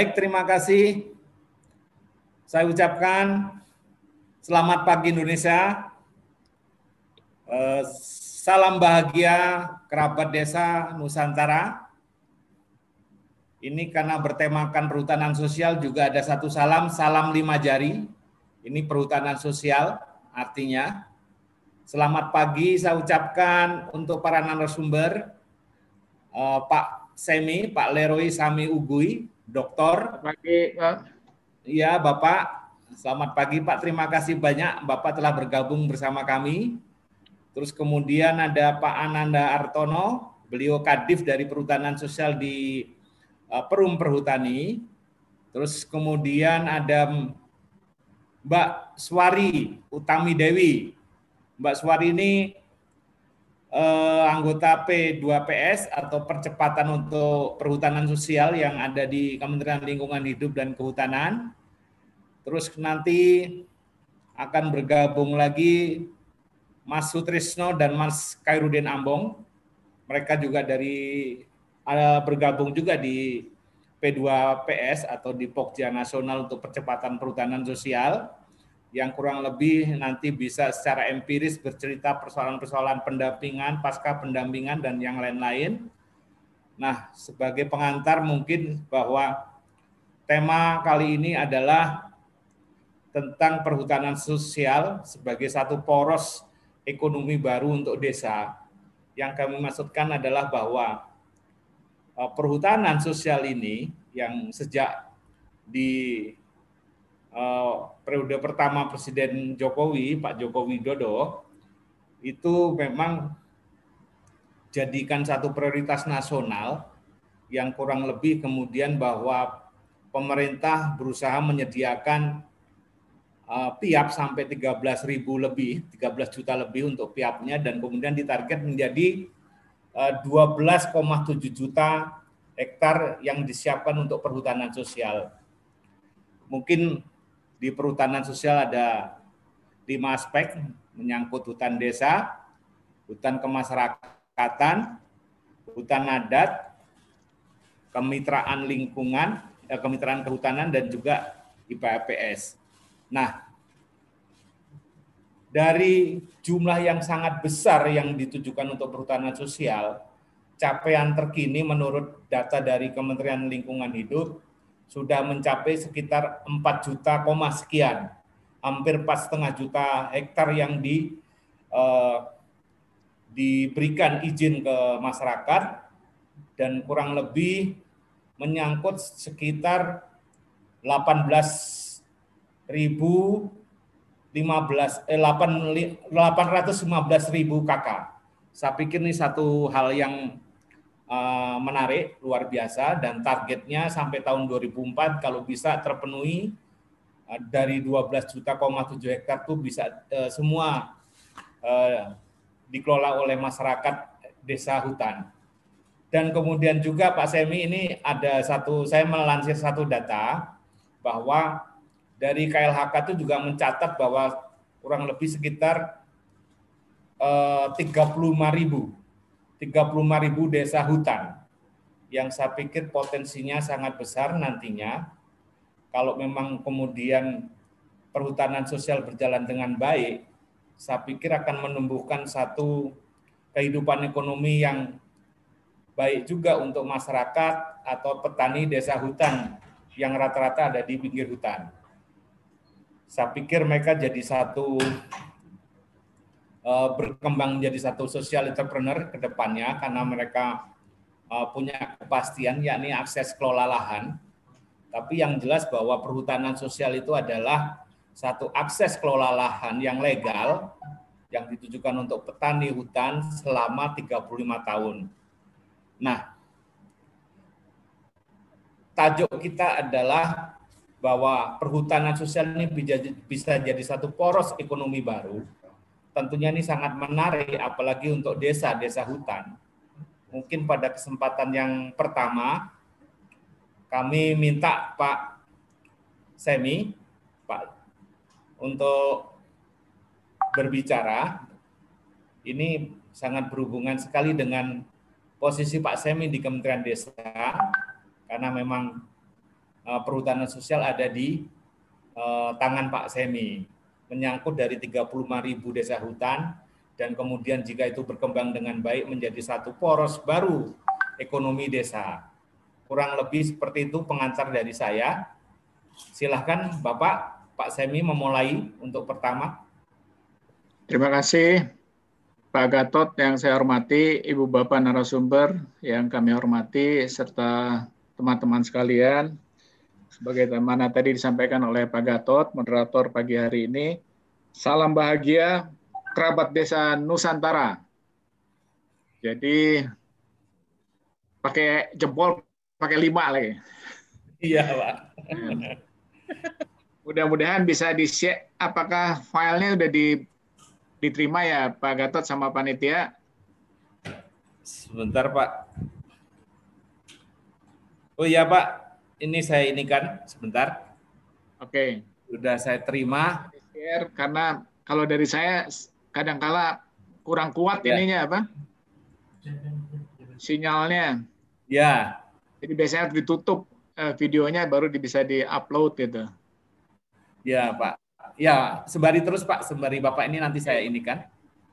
Baik, terima kasih. Saya ucapkan selamat pagi Indonesia. Eh, salam bahagia kerabat desa Nusantara. Ini karena bertemakan perhutanan sosial juga ada satu salam, salam lima jari. Ini perhutanan sosial artinya. Selamat pagi saya ucapkan untuk para narasumber, eh, Pak Semi, Pak Leroy Sami Ugui, dokter. Pagi, Pak. Iya, Bapak. Selamat pagi, Pak. Terima kasih banyak Bapak telah bergabung bersama kami. Terus kemudian ada Pak Ananda Artono, beliau Kadif dari Perhutanan Sosial di uh, Perum Perhutani. Terus kemudian ada Mbak Swari Utami Dewi. Mbak Swari ini eh, anggota P2PS atau percepatan untuk perhutanan sosial yang ada di Kementerian Lingkungan Hidup dan Kehutanan. Terus nanti akan bergabung lagi Mas Sutrisno dan Mas Kairudin Ambong. Mereka juga dari bergabung juga di P2PS atau di Pokja Nasional untuk Percepatan Perhutanan Sosial yang kurang lebih nanti bisa secara empiris bercerita persoalan-persoalan pendampingan, pasca pendampingan, dan yang lain-lain. Nah, sebagai pengantar mungkin bahwa tema kali ini adalah tentang perhutanan sosial sebagai satu poros ekonomi baru untuk desa. Yang kami maksudkan adalah bahwa eh, perhutanan sosial ini yang sejak di uh, periode pertama Presiden Jokowi, Pak Joko Widodo, itu memang jadikan satu prioritas nasional yang kurang lebih kemudian bahwa pemerintah berusaha menyediakan uh, piap sampai 13 ribu lebih, 13 juta lebih untuk piapnya dan kemudian ditarget menjadi uh, 12,7 juta hektar yang disiapkan untuk perhutanan sosial. Mungkin di perhutanan sosial ada lima aspek menyangkut hutan desa, hutan kemasyarakatan, hutan adat, kemitraan lingkungan, eh, kemitraan kehutanan dan juga IPAPS. Nah, dari jumlah yang sangat besar yang ditujukan untuk perhutanan sosial, capaian terkini menurut data dari Kementerian Lingkungan Hidup sudah mencapai sekitar 4 juta koma sekian, hampir empat setengah juta hektar yang di uh, diberikan izin ke masyarakat dan kurang lebih menyangkut sekitar 18 ribu 15 eh, 8, 815 ribu kakak. Saya pikir ini satu hal yang Eh, menarik luar biasa dan targetnya sampai tahun 2004 kalau bisa terpenuhi eh, dari 12 juta 7 hektar itu bisa uh, semua dikelola oleh masyarakat desa hutan. Dan kemudian juga Pak Semi ini ada satu saya melansir satu data bahwa dari KLHK itu juga mencatat bahwa kurang lebih sekitar uh, 35 ribu 35 ribu desa hutan yang saya pikir potensinya sangat besar nantinya kalau memang kemudian perhutanan sosial berjalan dengan baik, saya pikir akan menumbuhkan satu kehidupan ekonomi yang baik juga untuk masyarakat atau petani desa hutan yang rata-rata ada di pinggir hutan. Saya pikir mereka jadi satu uh, berkembang menjadi satu social entrepreneur ke depannya karena mereka uh, punya kepastian yakni akses kelola lahan. Tapi yang jelas bahwa perhutanan sosial itu adalah satu akses kelola lahan yang legal yang ditujukan untuk petani hutan selama 35 tahun. Nah, tajuk kita adalah bahwa perhutanan sosial ini bisa jadi satu poros ekonomi baru tentunya ini sangat menarik apalagi untuk desa-desa hutan. Mungkin pada kesempatan yang pertama kami minta Pak Semi Pak untuk berbicara. Ini sangat berhubungan sekali dengan posisi Pak Semi di Kementerian Desa karena memang uh, perhutanan sosial ada di uh, tangan Pak Semi menyangkut dari 35 ribu desa hutan dan kemudian jika itu berkembang dengan baik menjadi satu poros baru ekonomi desa. Kurang lebih seperti itu pengantar dari saya. Silahkan Bapak, Pak Semi memulai untuk pertama. Terima kasih Pak Gatot yang saya hormati, Ibu Bapak narasumber yang kami hormati, serta teman-teman sekalian. Sebagaimana tadi disampaikan oleh Pak Gatot, moderator pagi hari ini, salam bahagia kerabat desa Nusantara. Jadi pakai jempol, pakai lima lagi. Iya, Pak. Mudah-mudahan bisa di-share apakah filenya udah di diterima ya Pak Gatot sama panitia? Sebentar Pak. Oh iya Pak, ini saya ini kan sebentar. Oke. Okay. Sudah saya terima. Share karena kalau dari saya kadangkala kurang kuat ya. ininya apa? Sinyalnya. Ya. Jadi biasanya harus ditutup eh, videonya baru bisa di-upload gitu. Ya, Pak. Ya, sembari terus Pak, sembari Bapak ini nanti saya ini kan.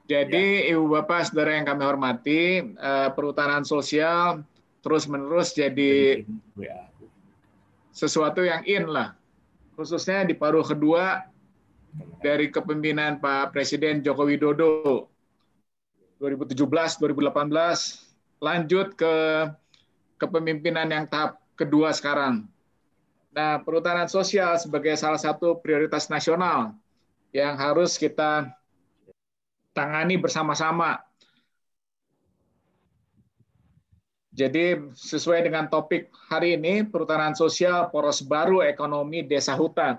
Jadi ya. Ibu Bapak Saudara yang kami hormati, eh, perhutanan sosial terus-menerus jadi ya. Sesuatu yang in lah. Khususnya di paruh kedua dari kepemimpinan Pak Presiden Joko Widodo 2017-2018 lanjut ke kepemimpinan yang tahap kedua sekarang Nah, perhutanan sosial sebagai salah satu prioritas nasional yang harus kita tangani bersama-sama. Jadi sesuai dengan topik hari ini, perhutanan sosial poros baru ekonomi desa hutan.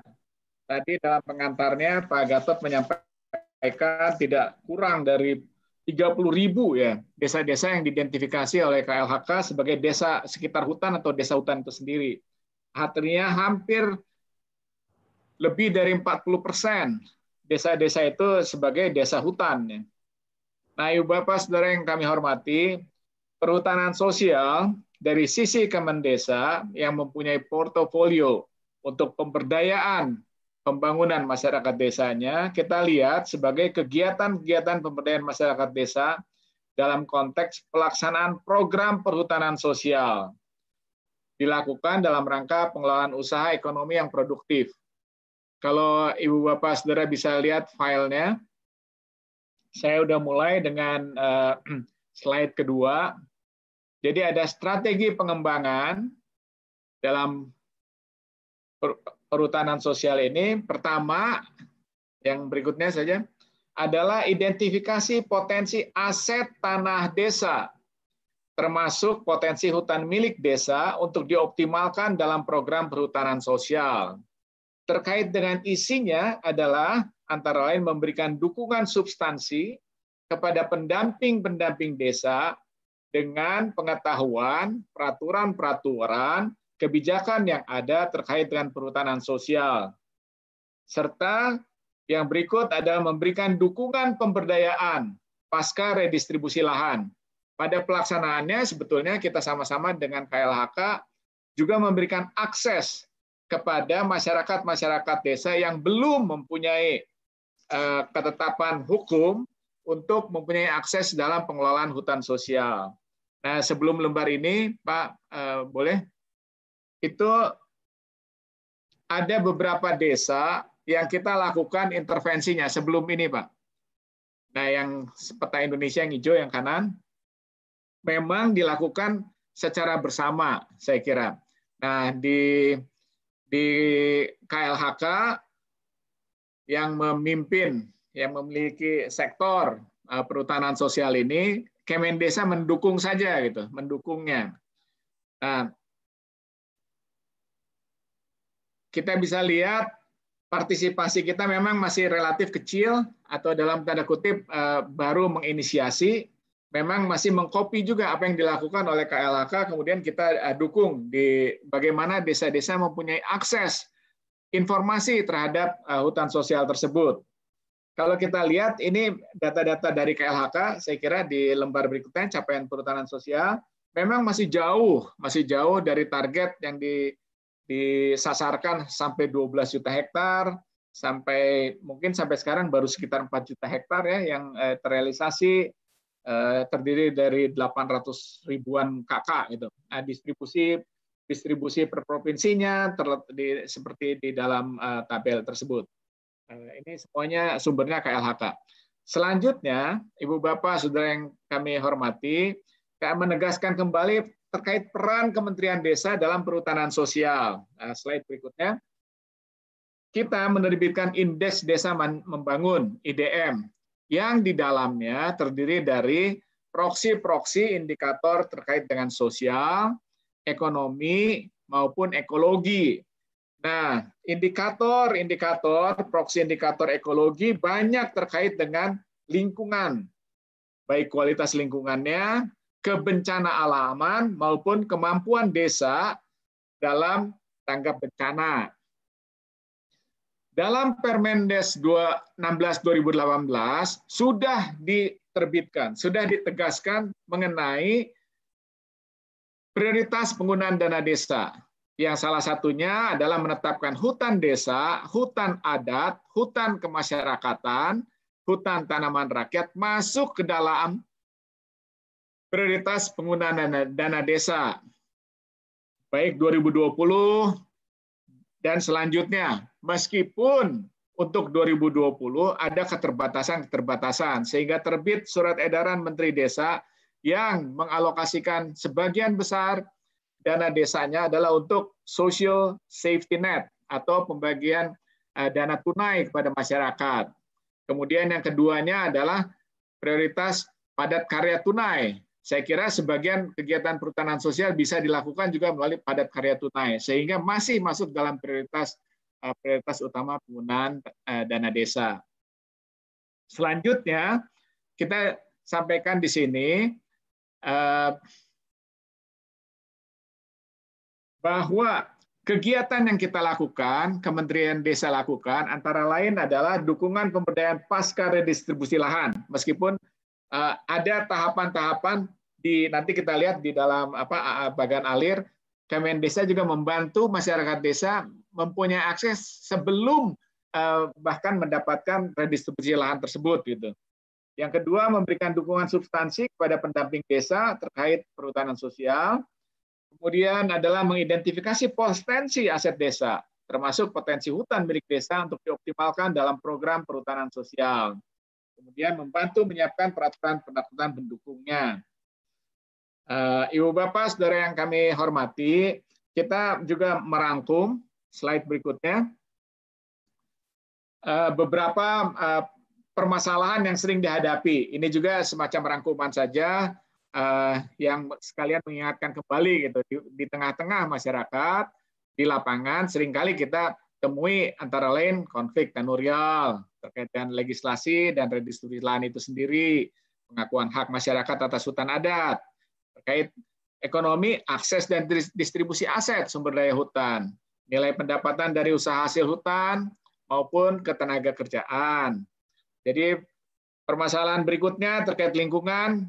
Tadi dalam pengantarnya Pak Gatot menyampaikan tidak kurang dari 30 ribu ya desa-desa yang diidentifikasi oleh KLHK sebagai desa sekitar hutan atau desa hutan itu sendiri artinya hampir lebih dari 40 persen desa-desa itu sebagai desa hutan. Nah, Ibu Bapak Saudara yang kami hormati, perhutanan sosial dari sisi Kemendesa yang mempunyai portofolio untuk pemberdayaan pembangunan masyarakat desanya, kita lihat sebagai kegiatan-kegiatan pemberdayaan masyarakat desa dalam konteks pelaksanaan program perhutanan sosial dilakukan dalam rangka pengelolaan usaha ekonomi yang produktif. Kalau Ibu Bapak Saudara bisa lihat filenya, saya udah mulai dengan uh, slide kedua. Jadi ada strategi pengembangan dalam perhutanan sosial ini. Pertama, yang berikutnya saja, adalah identifikasi potensi aset tanah desa termasuk potensi hutan milik desa untuk dioptimalkan dalam program perhutanan sosial. Terkait dengan isinya adalah antara lain memberikan dukungan substansi kepada pendamping-pendamping desa dengan pengetahuan, peraturan-peraturan, kebijakan yang ada terkait dengan perhutanan sosial. Serta yang berikut adalah memberikan dukungan pemberdayaan pasca redistribusi lahan pada pelaksanaannya sebetulnya kita sama-sama dengan KLHK juga memberikan akses kepada masyarakat-masyarakat desa yang belum mempunyai eh, ketetapan hukum untuk mempunyai akses dalam pengelolaan hutan sosial. Nah, sebelum lembar ini, Pak, eh, boleh? Itu ada beberapa desa yang kita lakukan intervensinya sebelum ini, Pak. Nah, yang peta Indonesia yang hijau yang kanan, memang dilakukan secara bersama, saya kira. Nah, di di KLHK yang memimpin, yang memiliki sektor uh, perhutanan sosial ini, Kemendesa mendukung saja gitu, mendukungnya. Nah, kita bisa lihat partisipasi kita memang masih relatif kecil atau dalam tanda kutip uh, baru menginisiasi memang masih mengkopi juga apa yang dilakukan oleh KLHK, kemudian kita eh, dukung di bagaimana desa-desa mempunyai akses informasi terhadap eh, hutan sosial tersebut. Kalau kita lihat ini data-data dari KLHK, saya kira di lembar berikutnya capaian perhutanan sosial memang masih jauh, masih jauh dari target yang di, disasarkan sampai 12 juta hektar, sampai mungkin sampai sekarang baru sekitar 4 juta hektar ya yang eh, terrealisasi eh, terdiri dari 800 ribuan kakak gitu. Nah, distribusi distribusi per provinsinya seperti di dalam uh, tabel tersebut. Uh, ini semuanya sumbernya KLHK. Selanjutnya, Ibu Bapak, Saudara yang kami hormati, kami menegaskan kembali terkait peran Kementerian Desa dalam perhutanan sosial. Nah, slide berikutnya. Kita menerbitkan Indeks Desa Membangun, IDM, yang di dalamnya terdiri dari proksi-proksi indikator terkait dengan sosial, ekonomi, maupun ekologi. Nah, indikator-indikator, proksi indikator ekologi banyak terkait dengan lingkungan, baik kualitas lingkungannya, kebencana alaman, maupun kemampuan desa dalam tanggap bencana. Dalam Permendes 16 2018 sudah diterbitkan, sudah ditegaskan mengenai prioritas penggunaan dana desa yang salah satunya adalah menetapkan hutan desa, hutan adat, hutan kemasyarakatan, hutan tanaman rakyat masuk ke dalam prioritas penggunaan dana, dana desa. Baik 2020 dan selanjutnya. Meskipun untuk 2020 ada keterbatasan-keterbatasan sehingga terbit surat edaran Menteri Desa yang mengalokasikan sebagian besar dana desanya adalah untuk social safety net atau pembagian eh, dana tunai kepada masyarakat. Kemudian yang keduanya adalah prioritas padat karya tunai. Saya kira sebagian kegiatan perhutanan sosial bisa dilakukan juga melalui padat karya tunai, sehingga masih masuk dalam prioritas eh, prioritas utama penggunaan eh, dana desa. Selanjutnya, kita sampaikan di sini bahwa kegiatan yang kita lakukan, Kementerian Desa lakukan, antara lain adalah dukungan pemberdayaan pasca redistribusi lahan. Meskipun eh, ada tahapan-tahapan di nanti kita lihat di dalam apa bagian alir, Kemen Desa juga membantu masyarakat desa mempunyai akses sebelum eh, bahkan mendapatkan redistribusi lahan tersebut gitu. Yang kedua, memberikan dukungan substansi kepada pendamping desa terkait perhutanan sosial. Kemudian adalah mengidentifikasi potensi aset desa, termasuk potensi hutan milik desa untuk dioptimalkan dalam program perhutanan sosial. Kemudian membantu menyiapkan peraturan pendapatan pendukungnya. Eh, Ibu Bapak, Saudara yang kami hormati, kita juga merangkum slide berikutnya eh, beberapa eh, permasalahan yang sering dihadapi. Ini juga semacam rangkuman saja uh, yang sekalian mengingatkan kembali gitu di tengah-tengah masyarakat di lapangan sering kali kita temui antara lain konflik tenurial terkait dengan legislasi dan redistribusi lahan itu sendiri, pengakuan hak masyarakat atas hutan adat, terkait ekonomi, akses dan distribusi aset sumber daya hutan, nilai pendapatan dari usaha hasil hutan maupun ketenaga kerjaan, jadi permasalahan berikutnya terkait lingkungan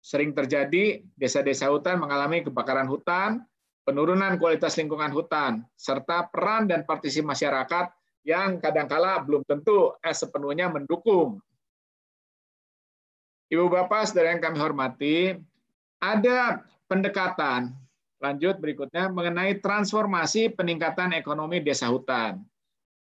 sering terjadi desa-desa hutan mengalami kebakaran hutan, penurunan kualitas lingkungan hutan, serta peran dan partisipasi masyarakat yang kadangkala belum tentu eh, sepenuhnya mendukung. Ibu Bapak, saudara yang kami hormati, ada pendekatan lanjut berikutnya mengenai transformasi peningkatan ekonomi desa hutan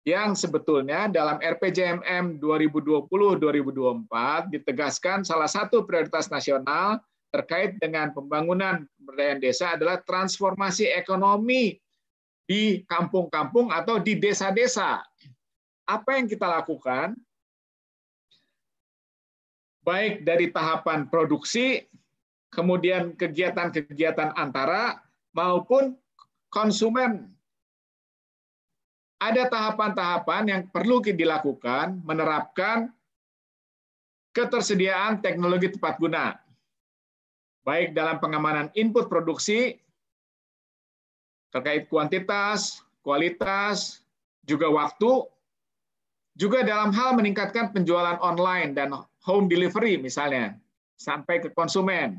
yang sebetulnya dalam RPJMM 2020-2024 ditegaskan salah satu prioritas nasional terkait dengan pembangunan pemberdayaan desa adalah transformasi ekonomi di kampung-kampung atau di desa-desa. Apa yang kita lakukan? Baik dari tahapan produksi, kemudian kegiatan-kegiatan antara, maupun konsumen ada tahapan-tahapan yang perlu dilakukan menerapkan ketersediaan teknologi tepat guna, baik dalam pengamanan input produksi, terkait kuantitas, kualitas, juga waktu, juga dalam hal meningkatkan penjualan online dan home delivery misalnya, sampai ke konsumen.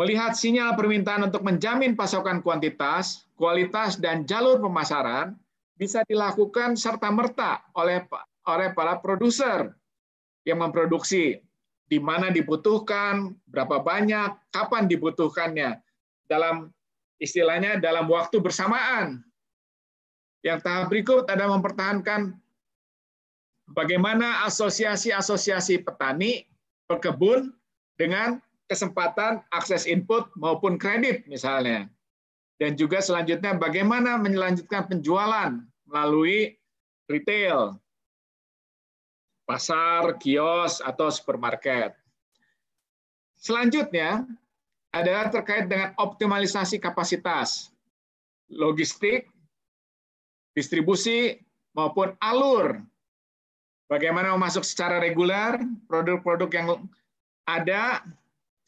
Melihat sinyal permintaan untuk menjamin pasokan kuantitas, kualitas, dan jalur pemasaran bisa dilakukan serta-merta oleh oleh para produser yang memproduksi, di mana dibutuhkan, berapa banyak, kapan dibutuhkannya, dalam istilahnya dalam waktu bersamaan. Yang tahap berikut ada mempertahankan bagaimana asosiasi-asosiasi petani, pekebun dengan kesempatan akses input maupun kredit misalnya. Dan juga selanjutnya bagaimana melanjutkan penjualan melalui retail, pasar, kios, atau supermarket. Selanjutnya adalah terkait dengan optimalisasi kapasitas, logistik, distribusi, maupun alur. Bagaimana memasuk secara reguler produk-produk yang ada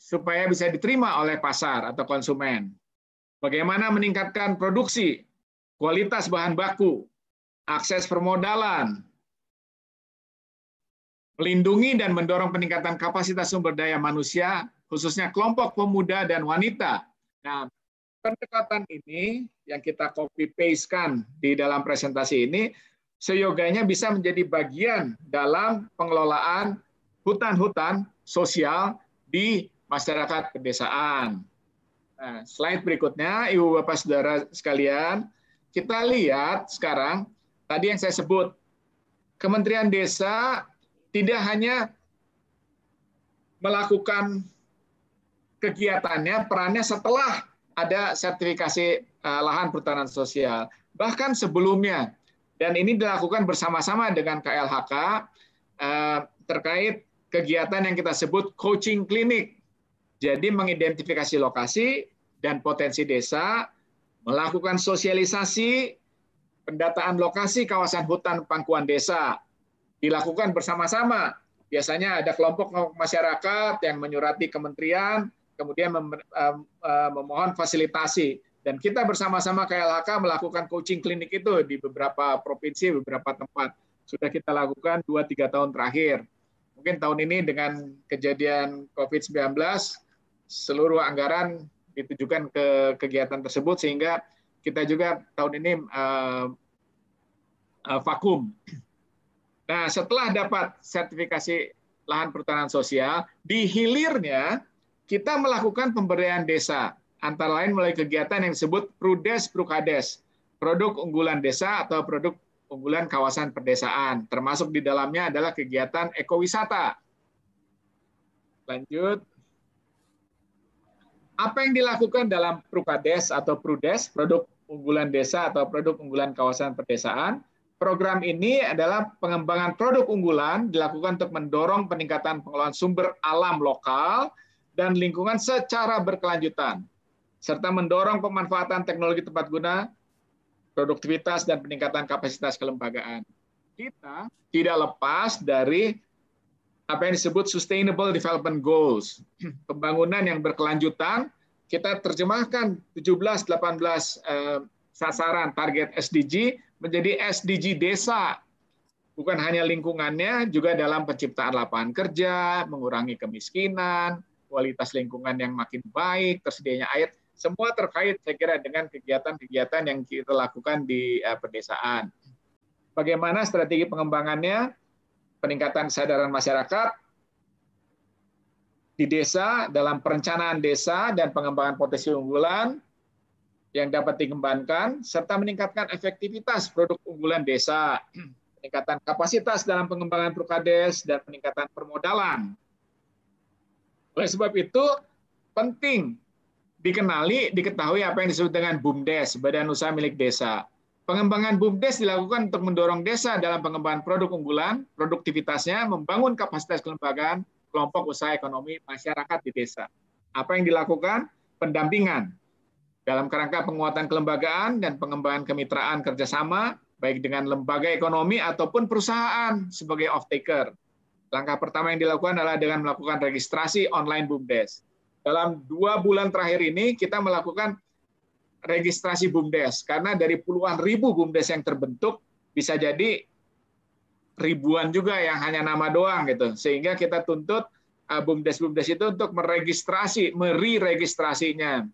supaya bisa diterima oleh pasar atau konsumen. Bagaimana meningkatkan produksi, kualitas bahan baku, akses permodalan, melindungi dan mendorong peningkatan kapasitas sumber daya manusia, khususnya kelompok pemuda dan wanita. Nah, pendekatan ini yang kita copy paste-kan di dalam presentasi ini, seyoganya bisa menjadi bagian dalam pengelolaan hutan-hutan sosial di masyarakat pedesaan. Nah, slide berikutnya, Ibu Bapak Saudara sekalian, kita lihat sekarang tadi yang saya sebut, Kementerian Desa tidak hanya melakukan kegiatannya, perannya setelah ada sertifikasi eh, lahan perhutanan sosial. Bahkan sebelumnya, dan ini dilakukan bersama-sama dengan KLHK eh, terkait kegiatan yang kita sebut coaching klinik. Jadi mengidentifikasi lokasi dan potensi desa, melakukan sosialisasi, pendataan lokasi kawasan hutan pangkuan desa, dilakukan bersama-sama. Biasanya ada kelompok masyarakat yang menyurati kementerian, kemudian memohon fasilitasi. Dan kita bersama-sama KLHK melakukan coaching klinik itu di beberapa provinsi, beberapa tempat. Sudah kita lakukan 2-3 tahun terakhir. Mungkin tahun ini dengan kejadian COVID-19, seluruh anggaran ditujukan ke kegiatan tersebut, sehingga kita juga tahun ini uh, uh, vakum Nah, setelah dapat sertifikasi lahan pertanahan sosial, di hilirnya kita melakukan pemberdayaan desa, antara lain melalui kegiatan yang disebut Prudes Prukades, produk unggulan desa atau produk unggulan kawasan perdesaan. Termasuk di dalamnya adalah kegiatan ekowisata. Lanjut. Apa yang dilakukan dalam Prukades atau Prudes, produk unggulan desa atau produk unggulan kawasan perdesaan? Program ini adalah pengembangan produk unggulan dilakukan untuk mendorong peningkatan pengelolaan sumber alam lokal dan lingkungan secara berkelanjutan, serta mendorong pemanfaatan teknologi tepat guna, produktivitas, dan peningkatan kapasitas kelembagaan. Kita tidak lepas dari apa yang disebut Sustainable Development Goals, pembangunan yang berkelanjutan, kita terjemahkan 17-18 eh, sasaran target SDG menjadi SDG desa. Bukan hanya lingkungannya, juga dalam penciptaan lapangan kerja, mengurangi kemiskinan, kualitas lingkungan yang makin baik, tersedianya air, semua terkait saya kira dengan kegiatan-kegiatan yang kita lakukan di uh, pedesaan. Bagaimana strategi pengembangannya? Peningkatan kesadaran masyarakat di desa dalam perencanaan desa dan pengembangan potensi unggulan, yang dapat dikembangkan serta meningkatkan efektivitas produk unggulan desa, peningkatan kapasitas dalam pengembangan prukades dan peningkatan permodalan. Oleh sebab itu penting dikenali, diketahui apa yang disebut dengan BUMDes, Badan Usaha Milik Desa. Pengembangan BUMDes dilakukan untuk mendorong desa dalam pengembangan produk unggulan, produktivitasnya, membangun kapasitas kelembagaan kelompok usaha ekonomi masyarakat di desa. Apa yang dilakukan? Pendampingan, dalam kerangka penguatan kelembagaan dan pengembangan kemitraan kerjasama, baik dengan lembaga ekonomi ataupun perusahaan sebagai off-taker. Langkah pertama yang dilakukan adalah dengan melakukan registrasi online BUMDes. Dalam dua bulan terakhir ini, kita melakukan registrasi BUMDes, karena dari puluhan ribu BUMDes yang terbentuk, bisa jadi ribuan juga yang hanya nama doang gitu. Sehingga kita tuntut BUMDes-BUMDes itu untuk meregistrasi, meri-registrasinya.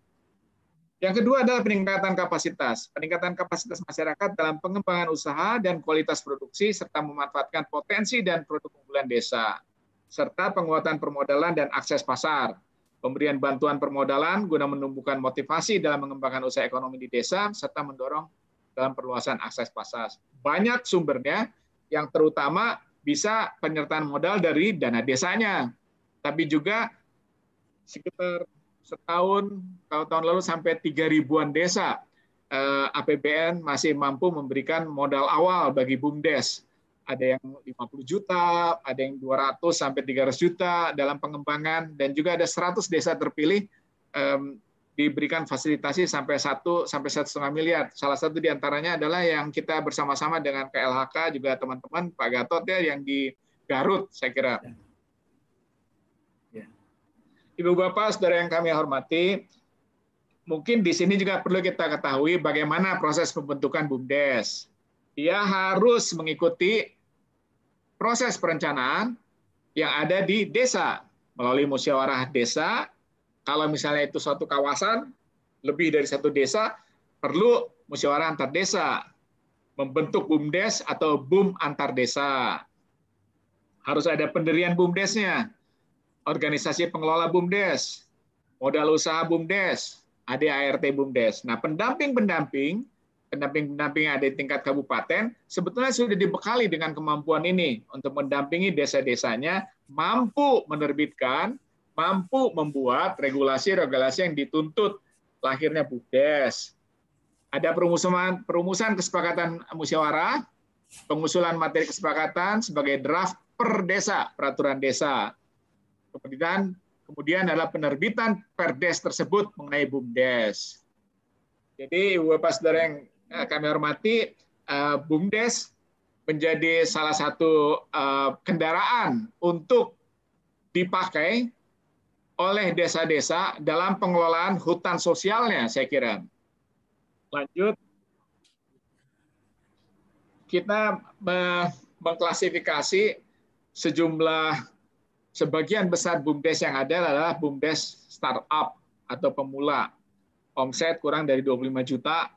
Yang kedua adalah peningkatan kapasitas. Peningkatan kapasitas masyarakat dalam pengembangan usaha dan kualitas produksi serta memanfaatkan potensi dan produk unggulan desa serta penguatan permodalan dan akses pasar. Pemberian bantuan permodalan guna menumbuhkan motivasi dalam mengembangkan usaha ekonomi di desa serta mendorong dalam perluasan akses pasar. Banyak sumbernya yang terutama bisa penyertaan modal dari dana desanya, tapi juga sekitar setahun tahun-tahun lalu sampai tiga ribuan desa eh, APBN masih mampu memberikan modal awal bagi BUMDes. Ada yang 50 juta, ada yang 200 sampai 300 juta dalam pengembangan dan juga ada 100 desa terpilih um, diberikan fasilitasi sampai satu sampai satu setengah miliar. Salah satu di antaranya adalah yang kita bersama-sama dengan KLHK juga teman-teman Pak Gatot ya yang di Garut saya kira. Ibu Bapak, Saudara yang kami hormati, mungkin di sini juga perlu kita ketahui bagaimana proses pembentukan BUMDes. Dia harus mengikuti proses perencanaan yang ada di desa melalui musyawarah desa. Kalau misalnya itu suatu kawasan, lebih dari satu desa, perlu musyawarah antar desa. Membentuk BUMDes atau BUM antar desa. Harus ada pendirian BUMDesnya organisasi pengelola BUMDes, modal usaha BUMDes, ADART BUMDes. Nah, pendamping-pendamping, pendamping-pendamping yang ada di tingkat kabupaten, sebetulnya sudah dibekali dengan kemampuan ini untuk mendampingi desa-desanya, mampu menerbitkan, mampu membuat regulasi-regulasi yang dituntut lahirnya BUMDes. Ada perumusan, perumusan kesepakatan musyawarah, pengusulan materi kesepakatan sebagai draft per desa, peraturan desa. Kemudian kemudian adalah penerbitan perdes tersebut mengenai BUMDes. Jadi Ibu Bapak Saudara yang kami hormati, eh, BUMDes menjadi salah satu eh, kendaraan untuk dipakai oleh desa-desa dalam pengelolaan hutan sosialnya, saya kira. Lanjut. Kita mengklasifikasi sejumlah sebagian besar BUMDes yang ada adalah BUMDes startup atau pemula. Omset kurang dari 25 juta.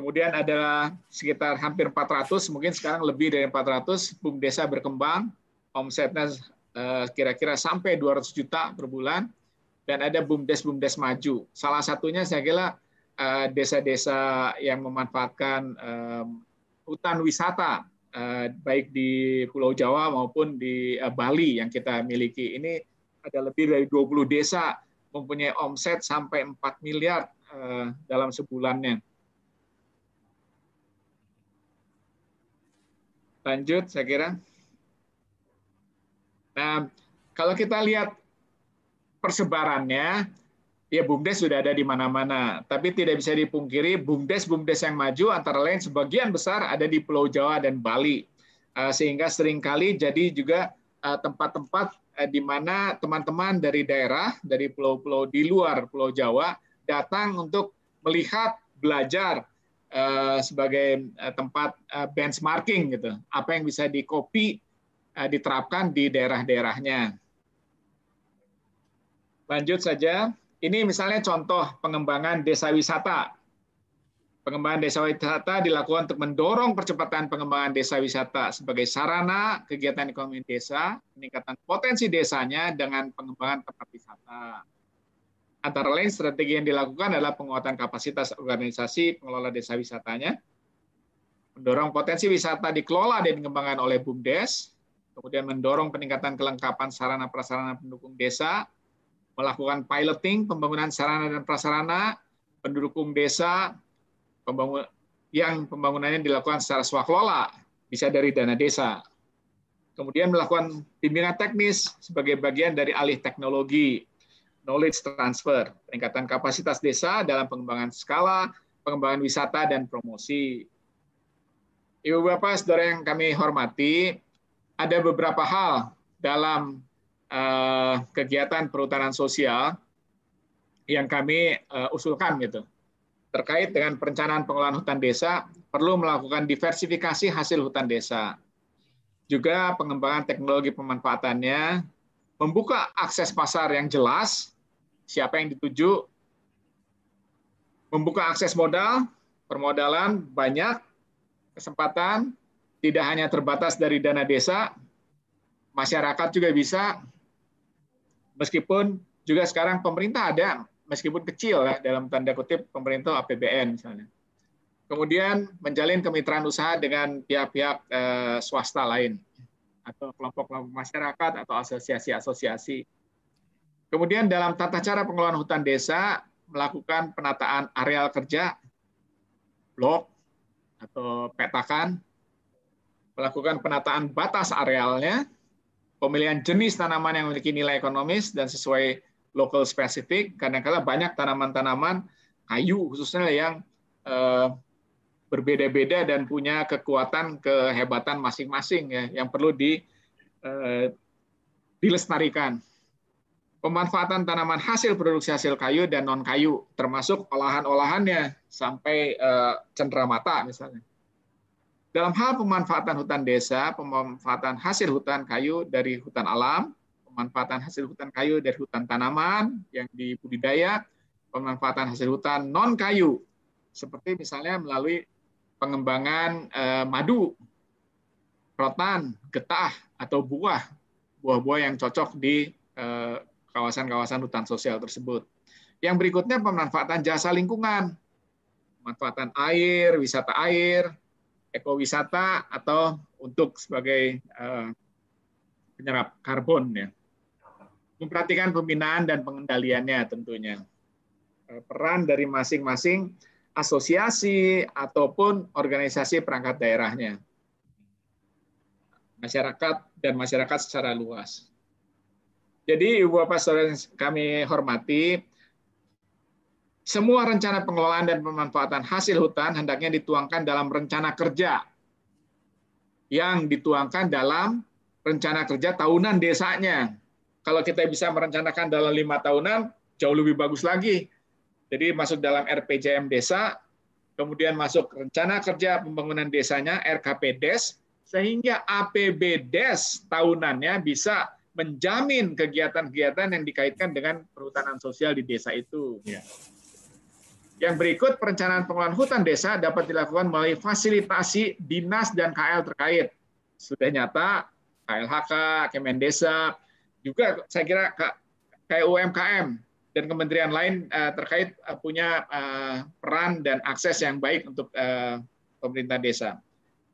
Kemudian ada sekitar hampir 400, mungkin sekarang lebih dari 400 BUMDesa berkembang. Omsetnya eh, kira-kira sampai 200 juta per bulan. Dan ada BUMDes-BUMDes maju. Salah satunya saya kira eh, desa-desa yang memanfaatkan eh, hutan wisata baik di Pulau Jawa maupun di Bali yang kita miliki. Ini ada lebih dari 20 desa mempunyai omset sampai 4 miliar dalam sebulannya. Lanjut, saya kira. Nah, kalau kita lihat persebarannya, ya BUMDes sudah ada di mana-mana. Tapi tidak bisa dipungkiri BUMDes-BUMDes yang maju antara lain sebagian besar ada di Pulau Jawa dan Bali. Eh, sehingga sering kali jadi juga eh, tempat-tempat eh, di mana teman-teman dari daerah, dari pulau-pulau di luar Pulau Jawa datang untuk melihat, belajar sebagai tempat benchmarking gitu. Apa yang bisa dikopi diterapkan di daerah-daerahnya. Lanjut saja. Ini misalnya contoh pengembangan desa wisata. Pengembangan desa wisata dilakukan untuk mendorong percepatan pengembangan desa wisata sebagai sarana kegiatan ekonomi desa, peningkatan potensi desanya dengan pengembangan tempat wisata. Antara lain strategi yang dilakukan adalah penguatan kapasitas organisasi pengelola desa wisatanya, mendorong potensi wisata dikelola dan dikembangkan oleh BUMDes, kemudian mendorong peningkatan kelengkapan sarana prasarana pendukung desa, melakukan piloting pembangunan sarana dan prasarana pendukung desa yang pembangunannya dilakukan secara swakelola bisa dari dana desa. Kemudian melakukan bimbingan teknis sebagai bagian dari alih teknologi, knowledge transfer, peningkatan kapasitas desa dalam pengembangan skala, pengembangan wisata dan promosi. Ibu Bapak, Saudara yang kami hormati, ada beberapa hal dalam Eh, kegiatan perhutanan sosial yang kami eh, usulkan gitu terkait dengan perencanaan pengelolaan hutan desa perlu melakukan diversifikasi hasil hutan desa. juga pengembangan teknologi pemanfaatannya, membuka akses pasar yang jelas, siapa yang dituju, membuka akses modal, permodalan banyak, kesempatan, tidak hanya terbatas dari dana desa, masyarakat juga bisa, meskipun juga sekarang pemerintah ada, meskipun kecil ya, dalam tanda kutip pemerintah APBN misalnya. Kemudian menjalin kemitraan usaha dengan pihak-pihak eh, swasta lain atau kelompok-kelompok masyarakat atau asosiasi-asosiasi. Kemudian dalam tata cara pengelolaan hutan desa melakukan penataan areal kerja, blok atau petakan, melakukan penataan batas arealnya, pemilihan jenis tanaman yang memiliki nilai ekonomis dan sesuai local spesifik. Kadang-kadang banyak tanaman-tanaman kayu khususnya yang eh, berbeda-beda dan punya kekuatan kehebatan masing-masing ya yang perlu di eh, dilestarikan. Pemanfaatan tanaman hasil produksi hasil kayu dan non kayu termasuk olahan-olahannya sampai eh, cenderamata misalnya. Dalam hal pemanfaatan hutan desa, pemanfaatan hasil hutan kayu dari hutan alam, pemanfaatan hasil hutan kayu dari hutan tanaman yang dibudidaya, pemanfaatan hasil hutan non kayu seperti misalnya melalui pengembangan eh, madu, rotan, getah, atau buah, buah-buah yang cocok di eh, kawasan-kawasan hutan sosial tersebut. Yang berikutnya pemanfaatan jasa lingkungan, pemanfaatan air, wisata air, ekowisata, atau untuk sebagai eh, penyerap karbon. ya. Memperhatikan pembinaan dan pengendaliannya tentunya. Peran dari masing-masing asosiasi ataupun organisasi perangkat daerahnya. Masyarakat dan masyarakat secara luas. Jadi Ibu Bapak Saudara kami hormati, semua rencana pengelolaan dan pemanfaatan hasil hutan hendaknya dituangkan dalam rencana kerja yang dituangkan dalam rencana kerja tahunan desanya. Kalau kita bisa merencanakan dalam lima tahunan, jauh lebih bagus lagi jadi masuk dalam RPJM desa, kemudian masuk rencana kerja pembangunan desanya RKP Des, sehingga APB Des tahunannya bisa menjamin kegiatan-kegiatan yang dikaitkan dengan perhutanan sosial di desa itu. Ya. Yang berikut perencanaan pengelolaan hutan desa dapat dilakukan melalui fasilitasi dinas dan KL terkait. Sudah nyata KLHK, Kemendesa, juga saya kira kayak UMKM dan kementerian lain uh, terkait uh, punya uh, peran dan akses yang baik untuk uh, pemerintah desa.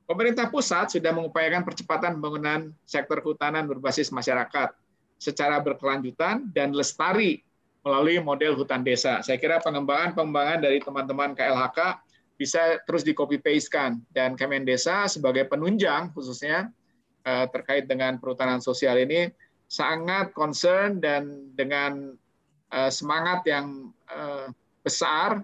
Pemerintah pusat sudah mengupayakan percepatan pembangunan sektor kehutanan berbasis masyarakat secara berkelanjutan dan lestari melalui model hutan desa. Saya kira pengembangan-pengembangan dari teman-teman KLHK bisa terus di copy paste kan dan Kemen Desa sebagai penunjang khususnya terkait dengan perhutanan sosial ini sangat concern dan dengan semangat yang eh, besar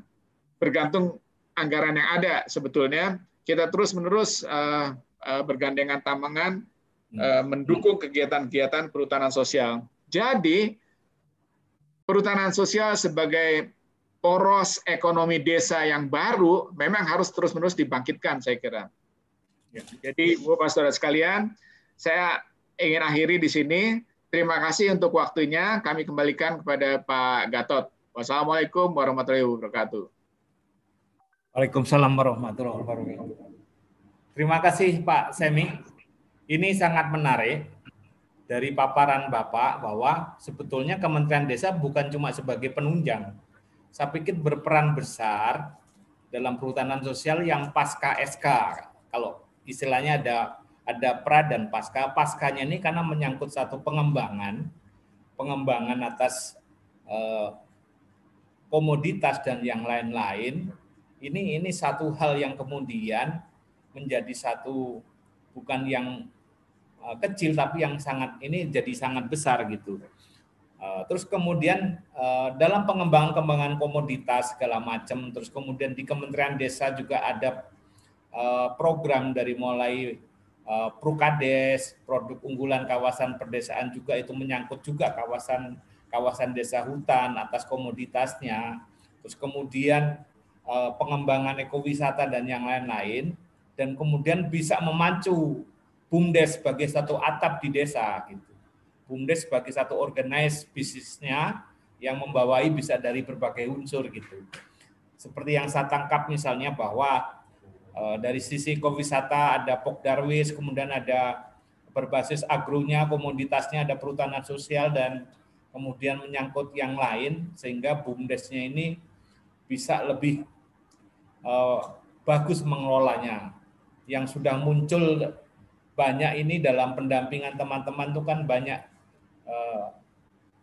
bergantung anggaran yang ada sebetulnya kita terus menerus eh, bergandengan tangan hmm. mendukung kegiatan-kegiatan perhutanan sosial. Jadi perhutanan sosial sebagai poros ekonomi desa yang baru memang harus terus-menerus dibangkitkan saya kira. Ya, jadi Bapak Saudara sekalian, saya ingin akhiri di sini Terima kasih untuk waktunya. Kami kembalikan kepada Pak Gatot. Wassalamualaikum warahmatullahi wabarakatuh. Waalaikumsalam warahmatullahi wabarakatuh. Terima kasih Pak Semi. Ini sangat menarik dari paparan Bapak bahwa sebetulnya Kementerian Desa bukan cuma sebagai penunjang. Saya pikir berperan besar dalam perhutanan sosial yang pasca SK. Kalau istilahnya ada ada pra dan pasca. Paskanya ini karena menyangkut satu pengembangan, pengembangan atas eh, komoditas dan yang lain-lain. Ini ini satu hal yang kemudian menjadi satu bukan yang eh, kecil tapi yang sangat ini jadi sangat besar gitu. Eh, terus kemudian eh, dalam pengembangan-pengembangan komoditas segala macam, terus kemudian di Kementerian Desa juga ada eh, program dari mulai Prukades, produk unggulan kawasan perdesaan juga itu menyangkut juga kawasan kawasan desa hutan atas komoditasnya. Terus kemudian eh, pengembangan ekowisata dan yang lain-lain dan kemudian bisa memacu BUMDes sebagai satu atap di desa gitu. BUMDes sebagai satu organize bisnisnya yang membawai bisa dari berbagai unsur gitu. Seperti yang saya tangkap misalnya bahwa dari sisi ekowisata ada Pokdarwis, kemudian ada berbasis agronya, komoditasnya ada perhutanan sosial dan kemudian menyangkut yang lain sehingga BUMDesnya ini bisa lebih uh, bagus mengelolanya. Yang sudah muncul banyak ini dalam pendampingan teman-teman itu kan banyak eh,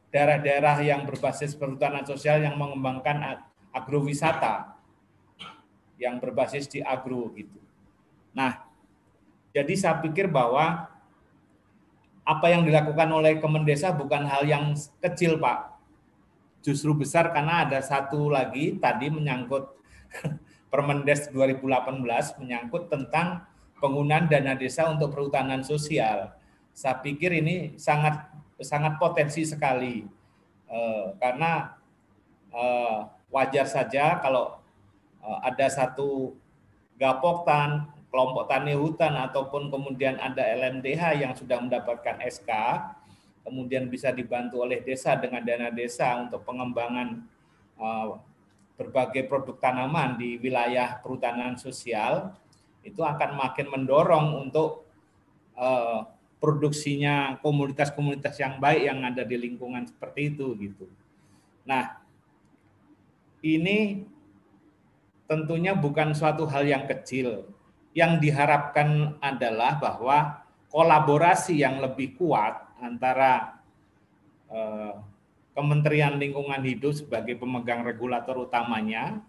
daerah-daerah yang berbasis perhutanan sosial yang mengembangkan agrowisata yang berbasis di agro gitu. Nah, jadi saya pikir bahwa apa yang dilakukan oleh Kemendesa bukan hal yang kecil, Pak. Justru besar karena ada satu lagi tadi menyangkut Permendes 2018 menyangkut tentang penggunaan dana desa untuk perhutanan sosial. Saya pikir ini sangat sangat potensi sekali eh, karena eh, wajar saja kalau ada satu gapoktan, kelompok tani hutan ataupun kemudian ada LMDH yang sudah mendapatkan SK, kemudian bisa dibantu oleh desa dengan dana desa untuk pengembangan eh, berbagai produk tanaman di wilayah perhutanan sosial itu akan makin mendorong untuk uh, produksinya komunitas-komunitas yang baik yang ada di lingkungan seperti itu gitu. Nah, ini tentunya bukan suatu hal yang kecil. Yang diharapkan adalah bahwa kolaborasi yang lebih kuat antara eh, Kementerian Lingkungan Hidup sebagai pemegang regulator utamanya,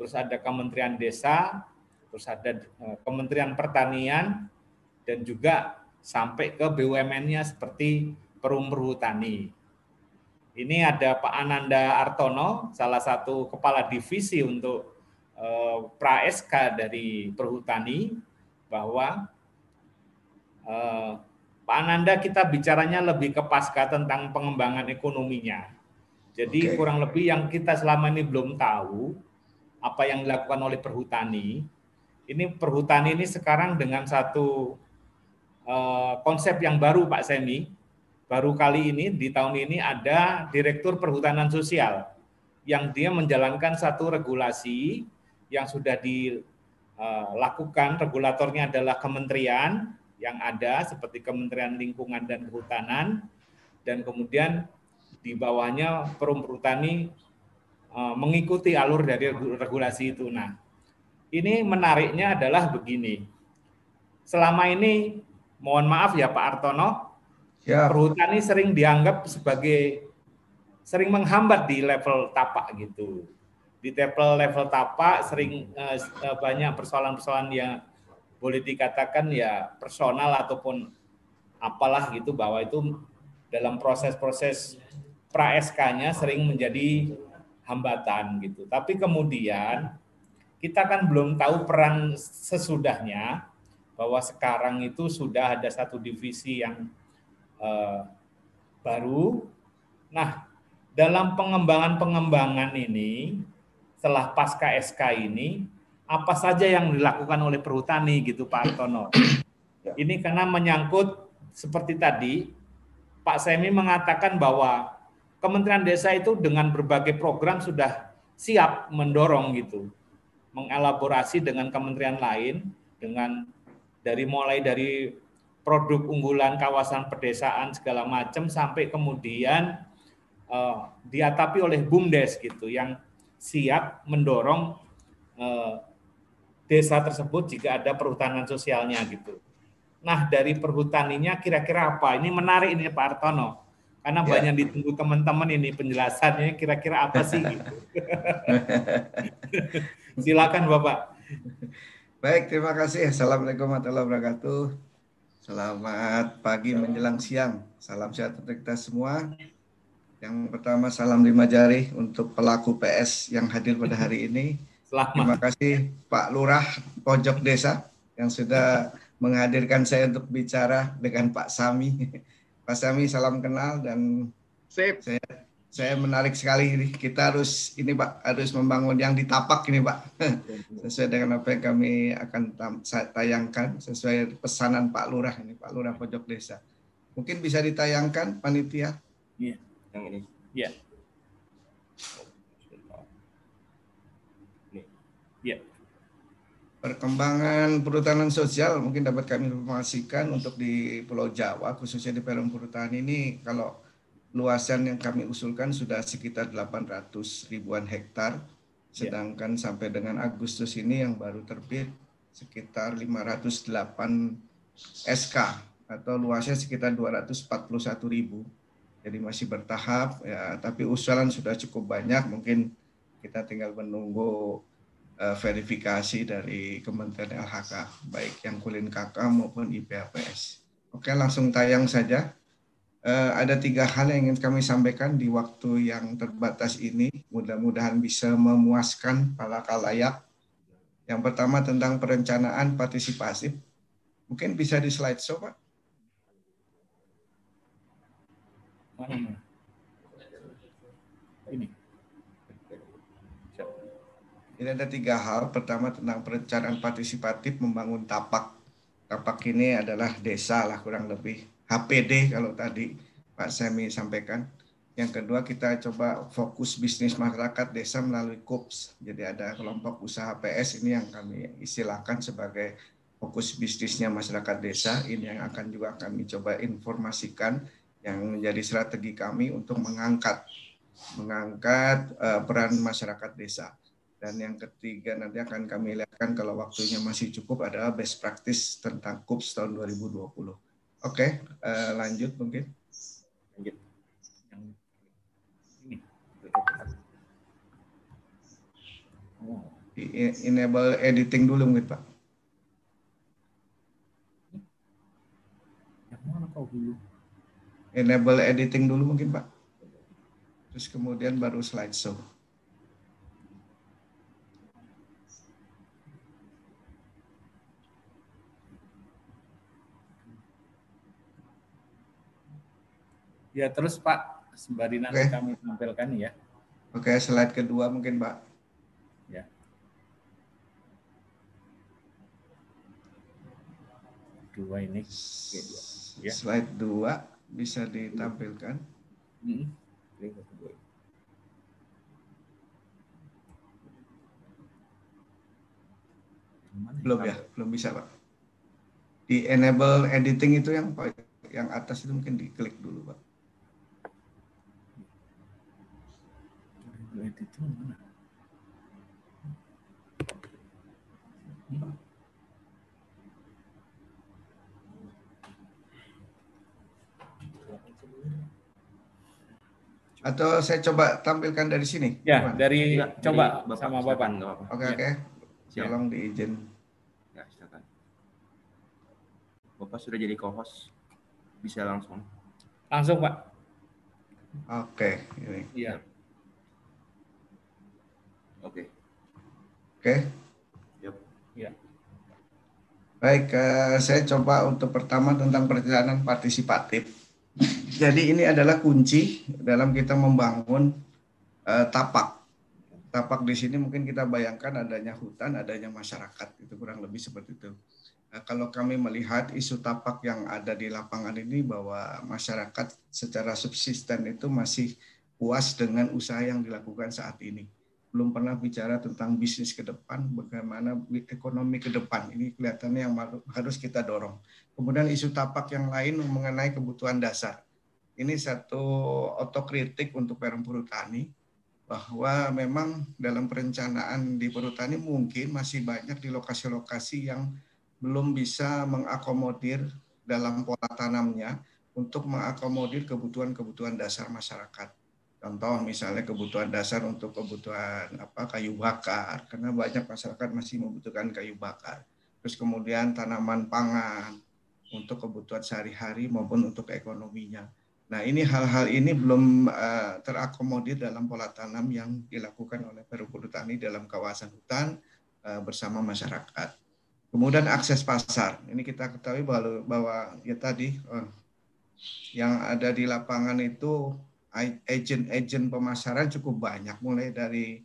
terus ada Kementerian Desa, terus ada eh, Kementerian Pertanian dan juga sampai ke BUMN-nya seperti Perum Perhutani. Ini ada Pak Ananda Artono, salah satu kepala divisi untuk eh, pra SK dari Perhutani, bahwa eh, Pak Ananda kita bicaranya lebih ke pasca tentang pengembangan ekonominya. Jadi okay. kurang lebih yang kita selama ini belum tahu apa yang dilakukan oleh Perhutani ini perhutani ini sekarang dengan satu uh, konsep yang baru Pak Semi. Baru kali ini di tahun ini ada Direktur Perhutanan Sosial yang dia menjalankan satu regulasi yang sudah dilakukan. Regulatornya adalah kementerian yang ada seperti Kementerian Lingkungan dan Kehutanan dan kemudian di bawahnya Perum Perhutani uh, mengikuti alur dari regulasi itu. Nah, ini menariknya adalah begini. Selama ini, mohon maaf ya Pak Artono, ya. perhutani sering dianggap sebagai sering menghambat di level tapak gitu. Di level level tapak sering eh, eh, banyak persoalan-persoalan yang boleh dikatakan ya personal ataupun apalah gitu bahwa itu dalam proses-proses pra SK-nya sering menjadi hambatan gitu. Tapi kemudian kita kan belum tahu peran sesudahnya bahwa sekarang itu sudah ada satu divisi yang uh, baru. Nah, dalam pengembangan-pengembangan ini setelah pasca SK ini apa saja yang dilakukan oleh perhutani gitu Pak Artono. Ya. Ini karena menyangkut seperti tadi Pak Semi mengatakan bahwa Kementerian Desa itu dengan berbagai program sudah siap mendorong gitu mengelaborasi dengan kementerian lain dengan dari mulai dari produk unggulan kawasan pedesaan segala macam sampai kemudian uh, diatapi oleh BUMDes gitu yang siap mendorong uh, desa tersebut jika ada perhutanan sosialnya gitu. Nah dari perhutaninya kira-kira apa? Ini menarik ini Pak Artono karena ya. banyak ditunggu teman-teman ini penjelasannya kira-kira apa sih gitu. Silakan Bapak. Baik, terima kasih. Assalamualaikum warahmatullahi wabarakatuh. Selamat pagi menjelang siang. Salam sehat untuk kita semua. Yang pertama salam lima jari untuk pelaku PS yang hadir pada hari ini. Selamat. Terima kasih Pak Lurah Pojok Desa yang sudah menghadirkan saya untuk bicara dengan Pak Sami. Pak Sami salam kenal dan Sip. saya saya menarik sekali ini. Kita harus ini Pak harus membangun yang di tapak ini Pak. sesuai dengan apa yang kami akan tayangkan sesuai pesanan Pak Lurah ini Pak Lurah Pojok Desa. Mungkin bisa ditayangkan panitia? Iya, yang ini. Iya. Iya. Perkembangan perhutanan sosial mungkin dapat kami informasikan untuk di Pulau Jawa khususnya di Perum Perhutanan ini kalau luasan yang kami usulkan sudah sekitar 800 ribuan hektar, ya. sedangkan yeah. sampai dengan Agustus ini yang baru terbit sekitar 508 SK atau luasnya sekitar 241 ribu. Jadi masih bertahap, ya, tapi usulan sudah cukup banyak. Mungkin kita tinggal menunggu uh, verifikasi dari Kementerian LHK, baik yang Kulin KK maupun IPAPS. Oke, langsung tayang saja uh, ada tiga hal yang ingin kami sampaikan di waktu yang terbatas ini. Mudah-mudahan bisa memuaskan para kalayak. Yang pertama tentang perencanaan partisipasi. Mungkin bisa di slide show, Pak. Ini. Ini ada tiga hal. Pertama tentang perencanaan partisipatif membangun tapak. Tapak ini adalah desa lah kurang lebih HPD kalau tadi Pak Semi sampaikan. Yang kedua kita coba fokus bisnis masyarakat desa melalui KUPS. Jadi ada kelompok usaha PS ini yang kami istilahkan sebagai fokus bisnisnya masyarakat desa. Ini yang akan juga kami coba informasikan yang menjadi strategi kami untuk mengangkat mengangkat uh, peran masyarakat desa. Dan yang ketiga nanti akan kami lihatkan kalau waktunya masih cukup adalah best practice tentang KUPS tahun 2020. Oke, uh, lanjut mungkin. Lanjut. Yang ini. Oh. Enable editing dulu mungkin Pak. Yang mana kau dulu? Enable editing dulu mungkin Pak. Terus kemudian baru slideshow. Ya terus Pak, sembari nanti okay. kami tampilkan ya. Oke, okay, slide kedua mungkin Pak. Ya. Dua ini. Ya. Slide dua bisa ditampilkan. Hmm. Belum ya, belum bisa Pak. Di enable editing itu yang yang atas itu mungkin diklik dulu Pak. itu mana? Atau saya coba tampilkan dari sini? Ya, Gimana? dari ya, coba dari Bapak, sama Bapak. Oke, oke. Ya. Tolong diizin. Ya, silakan. Bapak sudah jadi co-host. Bisa langsung. Langsung, Pak. Oke, ini. Iya. Oke. Oke. Yep. Ya. Baik, uh, saya coba untuk pertama tentang perjalanan partisipatif. Jadi ini adalah kunci dalam kita membangun uh, tapak. Tapak di sini mungkin kita bayangkan adanya hutan, adanya masyarakat, itu kurang lebih seperti itu. Nah, kalau kami melihat isu tapak yang ada di lapangan ini bahwa masyarakat secara subsisten itu masih puas dengan usaha yang dilakukan saat ini belum pernah bicara tentang bisnis ke depan, bagaimana ekonomi ke depan. Ini kelihatannya yang harus kita dorong. Kemudian isu tapak yang lain mengenai kebutuhan dasar. Ini satu otokritik untuk perum perhutani bahwa memang dalam perencanaan di perhutani mungkin masih banyak di lokasi-lokasi yang belum bisa mengakomodir dalam pola tanamnya untuk mengakomodir kebutuhan-kebutuhan dasar masyarakat Contoh misalnya kebutuhan dasar untuk kebutuhan apa kayu bakar karena banyak masyarakat masih membutuhkan kayu bakar. Terus kemudian tanaman pangan untuk kebutuhan sehari-hari maupun untuk ekonominya. Nah, ini hal-hal ini belum uh, terakomodir dalam pola tanam yang dilakukan oleh Perhubungan Tani dalam kawasan hutan uh, bersama masyarakat. Kemudian akses pasar. Ini kita ketahui bahwa, bahwa ya tadi uh, yang ada di lapangan itu agent-agent pemasaran cukup banyak, mulai dari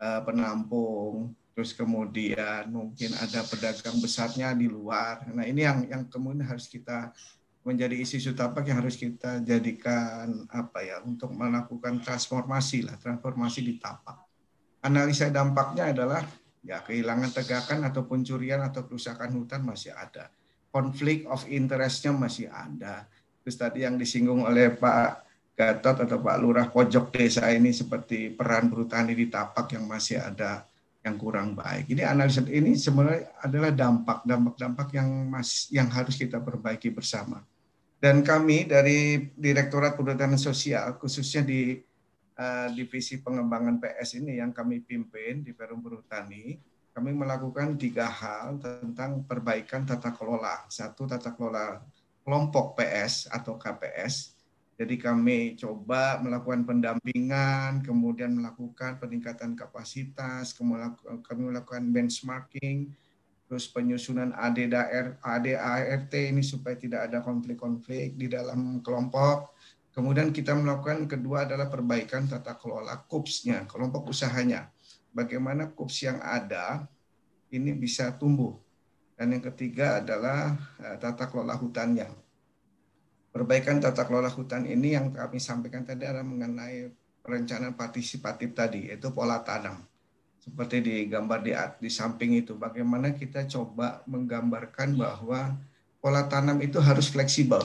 uh, penampung, terus kemudian mungkin ada pedagang besarnya di luar. Nah ini yang yang kemudian harus kita menjadi isu-isu tapak yang harus kita jadikan apa ya untuk melakukan transformasi lah transformasi di tapak. Analisa dampaknya adalah ya kehilangan tegakan atau pencurian atau kerusakan hutan masih ada, konflik of interestnya masih ada. Terus tadi yang disinggung oleh Pak Gatot atau Pak Lurah pojok desa ini seperti peran perhutani di tapak yang masih ada yang kurang baik. Ini analisa ini sebenarnya adalah dampak dampak-dampak yang mas yang harus kita perbaiki bersama. Dan kami dari Direktorat Perhutanan Sosial khususnya di uh, divisi pengembangan PS ini yang kami pimpin di Perum Perhutani, kami melakukan tiga hal tentang perbaikan tata kelola. Satu tata kelola kelompok PS atau KPS jadi kami coba melakukan pendampingan, kemudian melakukan peningkatan kapasitas, kami melakukan benchmarking, terus penyusunan ADAR, ADART ini supaya tidak ada konflik-konflik di dalam kelompok. Kemudian kita melakukan kedua adalah perbaikan tata kelola KUPS-nya, kelompok usahanya. Bagaimana KUPS yang ada ini bisa tumbuh. Dan yang ketiga adalah eh, tata kelola hutannya perbaikan tata kelola hutan ini yang kami sampaikan tadi adalah mengenai perencanaan partisipatif tadi, yaitu pola tanam. Seperti di gambar di, di samping itu, bagaimana kita coba menggambarkan bahwa pola tanam itu harus fleksibel.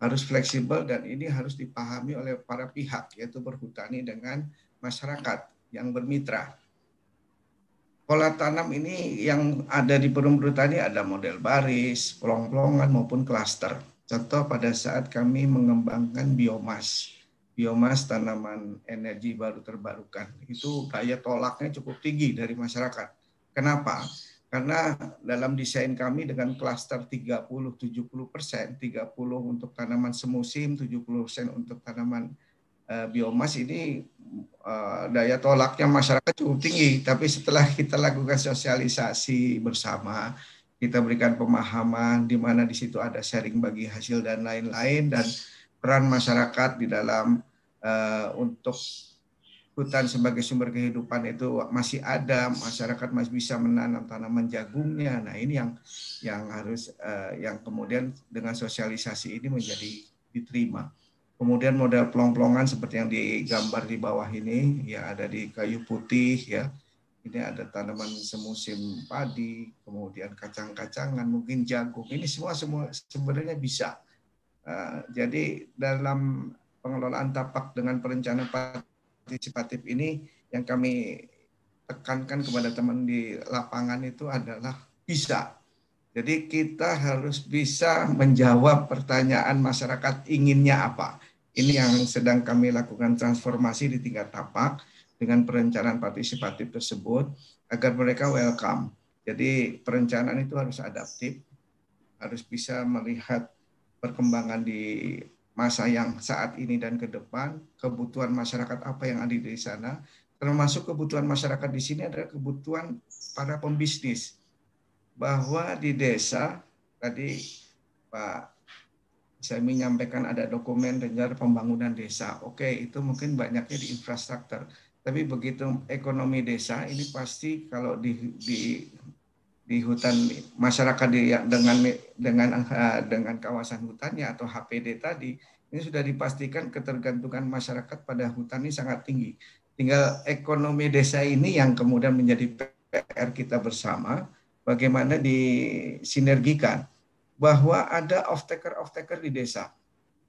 Harus fleksibel dan ini harus dipahami oleh para pihak, yaitu berhutani dengan masyarakat yang bermitra. Pola tanam ini yang ada di perum berhutani ada model baris, pelong-pelongan maupun klaster Contoh pada saat kami mengembangkan biomas, biomas tanaman energi baru terbarukan, itu daya tolaknya cukup tinggi dari masyarakat. Kenapa? Karena dalam desain kami dengan klaster 30-70 persen, 30 untuk tanaman semusim, 70 persen untuk tanaman uh, biomas ini uh, daya tolaknya masyarakat cukup tinggi. Tapi setelah kita lakukan sosialisasi bersama, kita berikan pemahaman di mana di situ ada sharing bagi hasil dan lain-lain dan peran masyarakat di dalam uh, untuk hutan sebagai sumber kehidupan itu masih ada masyarakat masih bisa menanam tanaman jagungnya. Nah ini yang yang harus uh, yang kemudian dengan sosialisasi ini menjadi diterima. Kemudian model pelong-pelongan seperti yang digambar di bawah ini ya ada di kayu putih ya ini ada tanaman semusim padi, kemudian kacang-kacangan, mungkin jagung. Ini semua semua sebenarnya bisa. Uh, jadi dalam pengelolaan tapak dengan perencanaan partisipatif ini yang kami tekankan kepada teman di lapangan itu adalah bisa. Jadi kita harus bisa menjawab pertanyaan masyarakat inginnya apa. Ini yang sedang kami lakukan transformasi di tingkat tapak dengan perencanaan partisipatif tersebut agar mereka welcome. Jadi perencanaan itu harus adaptif, harus bisa melihat perkembangan di masa yang saat ini dan ke depan, kebutuhan masyarakat apa yang ada di sana, termasuk kebutuhan masyarakat di sini adalah kebutuhan para pembisnis. Bahwa di desa, tadi Pak saya menyampaikan ada dokumen rencana pembangunan desa. Oke, itu mungkin banyaknya di infrastruktur. Tapi begitu ekonomi desa ini pasti kalau di di di hutan masyarakat di, dengan dengan eh, dengan kawasan hutannya atau HPD tadi ini sudah dipastikan ketergantungan masyarakat pada hutan ini sangat tinggi. Tinggal ekonomi desa ini yang kemudian menjadi PR kita bersama bagaimana disinergikan bahwa ada off taker off taker di desa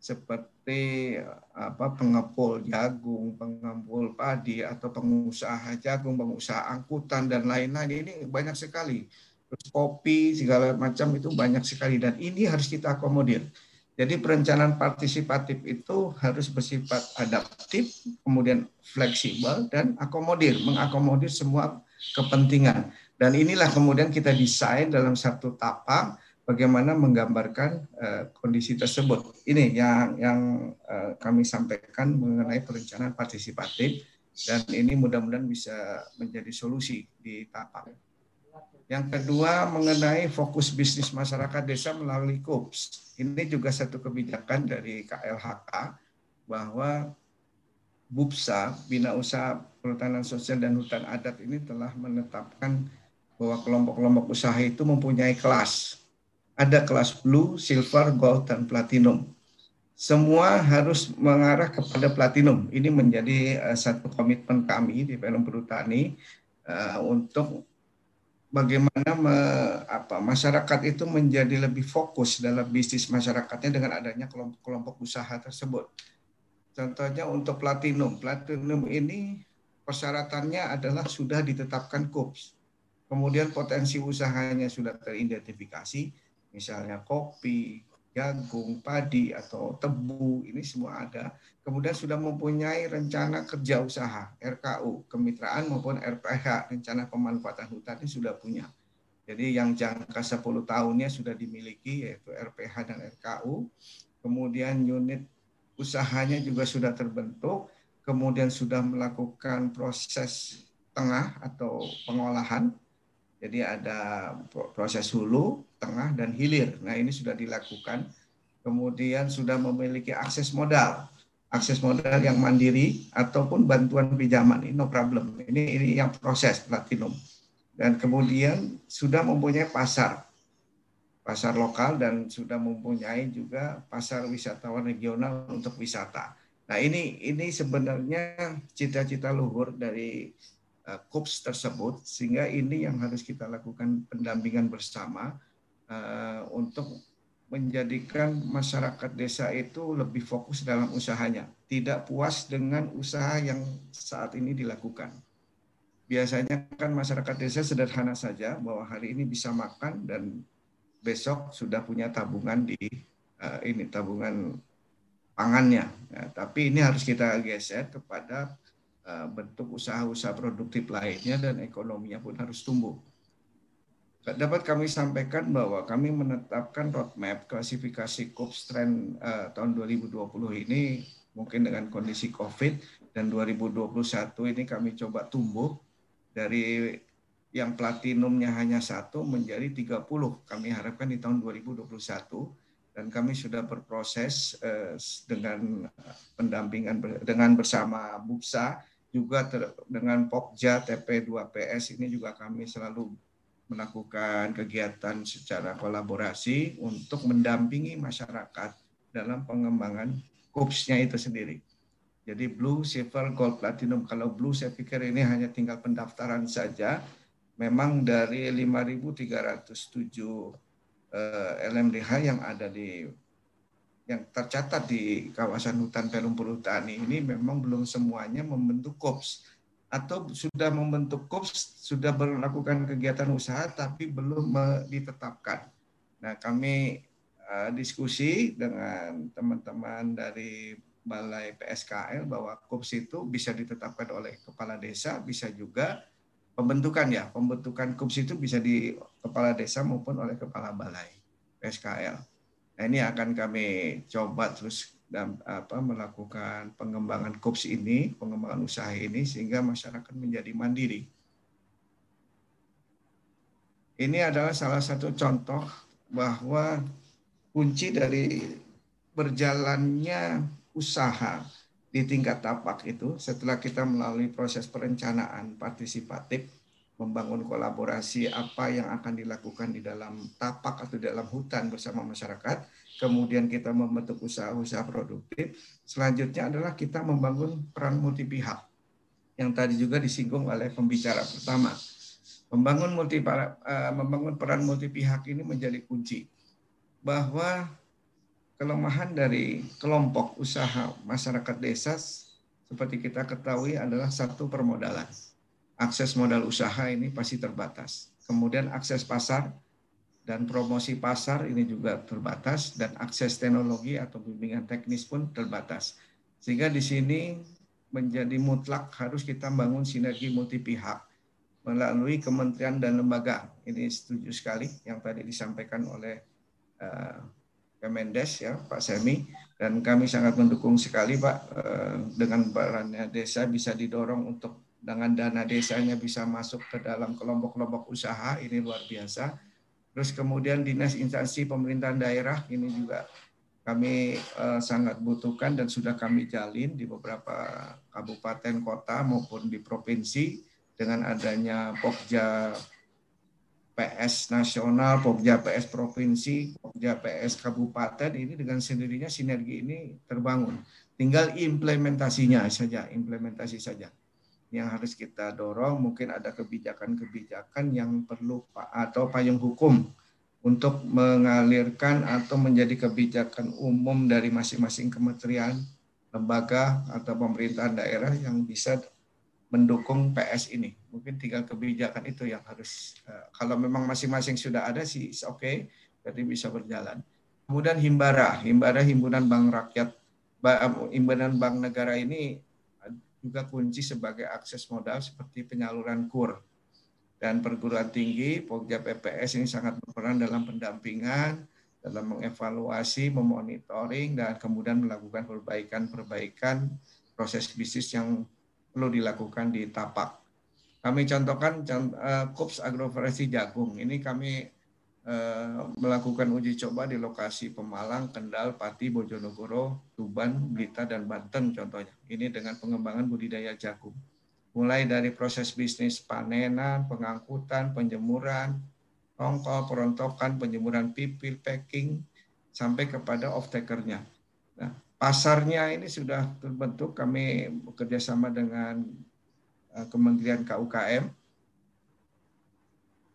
seperti apa pengepul jagung, pengepul padi atau pengusaha jagung, pengusaha angkutan dan lain-lain ini banyak sekali. Terus kopi segala macam itu banyak sekali dan ini harus kita akomodir. Jadi perencanaan partisipatif itu harus bersifat adaptif, kemudian fleksibel dan akomodir, mengakomodir semua kepentingan. Dan inilah kemudian kita desain dalam satu tapak bagaimana menggambarkan uh, kondisi tersebut. Ini yang yang uh, kami sampaikan mengenai perencanaan partisipatif dan ini mudah-mudahan bisa menjadi solusi di tapak. Yang kedua mengenai fokus bisnis masyarakat desa melalui KUPS. Ini juga satu kebijakan dari KLHK bahwa BUPSA, Bina Usaha Perhutanan Sosial dan Hutan Adat ini telah menetapkan bahwa kelompok-kelompok usaha itu mempunyai kelas. Ada kelas blue, silver, gold, dan platinum. Semua harus mengarah kepada platinum. Ini menjadi uh, satu komitmen kami di Pelum Perhutani uh, untuk bagaimana me, apa, masyarakat itu menjadi lebih fokus dalam bisnis masyarakatnya dengan adanya kelompok-kelompok usaha tersebut. Contohnya untuk platinum. Platinum ini persyaratannya adalah sudah ditetapkan KUPS. Kemudian potensi usahanya sudah teridentifikasi, misalnya kopi, jagung, padi, atau tebu, ini semua ada. Kemudian sudah mempunyai rencana kerja usaha, RKU, kemitraan maupun RPH, rencana pemanfaatan hutan ini sudah punya. Jadi yang jangka 10 tahunnya sudah dimiliki yaitu RPH dan RKU. Kemudian unit usahanya juga sudah terbentuk, kemudian sudah melakukan proses tengah atau pengolahan, jadi ada proses hulu, tengah, dan hilir. Nah ini sudah dilakukan. Kemudian sudah memiliki akses modal. Akses modal yang mandiri ataupun bantuan pinjaman. Ini no problem. Ini, ini yang proses platinum. Dan kemudian sudah mempunyai pasar. Pasar lokal dan sudah mempunyai juga pasar wisatawan regional untuk wisata. Nah ini ini sebenarnya cita-cita luhur dari uh, KUPS tersebut sehingga ini yang harus kita lakukan pendampingan bersama uh, untuk menjadikan masyarakat desa itu lebih fokus dalam usahanya, tidak puas dengan usaha yang saat ini dilakukan. Biasanya kan masyarakat desa sederhana saja bahwa hari ini bisa makan dan besok sudah punya tabungan di uh, ini tabungan pangannya. Ya, tapi ini harus kita geser kepada Eh, bentuk usaha-usaha produktif lainnya dan ekonominya pun harus tumbuh. Dapat kami sampaikan bahwa kami menetapkan roadmap klasifikasi KUPS trend uh, tahun 2020 ini mungkin dengan kondisi COVID dan 2021 ini kami coba tumbuh dari yang platinumnya hanya satu menjadi 30 kami harapkan di tahun 2021 dan kami sudah berproses uh, dengan pendampingan dengan bersama BUPSA juga ter, dengan Pokja TP2PS ini juga kami selalu melakukan kegiatan secara kolaborasi untuk mendampingi masyarakat dalam pengembangan KUPS-nya itu sendiri. Jadi Blue, Silver, Gold, Platinum. Kalau Blue saya pikir ini hanya tinggal pendaftaran saja. Memang dari 5.307 eh, LMDH yang ada di yang tercatat di kawasan hutan Pelung Perhutani ini memang belum semuanya membentuk KOPS atau sudah membentuk KOPS, sudah melakukan kegiatan usaha tapi belum ditetapkan. Nah, kami uh, diskusi dengan teman-teman dari Balai PSKL bahwa KOPS itu bisa ditetapkan oleh kepala desa, bisa juga pembentukan ya, pembentukan KOPS itu bisa di kepala desa maupun oleh kepala balai PSKL. Nah, ini akan kami coba terus dan apa melakukan pengembangan KUPS ini, pengembangan usaha ini sehingga masyarakat menjadi mandiri. Ini adalah salah satu contoh bahwa kunci dari berjalannya usaha di tingkat tapak itu setelah kita melalui proses perencanaan partisipatif membangun kolaborasi apa yang akan dilakukan di dalam tapak atau di dalam hutan bersama masyarakat. Kemudian kita membentuk usaha-usaha produktif. Selanjutnya adalah kita membangun peran multi pihak yang tadi juga disinggung oleh pembicara pertama. Membangun multi uh, membangun peran multi pihak ini menjadi kunci bahwa kelemahan dari kelompok usaha masyarakat desa seperti kita ketahui adalah satu permodalan akses modal usaha ini pasti terbatas. Kemudian akses pasar dan promosi pasar ini juga terbatas dan akses teknologi atau bimbingan teknis pun terbatas. Sehingga di sini menjadi mutlak harus kita bangun sinergi multi pihak melalui kementerian dan lembaga. Ini setuju sekali yang tadi disampaikan oleh uh, Kemendes ya Pak Semi dan kami sangat mendukung sekali Pak uh, dengan perannya desa bisa didorong untuk dengan dana desanya bisa masuk ke dalam kelompok-kelompok usaha ini luar biasa. Terus kemudian dinas instansi pemerintahan daerah ini juga kami uh, sangat butuhkan dan sudah kami jalin di beberapa kabupaten kota maupun di provinsi dengan adanya Pokja PS nasional, Pokja PS provinsi, Pokja PS kabupaten ini dengan sendirinya sinergi ini terbangun. Tinggal implementasinya saja, implementasi saja yang harus kita dorong. Mungkin ada kebijakan-kebijakan yang perlu atau payung hukum untuk mengalirkan atau menjadi kebijakan umum dari masing-masing kementerian, lembaga atau pemerintahan daerah yang bisa mendukung PS ini. Mungkin tinggal kebijakan itu yang harus eh, kalau memang masing-masing sudah ada sih oke, okay, berarti bisa berjalan. Kemudian Himbara, Himbara Himpunan Bank Rakyat, Himpunan Bank Negara ini juga kunci sebagai akses modal seperti penyaluran KUR dan perguruan tinggi, Pokja PPS ini sangat berperan dalam pendampingan, dalam mengevaluasi, memonitoring, dan kemudian melakukan perbaikan-perbaikan proses bisnis yang perlu dilakukan di tapak. Kami contohkan uh, KUPS Agroforestry Jagung. Ini kami uh, melakukan uji coba di lokasi Pemalang, Kendal, Pati, Bojonegoro, Tuban, Blitar, dan Banten contohnya. Ini dengan pengembangan budidaya jagung mulai dari proses bisnis panenan, pengangkutan, penjemuran, ongkol, perontokan, penjemuran pipil, packing, sampai kepada off-takernya. Nah, pasarnya ini sudah terbentuk, kami bekerja sama dengan Kementerian KUKM,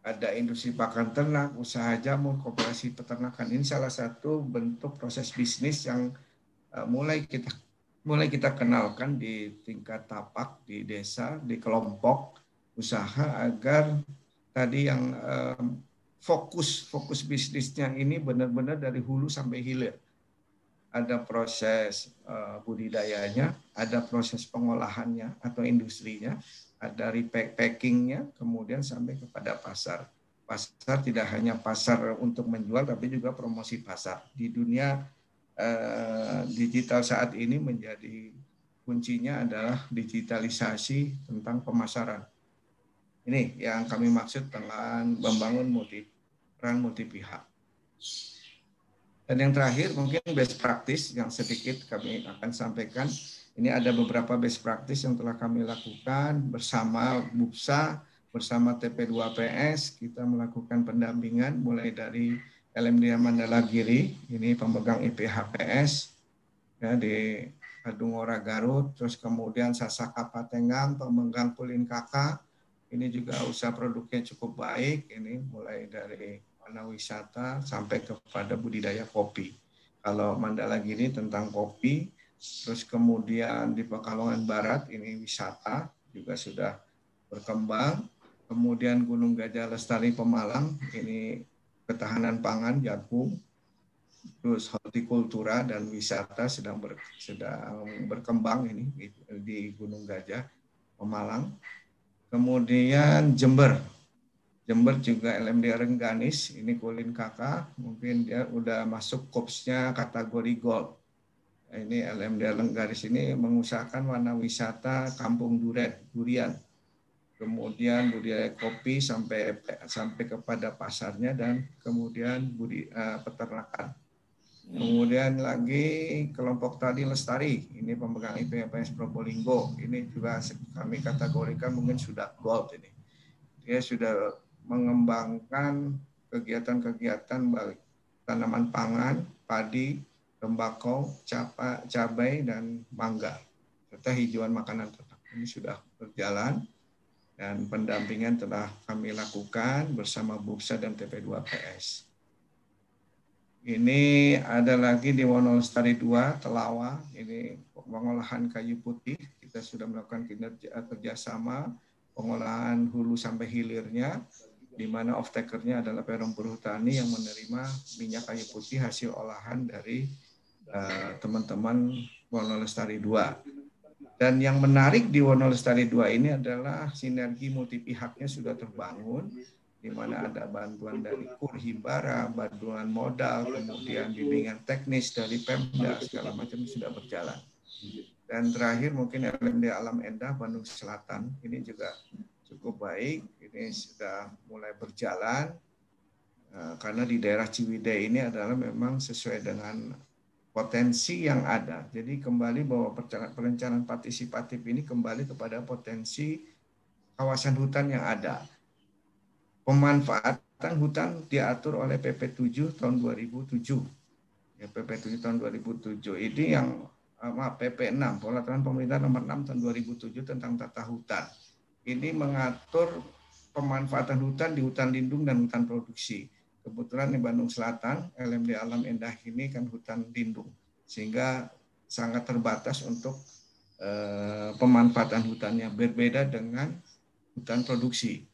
ada industri pakan ternak, usaha jamur, kooperasi peternakan. Ini salah satu bentuk proses bisnis yang uh, mulai kita mulai kita kenalkan di tingkat tapak, di desa, di kelompok usaha agar tadi yang um, fokus fokus bisnisnya ini benar-benar dari hulu sampai hilir. Ada proses uh, budidayanya, ada proses pengolahannya atau industrinya, ada repackingnya, kemudian sampai kepada pasar. Pasar tidak hanya pasar untuk menjual, tapi juga promosi pasar. Di dunia Eh, digital saat ini menjadi kuncinya adalah digitalisasi tentang pemasaran. Ini yang kami maksud dengan membangun multi peran multi pihak. Dan yang terakhir mungkin best practice yang sedikit kami akan sampaikan. Ini ada beberapa best practice yang telah kami lakukan bersama BUPSA, bersama TP2PS. Kita melakukan pendampingan mulai dari LMD Mandala Giri, ini pemegang IPHPS ya, di Kadungora Garut, terus kemudian Sasaka Patenggang, pemegang Kulin Kakak, ini juga usaha produknya cukup baik, ini mulai dari warna wisata sampai kepada budidaya kopi. Kalau Mandala Giri tentang kopi, terus kemudian di Pekalongan Barat ini wisata juga sudah berkembang, kemudian Gunung Gajah Lestari Pemalang ini ketahanan pangan jagung, terus hortikultura dan wisata sedang ber, sedang berkembang ini di Gunung Gajah, Pemalang. Kemudian Jember, Jember juga LMD Rengganis, ini Kulin Kakak, mungkin dia udah masuk kopsnya kategori gold. Ini LMD Rengganis ini mengusahakan warna wisata kampung durian, durian kemudian budidaya kopi sampai sampai kepada pasarnya dan kemudian budi uh, peternakan. Kemudian lagi kelompok tadi lestari, ini pemegang IPPS Probolinggo, ini juga kami kategorikan mungkin sudah gold ini. Dia sudah mengembangkan kegiatan-kegiatan baik tanaman pangan, padi, tembakau, cabai, dan mangga, serta hijauan makanan ternak. Ini sudah berjalan dan pendampingan telah kami lakukan bersama Buksa dan TP2PS. Ini ada lagi di Wonolestari 2, Telawa, ini pengolahan kayu putih. Kita sudah melakukan kinerja kerjasama pengolahan hulu sampai hilirnya, di mana off-takernya adalah Perum Perhutani yang menerima minyak kayu putih hasil olahan dari eh, teman-teman uh, Wonolestari 2 dan yang menarik di Wonolestari 2 ini adalah sinergi multi pihaknya sudah terbangun, di mana ada bantuan dari KUR Himbara, bantuan modal, kemudian bimbingan teknis dari Pemda, segala macam sudah berjalan. Dan terakhir mungkin LMD Alam Endah Bandung Selatan, ini juga cukup baik, ini sudah mulai berjalan, eh, karena di daerah Ciwidey ini adalah memang sesuai dengan potensi yang ada. Jadi kembali bahwa perencanaan partisipatif ini kembali kepada potensi kawasan hutan yang ada. Pemanfaatan hutan diatur oleh PP 7 tahun 2007. Ya, PP 7 tahun 2007 ini yang eh, maaf PP 6 Peraturan Pemerintah nomor 6 tahun 2007 tentang tata hutan. Ini mengatur pemanfaatan hutan di hutan lindung dan hutan produksi kebetulan di Bandung Selatan LMD Alam Endah ini kan hutan lindung sehingga sangat terbatas untuk eh, pemanfaatan hutannya berbeda dengan hutan produksi.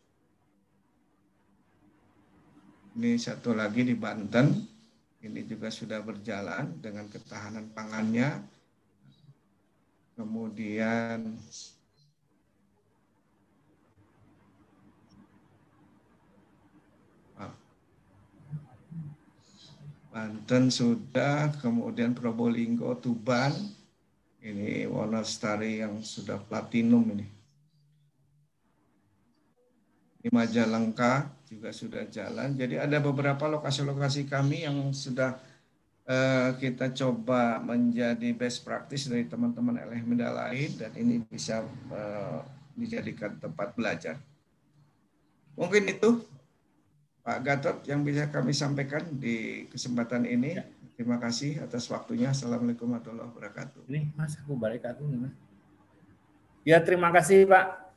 Ini satu lagi di Banten, ini juga sudah berjalan dengan ketahanan pangannya. Kemudian Banten sudah, kemudian Probolinggo, Tuban, ini Wonolestari yang sudah platinum ini. Ini Majalengka juga sudah jalan. Jadi ada beberapa lokasi-lokasi kami yang sudah uh, kita coba menjadi best practice dari teman-teman LMD lain dan ini bisa uh, dijadikan tempat belajar. Mungkin itu Pak Gatot yang bisa kami sampaikan di kesempatan ini. Ya. Terima kasih atas waktunya. Assalamualaikum warahmatullahi wabarakatuh. Ini Mas, aku balik aku. Ya, terima kasih Pak.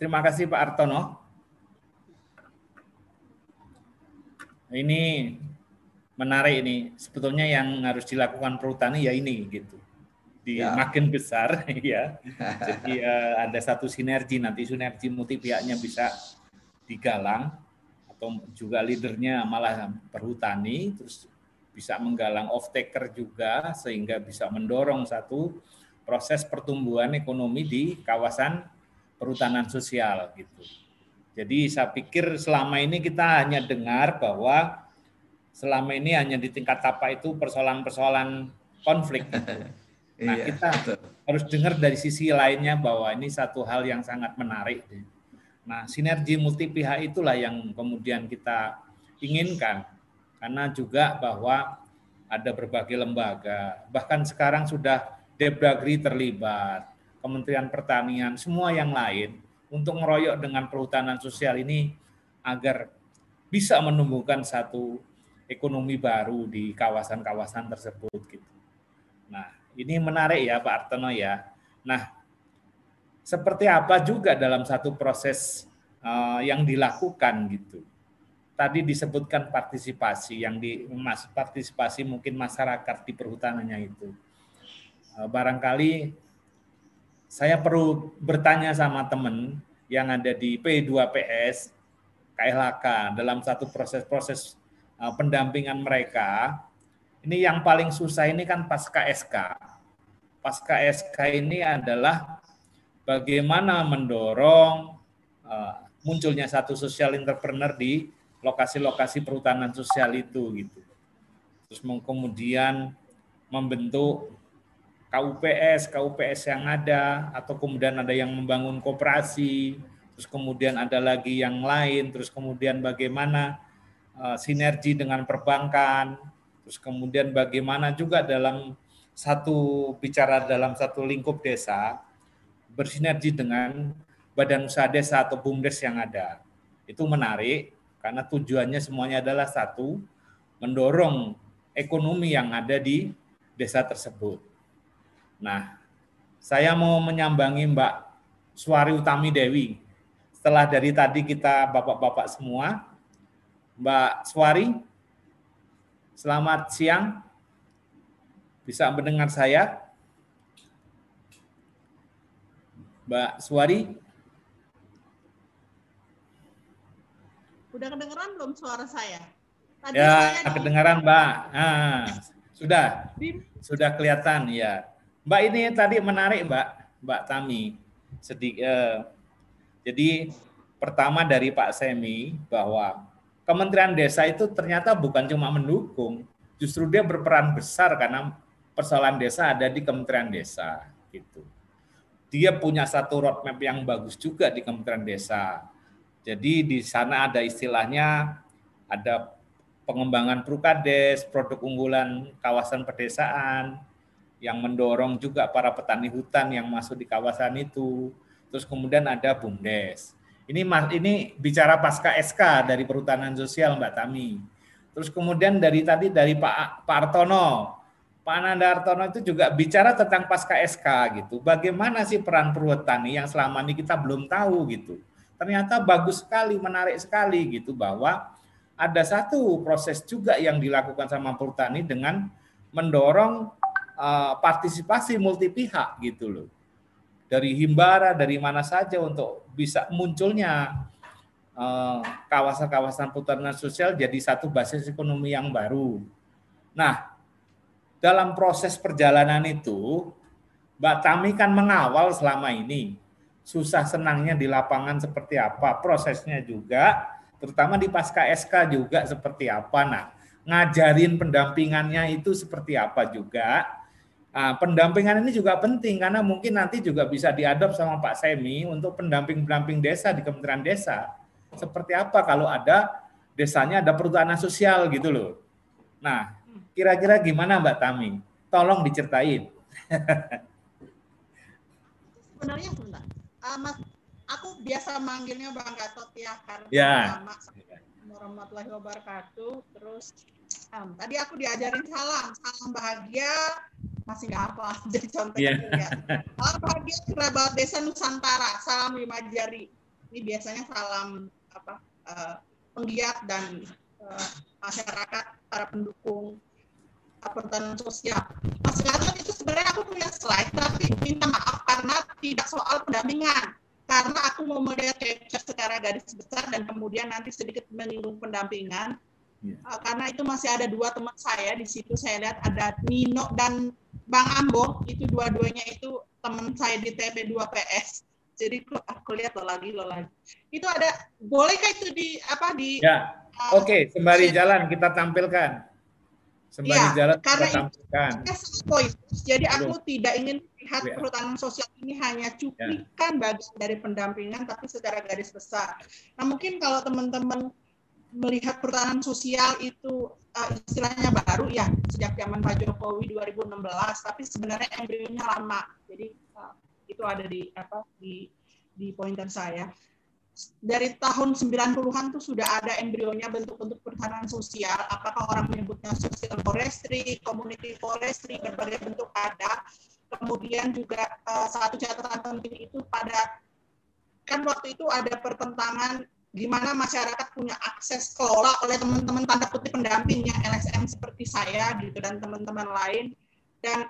Terima kasih Pak Artono. Ini menarik ini. Sebetulnya yang harus dilakukan perhutani ya ini gitu. Di ya. makin besar ya. Jadi uh, ada satu sinergi nanti sinergi multi pihaknya bisa digalang juga leadernya malah perhutani, terus bisa menggalang off taker juga sehingga bisa mendorong satu proses pertumbuhan ekonomi di kawasan perhutanan sosial gitu. Jadi saya pikir selama ini kita hanya dengar bahwa selama ini hanya di tingkat apa itu persoalan-persoalan konflik. Gitu. Nah iya, kita harus dengar dari sisi lainnya bahwa ini satu hal yang sangat menarik. Nah, sinergi multi pihak itulah yang kemudian kita inginkan. Karena juga bahwa ada berbagai lembaga, bahkan sekarang sudah Depdagri terlibat, Kementerian Pertanian, semua yang lain untuk meroyok dengan perhutanan sosial ini agar bisa menumbuhkan satu ekonomi baru di kawasan-kawasan tersebut gitu. Nah, ini menarik ya Pak Artono ya. Nah, seperti apa juga dalam satu proses uh, yang dilakukan gitu. Tadi disebutkan partisipasi yang di mas, partisipasi mungkin masyarakat di perhutanannya itu. Uh, barangkali saya perlu bertanya sama teman yang ada di P2PS KLHK dalam satu proses-proses uh, pendampingan mereka. Ini yang paling susah ini kan pasca SK. Pasca SK ini adalah bagaimana mendorong uh, munculnya satu social entrepreneur di lokasi-lokasi perhutanan sosial itu gitu. Terus kemudian membentuk KUPS, KUPS yang ada atau kemudian ada yang membangun koperasi, terus kemudian ada lagi yang lain, terus kemudian bagaimana uh, sinergi dengan perbankan, terus kemudian bagaimana juga dalam satu bicara dalam satu lingkup desa bersinergi dengan badan usaha desa atau BUMDes yang ada. Itu menarik karena tujuannya semuanya adalah satu, mendorong ekonomi yang ada di desa tersebut. Nah, saya mau menyambangi Mbak Suari Utami Dewi. Setelah dari tadi kita bapak-bapak semua, Mbak Suari, selamat siang. Bisa mendengar saya? Mbak Suwari. Udah kedengeran belum suara saya? Tadi ya, saya kedengaran Mbak. Nah, sudah. Sudah kelihatan ya. Mbak ini tadi menarik Mbak, Mbak Tami. Sedih, eh, jadi pertama dari Pak Semi bahwa Kementerian Desa itu ternyata bukan cuma mendukung, justru dia berperan besar karena persoalan desa ada di Kementerian Desa gitu dia punya satu roadmap yang bagus juga di Kementerian Desa. Jadi di sana ada istilahnya ada pengembangan prukades, produk unggulan kawasan pedesaan, yang mendorong juga para petani hutan yang masuk di kawasan itu. Terus kemudian ada BUMDes. Ini ini bicara pasca SK dari Perhutanan Sosial Mbak Tami. Terus kemudian dari tadi dari Pak Pak Artono, Pak Ananda Artono itu juga bicara tentang pasca SK gitu. Bagaimana sih peran perhutani yang selama ini kita belum tahu gitu. Ternyata bagus sekali, menarik sekali gitu bahwa ada satu proses juga yang dilakukan sama perhutani dengan mendorong uh, partisipasi multi pihak gitu loh. Dari himbara, dari mana saja untuk bisa munculnya uh, kawasan-kawasan perhutanan sosial jadi satu basis ekonomi yang baru. Nah, dalam proses perjalanan itu, Mbak Tami kan mengawal selama ini. Susah senangnya di lapangan seperti apa, prosesnya juga, terutama di pasca SK juga seperti apa. Nah, ngajarin pendampingannya itu seperti apa juga Nah, pendampingan ini juga penting karena mungkin nanti juga bisa diadop sama Pak Semi untuk pendamping-pendamping desa di Kementerian Desa. Seperti apa kalau ada desanya ada perhutanan sosial gitu loh. Nah, kira-kira gimana Mbak Tami? Tolong diceritain. Sebenarnya. Uh, Mas, aku biasa manggilnya Bang Gatot ya karena ya. warahmatullahi wabarakatuh. Terus um, tadi aku diajarin salam, salam bahagia, masih nggak apa jadi contoh yeah. ya. Salam bahagia kerabat desa Nusantara, salam lima jari. Ini biasanya salam apa uh, penggiat dan uh, masyarakat para pendukung perhutanan sosial. Mas Gatot itu sebenarnya aku punya slide, tapi minta maaf karena tidak soal pendampingan. Karena aku mau melihat capture secara garis besar dan kemudian nanti sedikit menyinggung pendampingan. Yeah. Uh, karena itu masih ada dua teman saya di situ saya lihat ada Nino dan Bang Ambo itu dua-duanya itu teman saya di TP 2 PS. Jadi aku lihat lo lagi lo lagi. Itu ada bolehkah itu di apa di Ya. Oke, okay, sembari jalan kita tampilkan. Sembari ya, jalan karena kita tampilkan. Itu poin. Jadi aku Belum. tidak ingin lihat ya. perhutanan sosial ini hanya cuplikan ya. bagian dari pendampingan tapi secara garis besar. Nah, mungkin kalau teman-teman melihat pertahanan sosial itu uh, istilahnya baru ya sejak zaman Pak Jokowi 2016 tapi sebenarnya embrionya lama jadi uh, itu ada di apa di di pointer saya dari tahun 90-an tuh sudah ada embrionya bentuk-bentuk pertahanan sosial. Apakah orang menyebutnya social forestry, community forestry berbagai bentuk ada. Kemudian juga uh, satu catatan penting itu pada kan waktu itu ada pertentangan gimana masyarakat punya akses kelola oleh teman-teman tanda kutip pendamping yang LSM seperti saya gitu dan teman-teman lain. Dan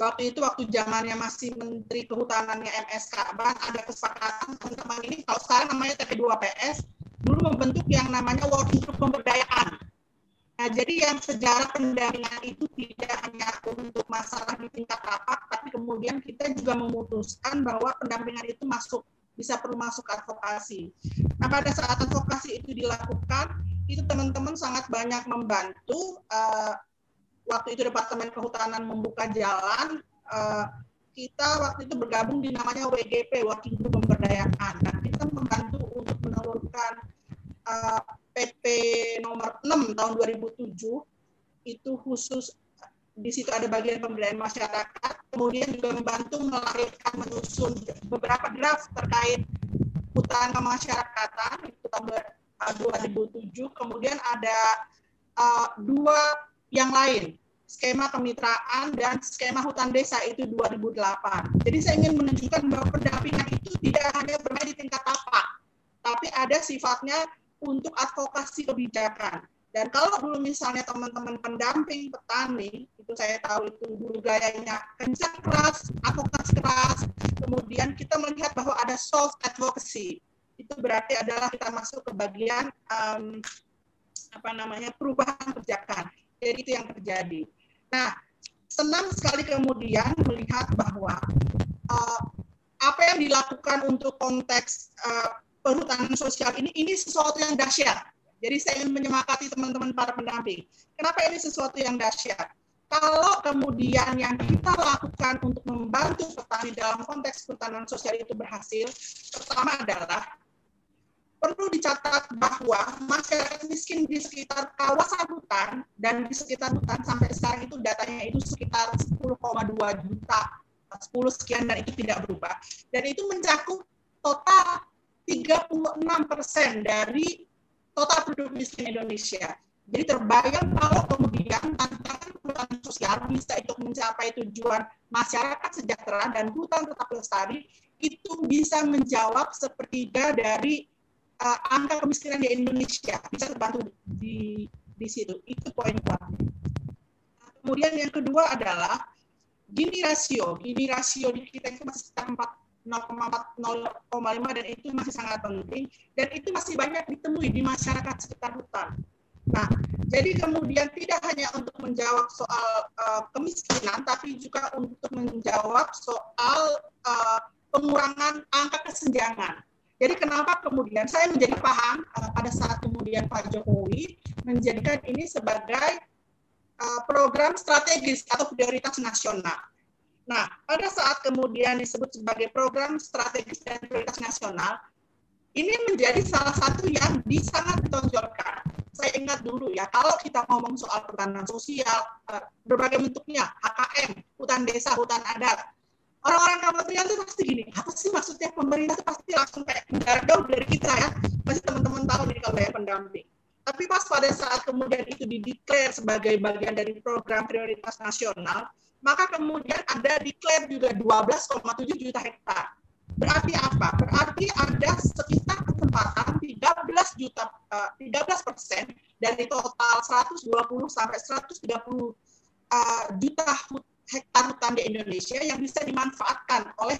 waktu itu waktu zamannya masih Menteri Kehutanannya MS Kaban ada kesepakatan teman-teman ini kalau sekarang namanya TP2PS dulu membentuk yang namanya working group pemberdayaan. Nah, jadi yang sejarah pendampingan itu tidak hanya untuk masalah di tingkat rapat, tapi kemudian kita juga memutuskan bahwa pendampingan itu masuk bisa perlu masuk advokasi. Nah, pada saat advokasi itu dilakukan, itu teman-teman sangat banyak membantu. Uh, waktu itu Departemen Kehutanan membuka jalan, uh, kita waktu itu bergabung di namanya WGP, Working Group Pemberdayaan. Dan kita membantu untuk menurunkan uh, eh, PP nomor 6 tahun 2007 itu khusus di situ ada bagian pemberdayaan masyarakat, kemudian juga membantu melahirkan menyusun beberapa draft terkait hutan kemasyarakatan itu tahun 2007, kemudian ada uh, dua yang lain, skema kemitraan dan skema hutan desa itu 2008. Jadi saya ingin menunjukkan bahwa pendampingan itu tidak hanya bermain di tingkat tapak, tapi ada sifatnya untuk advokasi kebijakan. Dan kalau dulu misalnya teman-teman pendamping petani, itu saya tahu itu dulu gayanya kencang keras, advokasi keras, kemudian kita melihat bahwa ada soft advocacy. Itu berarti adalah kita masuk ke bagian um, apa namanya perubahan kebijakan. Jadi itu yang terjadi. Nah, senang sekali kemudian melihat bahwa uh, apa yang dilakukan untuk konteks uh, perhutanan sosial ini ini sesuatu yang dahsyat jadi saya ingin menyemangati teman-teman para pendamping. Kenapa ini sesuatu yang dahsyat? Kalau kemudian yang kita lakukan untuk membantu petani dalam konteks pertanian sosial itu berhasil, pertama adalah perlu dicatat bahwa masyarakat miskin di sekitar kawasan hutan dan di sekitar hutan sampai sekarang itu datanya itu sekitar 10,2 juta 10 sekian dan itu tidak berubah dan itu mencakup total 36 persen dari total penduduk miskin Indonesia. Jadi terbayang kalau kemudian tantangan hutan sosial bisa itu mencapai tujuan masyarakat sejahtera dan hutan tetap lestari itu bisa menjawab sepertiga dari uh, angka kemiskinan di Indonesia bisa terbantu di di situ. Itu poin pertama. Kemudian yang kedua adalah gini rasio. Gini rasio di kita itu masih sekitar 4 0,5 dan itu masih sangat penting dan itu masih banyak ditemui di masyarakat sekitar hutan. Nah, jadi kemudian tidak hanya untuk menjawab soal uh, kemiskinan, tapi juga untuk menjawab soal uh, pengurangan angka kesenjangan. Jadi kenapa kemudian saya menjadi paham uh, pada saat kemudian Pak Jokowi menjadikan ini sebagai uh, program strategis atau prioritas nasional. Nah, pada saat kemudian disebut sebagai program strategis dan prioritas nasional, ini menjadi salah satu yang sangat ditonjolkan saya ingat dulu ya, kalau kita ngomong soal pertanahan sosial, eh, berbagai bentuknya, HKM, hutan desa, hutan adat, orang-orang kementerian itu pasti gini, apa sih maksudnya pemerintah itu pasti langsung kayak mendarat jauh dari kita ya, pasti teman-teman tahu nih kalau saya pendamping. Tapi pas pada saat kemudian itu dideklar sebagai bagian dari program prioritas nasional, maka kemudian ada declare juga 12,7 juta hektar. Berarti apa? Berarti ada sekitar kesempatan 13 juta uh, eh, 13 persen dari total 120 sampai 130 uh, juta hektar hutan di Indonesia yang bisa dimanfaatkan oleh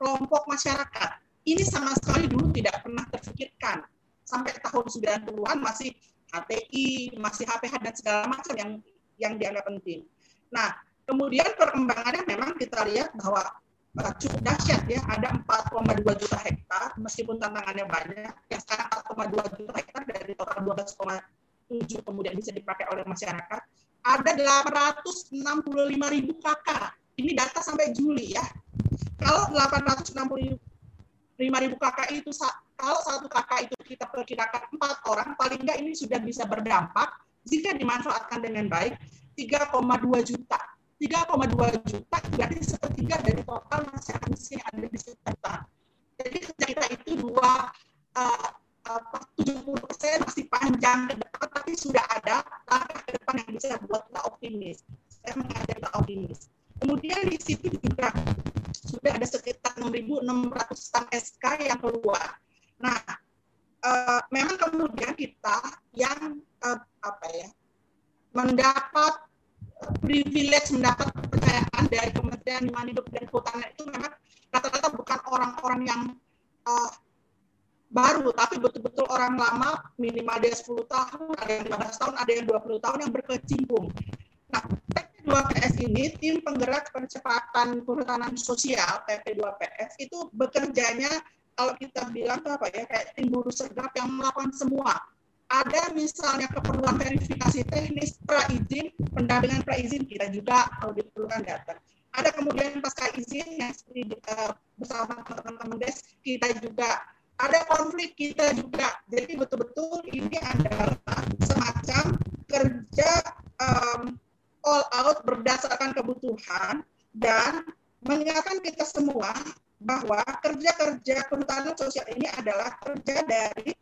kelompok masyarakat. Ini sama sekali dulu tidak pernah terfikirkan. Sampai tahun 90-an masih HTI, masih HPH dan segala macam yang yang dianggap penting. Nah, kemudian perkembangannya memang kita lihat bahwa uh, cukup dahsyat ya. Ada 4,2 juta hektar meskipun tantangannya banyak. Yang sekarang 4,2 juta hektar dari total 12,7 kemudian bisa dipakai oleh masyarakat. Ada 865 ribu kakak. Ini data sampai Juli ya. Kalau 865 ribu kakak itu kalau satu kakak itu kita perkirakan empat orang, paling enggak ini sudah bisa berdampak jika dimanfaatkan dengan baik 3,2 juta 3,2 juta berarti sepertiga dari total masyarakat yang ada di sekitar. Jadi kerja kita itu dua uh, 70 persen masih panjang ke depan, tapi sudah ada langkah ke depan yang bisa buat kita optimis. Saya mengajak kita optimis. Kemudian di situ juga sudah ada sekitar 6.600 SK yang keluar. Nah, uh, memang kemudian kita yang uh, apa ya mendapat privilege mendapat kepercayaan dari Kementerian Lingkungan Hidup dan Kehutanan itu memang rata-rata bukan orang-orang yang uh, baru, tapi betul-betul orang lama minimal dia 10 tahun, ada yang 15 tahun, ada yang 20 tahun yang berkecimpung. Nah, PP2PS ini, tim penggerak percepatan perhutanan sosial, PP2PS, itu bekerjanya kalau kita bilang apa ya, kayak tim buru sergap yang melakukan semua ada misalnya keperluan verifikasi teknis pra izin, pendampingan pra izin kita juga kalau diperlukan data. Ada kemudian pasca izin yang seperti uh, bersama teman-teman des kita juga ada konflik kita juga. Jadi betul-betul ini adalah semacam kerja um, all out berdasarkan kebutuhan dan mengingatkan kita semua bahwa kerja-kerja perhutanan sosial ini adalah kerja dari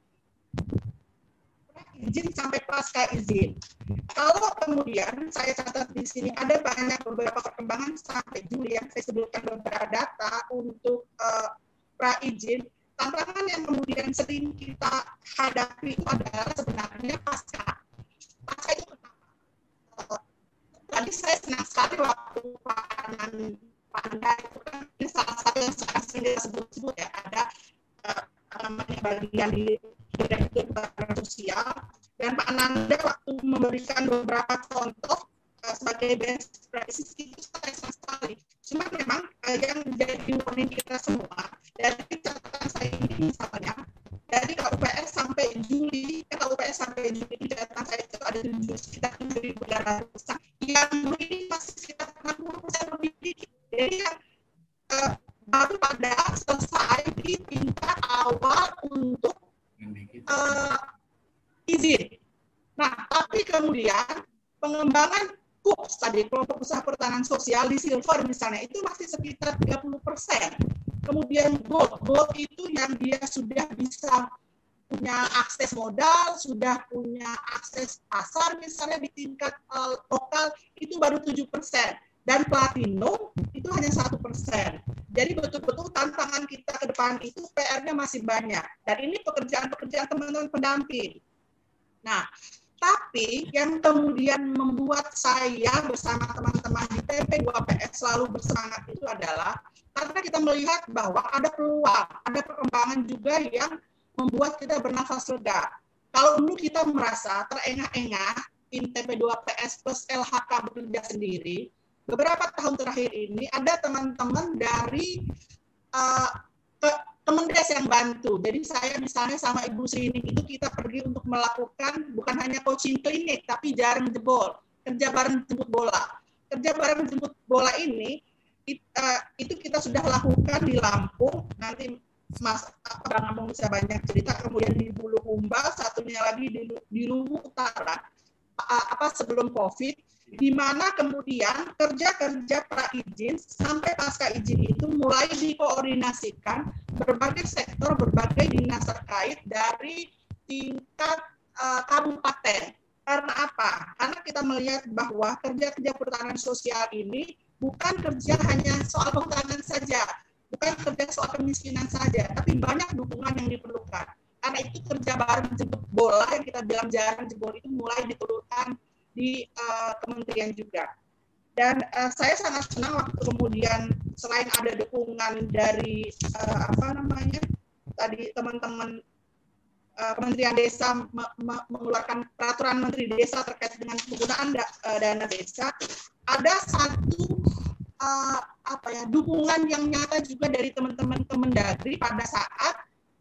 izin sampai pasca izin. Kalau kemudian saya catat di sini ada banyak beberapa perkembangan sampai Juli yang saya sebutkan beberapa data untuk uh, pra izin. Tantangan yang kemudian sering kita hadapi itu adalah sebenarnya pasca. Pasca itu uh, tadi saya senang sekali waktu Pak Anda itu kan ini salah satu yang sering disebut-sebut ya ada uh, namanya bagian di direktur sosial dan Pak Nanda waktu memberikan beberapa contoh uh, sebagai best practice itu sangat sekali. Cuma memang uh, yang menjadi warning kita semua dari catatan saya ini misalnya dari KUPS sampai Juli, eh, KUPS sampai Juli catatan saya itu ada tujuh sekitar tujuh ribu delapan yang ini masih sekitar enam puluh persen lebih dikit. Jadi yang uh, baru pada selesai di tingkat awal untuk uh, izin. Nah, tapi kemudian pengembangan KUPS tadi kelompok usaha pertahanan sosial di silver misalnya itu masih sekitar 30 persen. Kemudian gold, gold itu yang dia sudah bisa punya akses modal, sudah punya akses pasar misalnya di tingkat uh, lokal itu baru 7 persen dan platinum itu hanya satu persen. Jadi betul-betul tantangan kita ke depan itu PR-nya masih banyak dan ini pekerjaan-pekerjaan teman-teman pendamping. Nah, tapi yang kemudian membuat saya bersama teman-teman di TP2PS selalu bersemangat itu adalah karena kita melihat bahwa ada peluang, ada perkembangan juga yang membuat kita bernafas lega. Kalau dulu kita merasa terengah-engah, tim TP2PS plus LHK bekerja sendiri, beberapa tahun terakhir ini ada teman-teman dari uh, Kemendes yang bantu. Jadi saya misalnya sama Ibu Sri ini itu kita pergi untuk melakukan bukan hanya coaching klinik, tapi jarang jebol, kerja bareng jemput bola. Kerja bareng jemput bola ini eh, itu kita sudah lakukan di Lampung. Nanti Mas Bang bisa banyak cerita. Kemudian di Bulu Umbal, satunya lagi di, di Luwu Utara. Apa sebelum COVID di mana kemudian kerja-kerja pra izin sampai pasca izin itu mulai dikoordinasikan berbagai sektor, berbagai dinas terkait dari tingkat uh, kabupaten. Karena apa? Karena kita melihat bahwa kerja-kerja pertahanan sosial ini bukan kerja hanya soal pertahanan saja, bukan kerja soal kemiskinan saja, tapi banyak dukungan yang diperlukan. Karena itu kerja bareng jemput bola yang kita bilang jarang jebol itu mulai diperlukan di uh, kementerian juga. Dan uh, saya sangat senang waktu kemudian selain ada dukungan dari uh, apa namanya tadi teman-teman uh, Kementerian Desa me me mengeluarkan peraturan Menteri Desa terkait dengan penggunaan da dana desa, ada satu uh, apa ya dukungan yang nyata juga dari teman-teman Kemendagri pada saat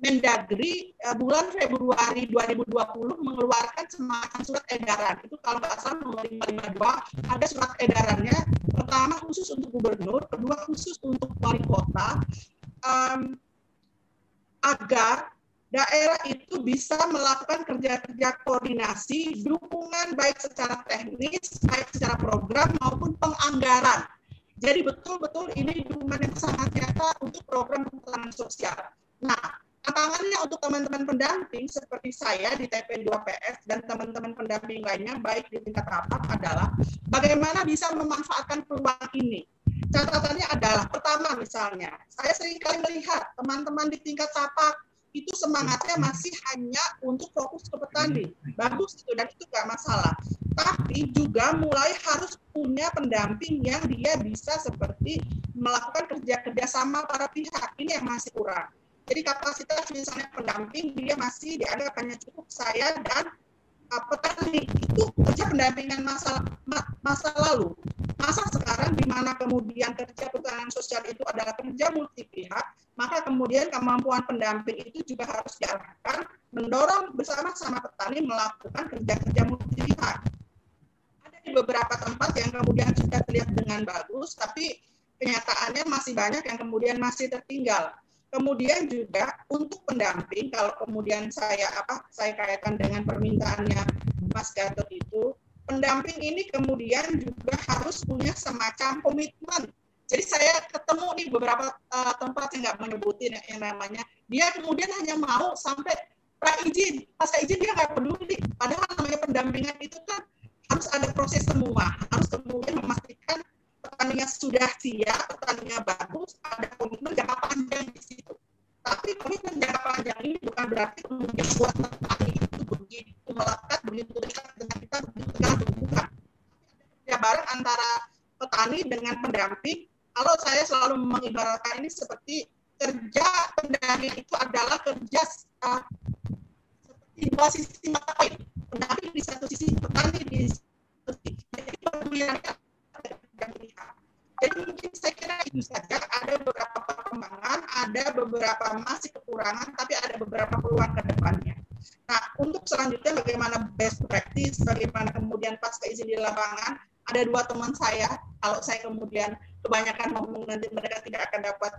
Mendagri uh, bulan Februari 2020 mengeluarkan semacam surat edaran. Itu kalau nggak salah nomor 552 ada surat edarannya. Pertama khusus untuk gubernur, kedua khusus untuk wali kota um, agar daerah itu bisa melakukan kerja-kerja koordinasi, dukungan baik secara teknis, baik secara program maupun penganggaran. Jadi betul-betul ini dukungan yang sangat nyata untuk program pertahanan sosial. Nah, Tantangannya untuk teman-teman pendamping seperti saya di TP2PS dan teman-teman pendamping lainnya baik di tingkat rapat adalah bagaimana bisa memanfaatkan peluang ini. Catatannya adalah pertama misalnya, saya sering kali melihat teman-teman di tingkat tapak itu semangatnya masih hanya untuk fokus ke petani. Bagus itu dan itu gak masalah. Tapi juga mulai harus punya pendamping yang dia bisa seperti melakukan kerja-kerja sama para pihak. Ini yang masih kurang jadi kapasitas misalnya pendamping dia masih dianggap cukup saya dan uh, petani itu kerja pendampingan masa masa lalu. Masa sekarang di mana kemudian kerja pertahanan sosial itu adalah kerja multi pihak, maka kemudian kemampuan pendamping itu juga harus diarahkan mendorong bersama-sama petani melakukan kerja-kerja multi pihak. Ada di beberapa tempat yang kemudian sudah terlihat dengan bagus, tapi kenyataannya masih banyak yang kemudian masih tertinggal Kemudian juga untuk pendamping, kalau kemudian saya apa saya kaitkan dengan permintaannya Mas Gatot itu, pendamping ini kemudian juga harus punya semacam komitmen. Jadi saya ketemu di beberapa uh, tempat yang nggak menyebutin yang namanya, dia kemudian hanya mau sampai pra izin, pasca izin dia nggak peduli. Padahal namanya pendampingan itu kan harus ada proses semua, harus kemudian memastikan petaninya sudah siap, petaninya bagus, ada komitmen jangka panjang di situ. Tapi komitmen jangka panjang ini bukan berarti kemudian buat petani itu begitu melekat, begitu dekat dengan kita, begitu dekat, bukan. Ya bareng antara petani dengan pendamping. Kalau saya selalu mengibaratkan ini seperti kerja pendamping itu adalah kerja uh, seperti dua sisi mata Pendamping di satu sisi, petani di satu sisi. Jadi melihat. Jadi mungkin saya kira itu saja ada beberapa perkembangan, ada beberapa masih kekurangan, tapi ada beberapa peluang ke depannya. Nah, untuk selanjutnya bagaimana best practice, bagaimana kemudian pas izin di lapangan, ada dua teman saya, kalau saya kemudian kebanyakan ngomong nanti mereka tidak akan dapat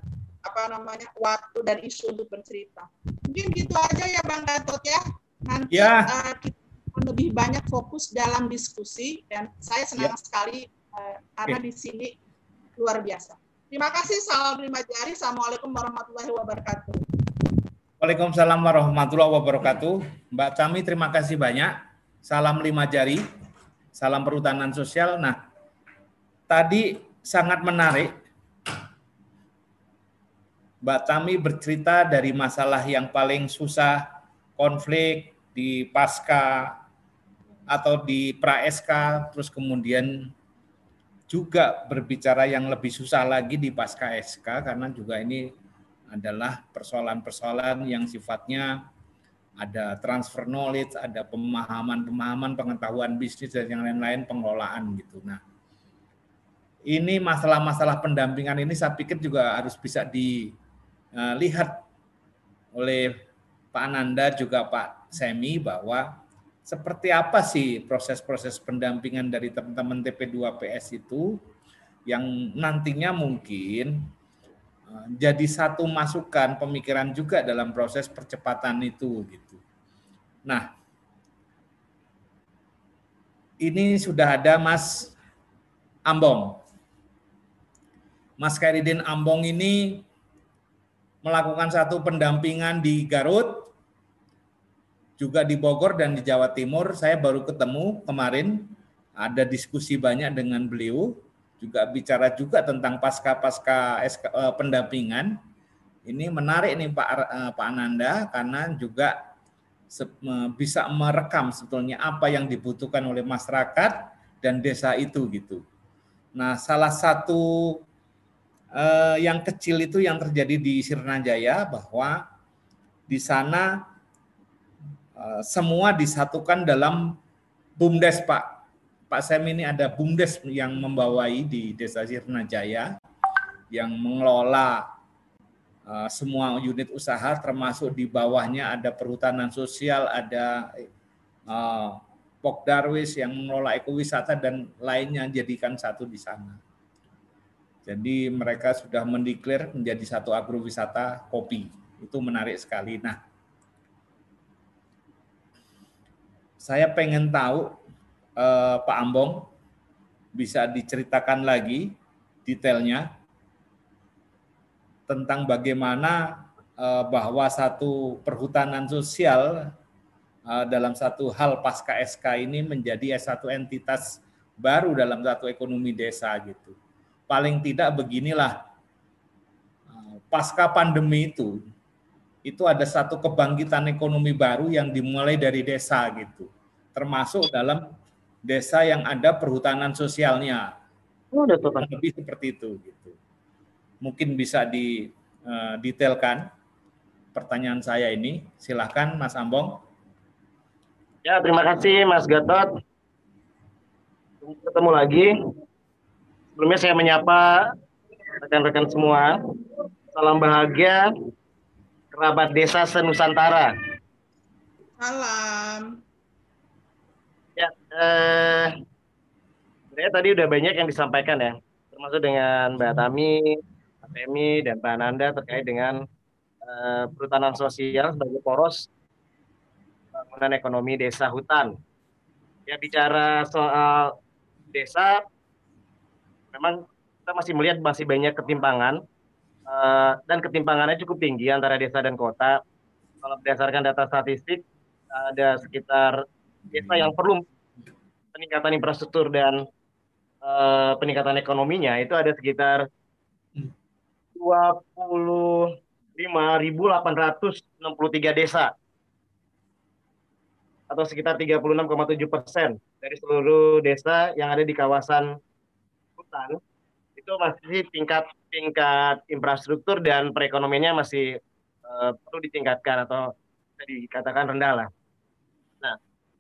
apa namanya waktu dan isu untuk bercerita. Mungkin gitu aja ya Bang Gatot ya. Nanti ya. uh, kita lebih banyak fokus dalam diskusi dan saya senang Ya. sekali eh, karena di sini luar biasa. Terima kasih. Salam lima jari. Assalamualaikum warahmatullahi wabarakatuh. Waalaikumsalam warahmatullahi wabarakatuh. Mbak Cami, terima kasih banyak. Salam lima jari, salam perhutanan sosial. Nah, tadi sangat menarik. Mbak Tami bercerita dari masalah yang paling susah, konflik di pasca atau di pra-SK, terus kemudian juga berbicara yang lebih susah lagi di pasca SK, karena juga ini adalah persoalan-persoalan yang sifatnya ada transfer knowledge, ada pemahaman-pemahaman, pengetahuan bisnis dan yang lain-lain pengelolaan gitu. Nah, ini masalah-masalah pendampingan ini saya pikir juga harus bisa dilihat oleh Pak Ananda juga Pak Semi bahwa seperti apa sih proses-proses pendampingan dari teman-teman TP2PS itu yang nantinya mungkin uh, jadi satu masukan pemikiran juga dalam proses percepatan itu gitu. Nah, ini sudah ada Mas Ambong. Mas Kairidin Ambong ini melakukan satu pendampingan di Garut, juga di Bogor dan di Jawa Timur. Saya baru ketemu kemarin, ada diskusi banyak dengan beliau, juga bicara juga tentang pasca-pasca eh, pendampingan. Ini menarik nih Pak eh, Pak Ananda karena juga bisa merekam sebetulnya apa yang dibutuhkan oleh masyarakat dan desa itu gitu. Nah, salah satu eh, yang kecil itu yang terjadi di Sirnajaya bahwa di sana semua disatukan dalam BUMDes Pak. Pak Sem ini ada BUMDes yang membawai di Desa Sirnajaya yang mengelola uh, semua unit usaha termasuk di bawahnya ada perhutanan sosial, ada uh, Pok Darwis yang mengelola ekowisata dan lainnya jadikan satu di sana. Jadi mereka sudah mendeklar menjadi satu agrowisata kopi. Itu menarik sekali. Nah, saya pengen tahu eh, Pak Ambong bisa diceritakan lagi detailnya tentang bagaimana eh, bahwa satu perhutanan sosial eh, dalam satu hal pasca SK ini menjadi satu entitas baru dalam satu ekonomi desa gitu. Paling tidak beginilah eh, pasca pandemi itu itu ada satu kebangkitan ekonomi baru yang dimulai dari desa gitu. Termasuk dalam desa yang ada perhutanan sosialnya. Oh, total. Lebih seperti itu gitu. Mungkin bisa didetailkan pertanyaan saya ini. Silahkan Mas Ambong. Ya, terima kasih Mas Gatot. Ketemu lagi. Sebelumnya saya menyapa rekan-rekan semua. Salam bahagia kerabat desa senusantara. Salam. Eh, sebenarnya tadi udah banyak yang disampaikan ya, termasuk dengan Mbak Tami, Pak Temi, dan Pak Ananda terkait dengan eh, perhutanan sosial sebagai poros bangunan ekonomi desa hutan. Ya bicara soal desa, memang kita masih melihat masih banyak ketimpangan eh, dan ketimpangannya cukup tinggi antara desa dan kota. Kalau berdasarkan data statistik, ada sekitar desa yang perlu peningkatan infrastruktur dan uh, peningkatan ekonominya itu ada sekitar 25.863 desa. Atau sekitar 36,7 persen dari seluruh desa yang ada di kawasan hutan. Itu masih tingkat tingkat infrastruktur dan perekonomiannya masih uh, perlu ditingkatkan atau bisa dikatakan rendah lah.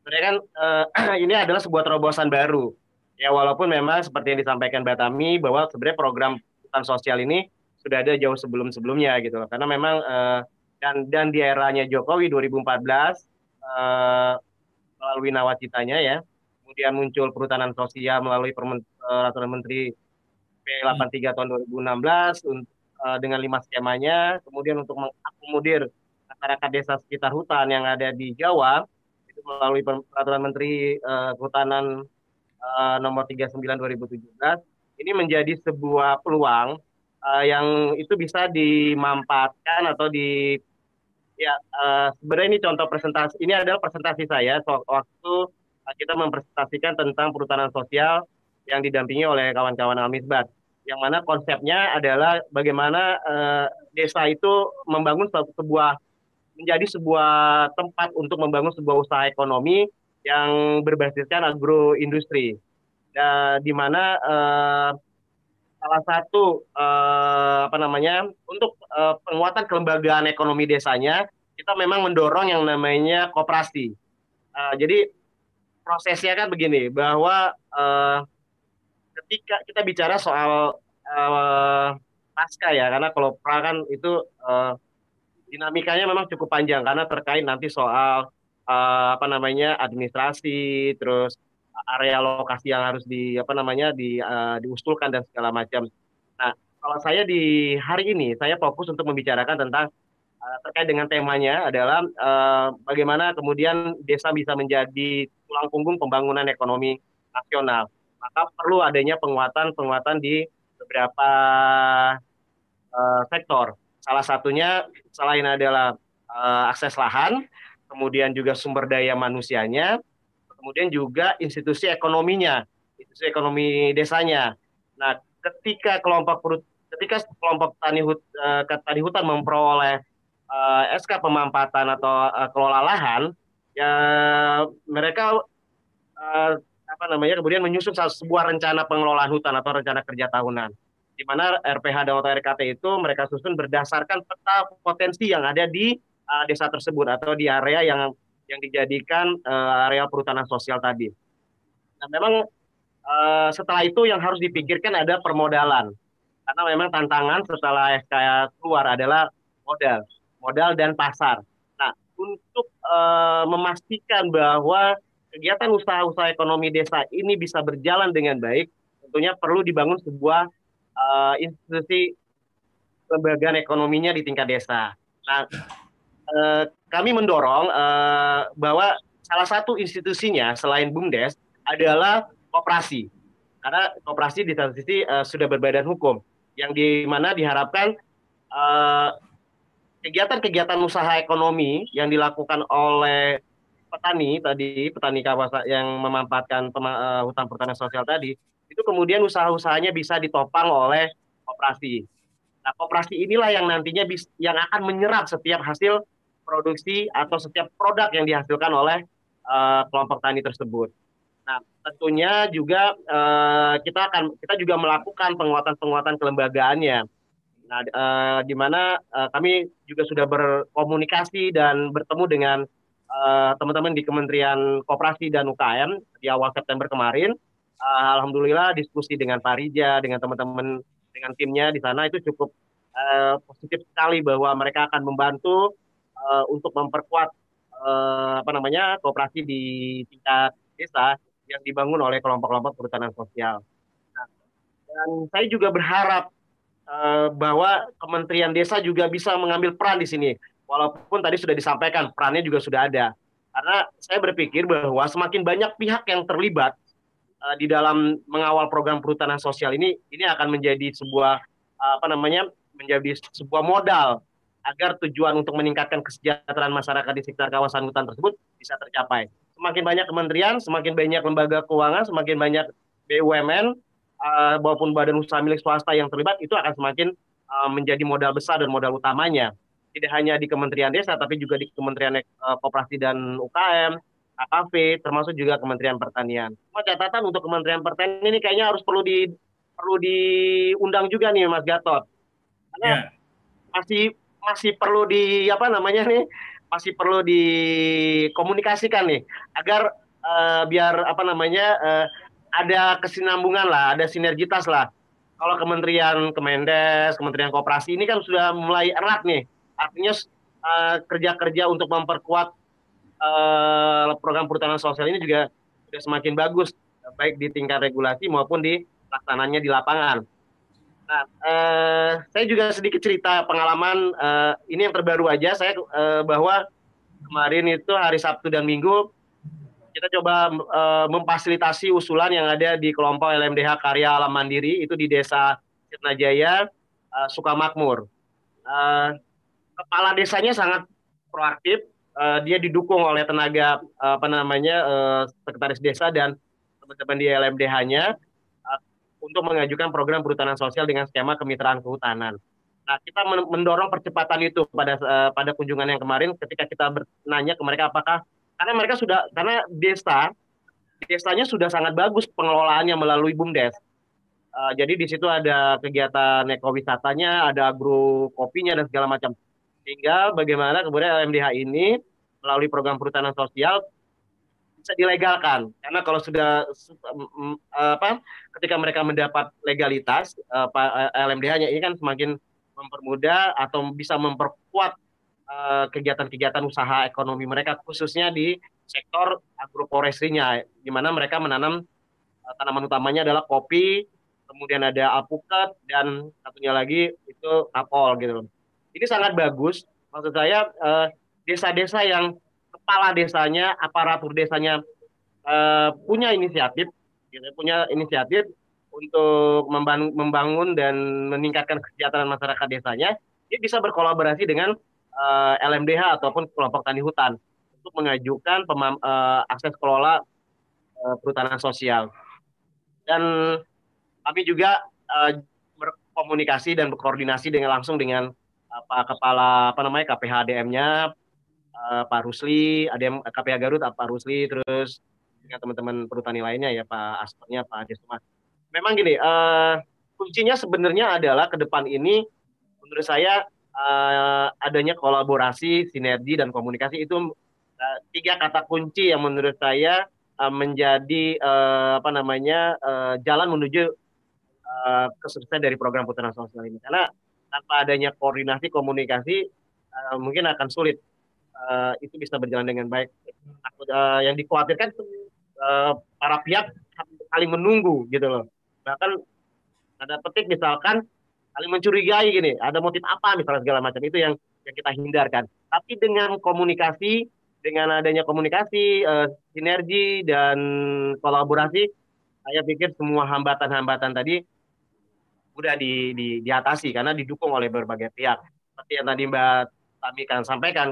Sebenarnya kan uh, ini adalah sebuah terobosan baru. Ya walaupun memang seperti yang disampaikan Mbak Tami bahwa sebenarnya program hutan sosial ini sudah ada jauh sebelum-sebelumnya gitu loh. Karena memang uh, dan dan di eranya Jokowi 2014 uh, melalui nawacitanya ya, kemudian muncul perhutanan sosial melalui peraturan Menteri P83 tahun 2016 uh, dengan lima skemanya, kemudian untuk mengakomodir masyarakat desa sekitar hutan yang ada di Jawa melalui peraturan Menteri uh, Kehutanan uh, nomor 39 2017 ini menjadi sebuah peluang uh, yang itu bisa dimanfaatkan atau di ya uh, sebenarnya ini contoh presentasi ini adalah presentasi saya waktu kita mempresentasikan tentang perhutanan sosial yang didampingi oleh kawan-kawan Amisbat yang mana konsepnya adalah bagaimana uh, desa itu membangun sebuah menjadi sebuah tempat untuk membangun sebuah usaha ekonomi yang berbasiskan agroindustri. Dan di mana uh, salah satu uh, apa namanya untuk uh, penguatan kelembagaan ekonomi desanya kita memang mendorong yang namanya koperasi. Uh, jadi prosesnya kan begini bahwa uh, ketika kita bicara soal uh, pasca ya karena kalau pra kan itu uh, dinamikanya memang cukup panjang karena terkait nanti soal uh, apa namanya administrasi terus area lokasi yang harus di apa namanya di uh, diusulkan dan segala macam. Nah, kalau saya di hari ini saya fokus untuk membicarakan tentang uh, terkait dengan temanya adalah uh, bagaimana kemudian desa bisa menjadi tulang punggung pembangunan ekonomi nasional. Maka perlu adanya penguatan-penguatan di beberapa uh, sektor. Salah satunya selain adalah uh, akses lahan, kemudian juga sumber daya manusianya, kemudian juga institusi ekonominya, institusi ekonomi desanya. Nah, ketika kelompok perut, ketika kelompok tani, hut, uh, tani hutan memperoleh uh, SK pemampatan atau uh, kelola lahan, ya mereka uh, apa namanya kemudian menyusun sebuah rencana pengelolaan hutan atau rencana kerja tahunan di mana RPH dan RKT itu mereka susun berdasarkan peta potensi yang ada di uh, desa tersebut atau di area yang yang dijadikan uh, area perhutanan sosial tadi. Nah, memang uh, setelah itu yang harus dipikirkan ada permodalan. Karena memang tantangan setelah SK keluar adalah modal, modal dan pasar. Nah, untuk uh, memastikan bahwa kegiatan usaha-usaha ekonomi desa ini bisa berjalan dengan baik, tentunya perlu dibangun sebuah uh, institusi lembaga ekonominya di tingkat desa. Nah, uh, kami mendorong uh, bahwa salah satu institusinya selain BUMDes adalah koperasi. Karena koperasi di satu sisi uh, sudah berbadan hukum yang di mana diharapkan kegiatan-kegiatan uh, usaha ekonomi yang dilakukan oleh petani tadi, petani kawasan yang memanfaatkan uh, hutan pertanian sosial tadi, itu kemudian usaha-usahanya bisa ditopang oleh koperasi. Nah, koperasi inilah yang nantinya bis, yang akan menyerap setiap hasil produksi atau setiap produk yang dihasilkan oleh uh, kelompok tani tersebut. Nah, tentunya juga uh, kita akan kita juga melakukan penguatan-penguatan kelembagaannya. Nah, uh, di mana uh, kami juga sudah berkomunikasi dan bertemu dengan teman-teman uh, di Kementerian Koperasi dan UKM di awal September kemarin. Uh, Alhamdulillah diskusi dengan Pak Rija, dengan teman-teman, dengan timnya di sana itu cukup uh, positif sekali bahwa mereka akan membantu uh, untuk memperkuat uh, apa namanya kooperasi di tingkat desa yang dibangun oleh kelompok-kelompok perhutanan sosial. Nah, dan saya juga berharap uh, bahwa Kementerian Desa juga bisa mengambil peran di sini. Walaupun tadi sudah disampaikan perannya juga sudah ada. Karena saya berpikir bahwa semakin banyak pihak yang terlibat uh, di dalam mengawal program perhutanan sosial ini, ini akan menjadi sebuah uh, apa namanya menjadi sebuah modal agar tujuan untuk meningkatkan kesejahteraan masyarakat di sekitar kawasan hutan tersebut bisa tercapai. Semakin banyak kementerian, semakin banyak lembaga keuangan, semakin banyak BUMN uh, maupun badan usaha milik swasta yang terlibat itu akan semakin uh, menjadi modal besar dan modal utamanya. Tidak hanya di Kementerian Desa tapi juga di Kementerian uh, Koperasi dan UKM, AKV, termasuk juga Kementerian Pertanian. Cuma catatan untuk Kementerian Pertanian ini kayaknya harus perlu di perlu diundang juga nih Mas Gatot. Karena yeah. masih masih perlu di apa namanya nih masih perlu dikomunikasikan nih agar uh, biar apa namanya uh, ada kesinambungan lah, ada sinergitas lah. Kalau Kementerian Kemendes, Kementerian Koperasi ini kan sudah mulai erat nih, artinya uh, kerja-kerja untuk memperkuat uh, program perhutanan sosial ini juga sudah semakin bagus, baik di tingkat regulasi maupun di pelaksananya di lapangan. Nah, uh, saya juga sedikit cerita pengalaman uh, ini yang terbaru aja saya uh, bahwa kemarin itu hari Sabtu dan Minggu kita coba uh, memfasilitasi usulan yang ada di kelompok LMDH Karya Alam Mandiri itu di Desa Sirnajaya, uh, Sukamakmur. Uh, kepala desanya sangat proaktif, uh, dia didukung oleh tenaga uh, apa namanya uh, sekretaris desa dan teman-teman di LMDH-nya uh, untuk mengajukan program perhutanan sosial dengan skema kemitraan kehutanan. Nah, kita mendorong percepatan itu pada uh, pada kunjungan yang kemarin ketika kita bertanya ke mereka apakah karena mereka sudah karena desa desanya sudah sangat bagus pengelolaannya melalui bumdes. Uh, jadi di situ ada kegiatan ekowisatanya, ada agro kopinya dan segala macam. Sehingga bagaimana kemudian LMDH ini melalui program perhutanan sosial bisa dilegalkan. Karena kalau sudah apa ketika mereka mendapat legalitas uh, LMDH-nya ini kan semakin mempermudah atau bisa memperkuat Eh, kegiatan-kegiatan usaha ekonomi mereka khususnya di sektor agroforestry-nya di mana mereka menanam tanaman utamanya adalah kopi, kemudian ada alpukat dan satunya lagi itu apel gitu Ini sangat bagus. Maksud saya uh, desa-desa yang kepala desanya, aparatur desanya uh, punya inisiatif, gitu, punya inisiatif untuk membangun, dan meningkatkan kesejahteraan masyarakat desanya, dia bisa berkolaborasi dengan uh, eh, LMDH ataupun kelompok tani hutan untuk mengajukan pemam, uh, akses kelola uh, perhutanan sosial. Dan kami juga uh, berkomunikasi dan berkoordinasi dengan langsung dengan apa kepala apa namanya KPHDM-nya uh, Pak Rusli, ADM KPH Garut Pak Rusli, terus dengan teman-teman perhutani lainnya ya Pak Aspernya Pak Desumas. Memang gini, uh, kuncinya sebenarnya adalah ke depan ini menurut saya uh, adanya kolaborasi, sinergi dan komunikasi itu uh, tiga kata kunci yang menurut saya uh, menjadi uh, apa namanya uh, jalan menuju uh, kesuksesan dari program putaran sosial ini. Karena tanpa adanya koordinasi komunikasi uh, mungkin akan sulit uh, itu bisa berjalan dengan baik. Uh, yang dikhawatirkan uh, para pihak saling menunggu gitu loh. Bahkan ada petik misalkan saling mencurigai gini, ada motif apa misalnya segala macam itu yang yang kita hindarkan. Tapi dengan komunikasi, dengan adanya komunikasi, uh, sinergi dan kolaborasi, saya pikir semua hambatan-hambatan tadi sudah di, di, diatasi karena didukung oleh berbagai pihak. Seperti yang tadi Mbak Tami kan sampaikan,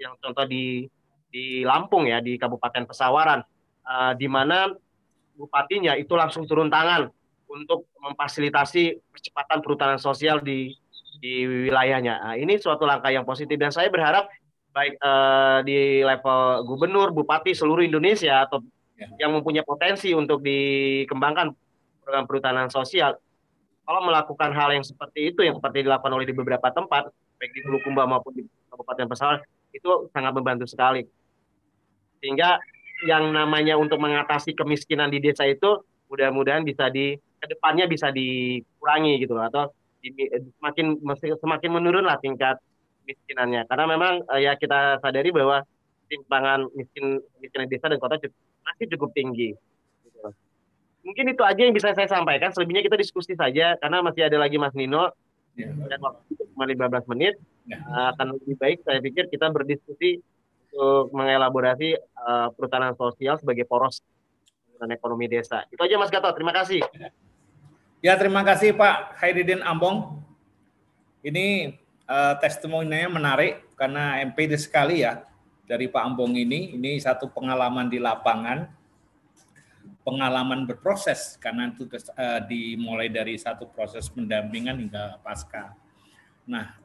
yang contoh di di Lampung ya di Kabupaten Pesawaran, uh, di mana bupatinya itu langsung turun tangan untuk memfasilitasi percepatan perhutanan sosial di di wilayahnya. Nah, ini suatu langkah yang positif dan saya berharap baik uh, di level gubernur, bupati seluruh Indonesia atau ya. yang mempunyai potensi untuk dikembangkan program perhutanan sosial kalau melakukan hal yang seperti itu yang seperti dilakukan oleh di beberapa tempat baik di Bulukumba maupun di Kabupaten Pesawaran itu sangat membantu sekali sehingga yang namanya untuk mengatasi kemiskinan di desa itu mudah-mudahan bisa di ke depannya bisa dikurangi gitu atau di, semakin semakin menurun lah tingkat miskinannya karena memang uh, ya kita sadari bahwa timpangan miskin miskin desa dan kota masih cukup tinggi. Mungkin itu aja yang bisa saya sampaikan. Selebihnya kita diskusi saja karena masih ada lagi Mas Nino ya. dan waktu cuma 15 menit. Ya. Uh, akan lebih baik saya pikir kita berdiskusi untuk mengelaborasi uh, perhutanan sosial sebagai poros dan ekonomi desa. Itu aja Mas Gatot. Terima kasih. Ya. Ya, terima kasih Pak Khairuddin Ambong. Ini uh, testimoninya menarik karena MPD sekali ya dari Pak Ambong ini. Ini satu pengalaman di lapangan, pengalaman berproses karena itu uh, dimulai dari satu proses pendampingan hingga pasca. Nah,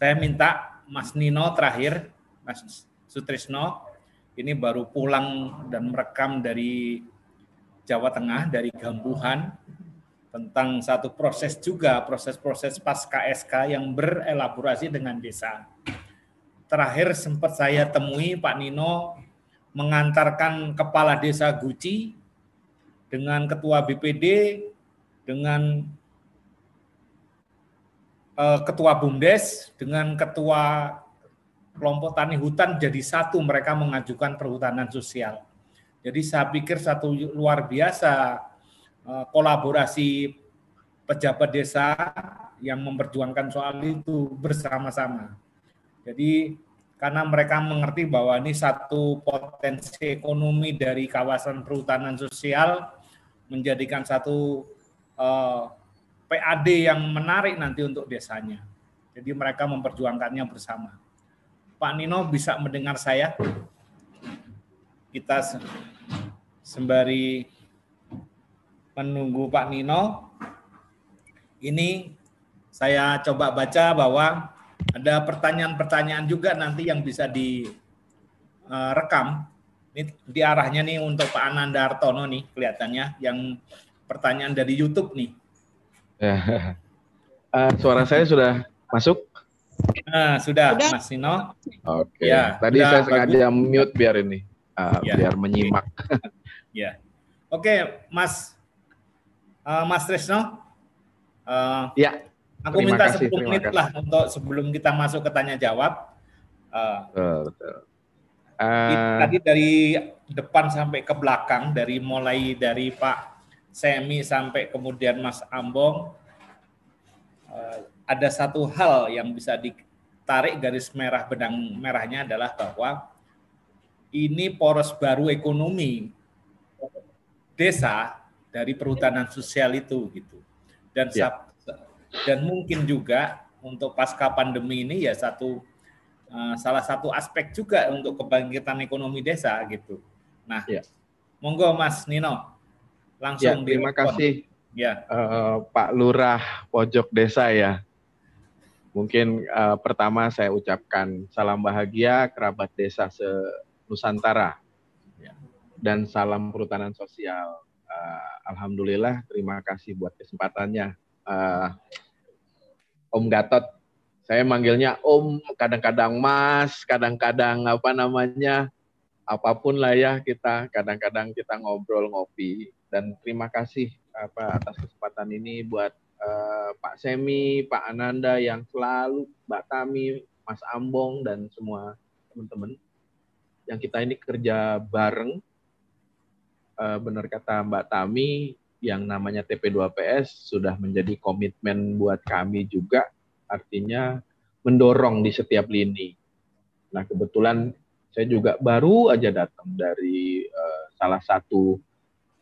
saya minta Mas Nino terakhir, Mas Sutrisno, ini baru pulang dan merekam dari Jawa Tengah, dari Gambuhan, tentang satu proses juga, proses-proses pasca SK yang berelaborasi dengan desa. Terakhir sempat saya temui Pak Nino mengantarkan kepala desa Guci dengan ketua BPD, dengan uh, ketua BUMDes, dengan ketua kelompok tani hutan jadi satu mereka mengajukan perhutanan sosial. Jadi saya pikir satu luar biasa Eh, kolaborasi pejabat desa yang memperjuangkan soal itu bersama-sama. Jadi karena mereka mengerti bahwa ini satu potensi ekonomi dari kawasan perhutanan sosial menjadikan satu uh, eh, PAD yang menarik nanti untuk desanya. Jadi mereka memperjuangkannya bersama. Pak Nino bisa mendengar saya? Kita sembari menunggu Pak Nino. Ini saya coba baca bahwa ada pertanyaan-pertanyaan juga nanti yang bisa direkam. Ini di arahnya nih untuk Pak Ananda Artono nih kelihatannya yang pertanyaan dari YouTube nih. Ya. Uh, suara saya sudah masuk? Nah, sudah, sudah. Mas Nino. Oke. Okay. Ya, Tadi saya sengaja bagus. mute biar ini, uh, ya. biar menyimak. ya. Oke, okay, Mas uh, Mas Tresno. Uh, ya. Aku terima minta kasih, 10 menit lah untuk sebelum kita masuk ke tanya jawab. Uh, betul, betul. Uh, tadi dari depan sampai ke belakang, dari mulai dari Pak Semi sampai kemudian Mas Ambong, uh, ada satu hal yang bisa ditarik garis merah benang merahnya adalah bahwa ini poros baru ekonomi desa dari perhutanan sosial itu gitu. Dan ya dan mungkin juga untuk pasca pandemi ini ya satu uh, salah satu aspek juga untuk kebangkitan ekonomi desa gitu. Nah, ya. monggo Mas Nino langsung ya, terima kasih ya uh, Pak Lurah pojok desa ya. Mungkin uh, pertama saya ucapkan salam bahagia kerabat desa se Nusantara ya. dan salam perhutanan sosial. Uh, Alhamdulillah, terima kasih buat kesempatannya. Uh, Om Gatot. Saya manggilnya Om, kadang-kadang Mas, kadang-kadang apa namanya, apa pun lah ya kita. Kadang-kadang kita ngobrol ngopi. Dan terima kasih apa atas kesempatan ini buat uh, Pak Semi, Pak Ananda yang selalu, Mbak Tami, Mas Ambong dan semua teman-teman yang kita ini kerja bareng. Uh, benar kata Mbak Tami, yang namanya TP2PS sudah menjadi komitmen buat kami juga, artinya mendorong di setiap lini. Nah, kebetulan saya juga baru aja datang dari uh, salah satu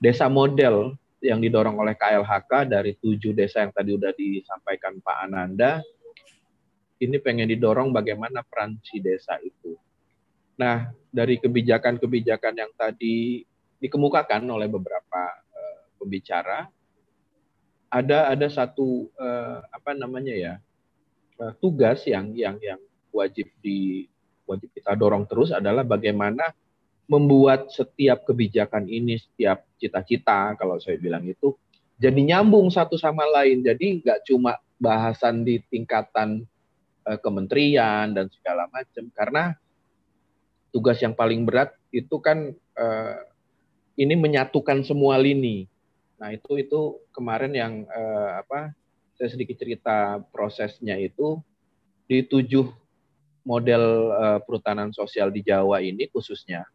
desa model yang didorong oleh KLHK dari tujuh desa yang tadi sudah disampaikan Pak Ananda. Ini pengen didorong bagaimana peran si desa itu. Nah, dari kebijakan-kebijakan yang tadi dikemukakan oleh beberapa pembicara ada ada satu uh, apa namanya ya uh, tugas yang yang yang wajib di wajib kita dorong terus adalah bagaimana membuat setiap kebijakan ini setiap cita-cita kalau saya bilang itu jadi nyambung satu sama lain. Jadi nggak cuma bahasan di tingkatan uh, kementerian dan segala macam. Karena tugas yang paling berat itu kan uh, ini menyatukan semua lini. Nah itu itu kemarin yang eh, apa saya sedikit cerita prosesnya itu di tujuh model eh, perhutanan sosial di Jawa ini khususnya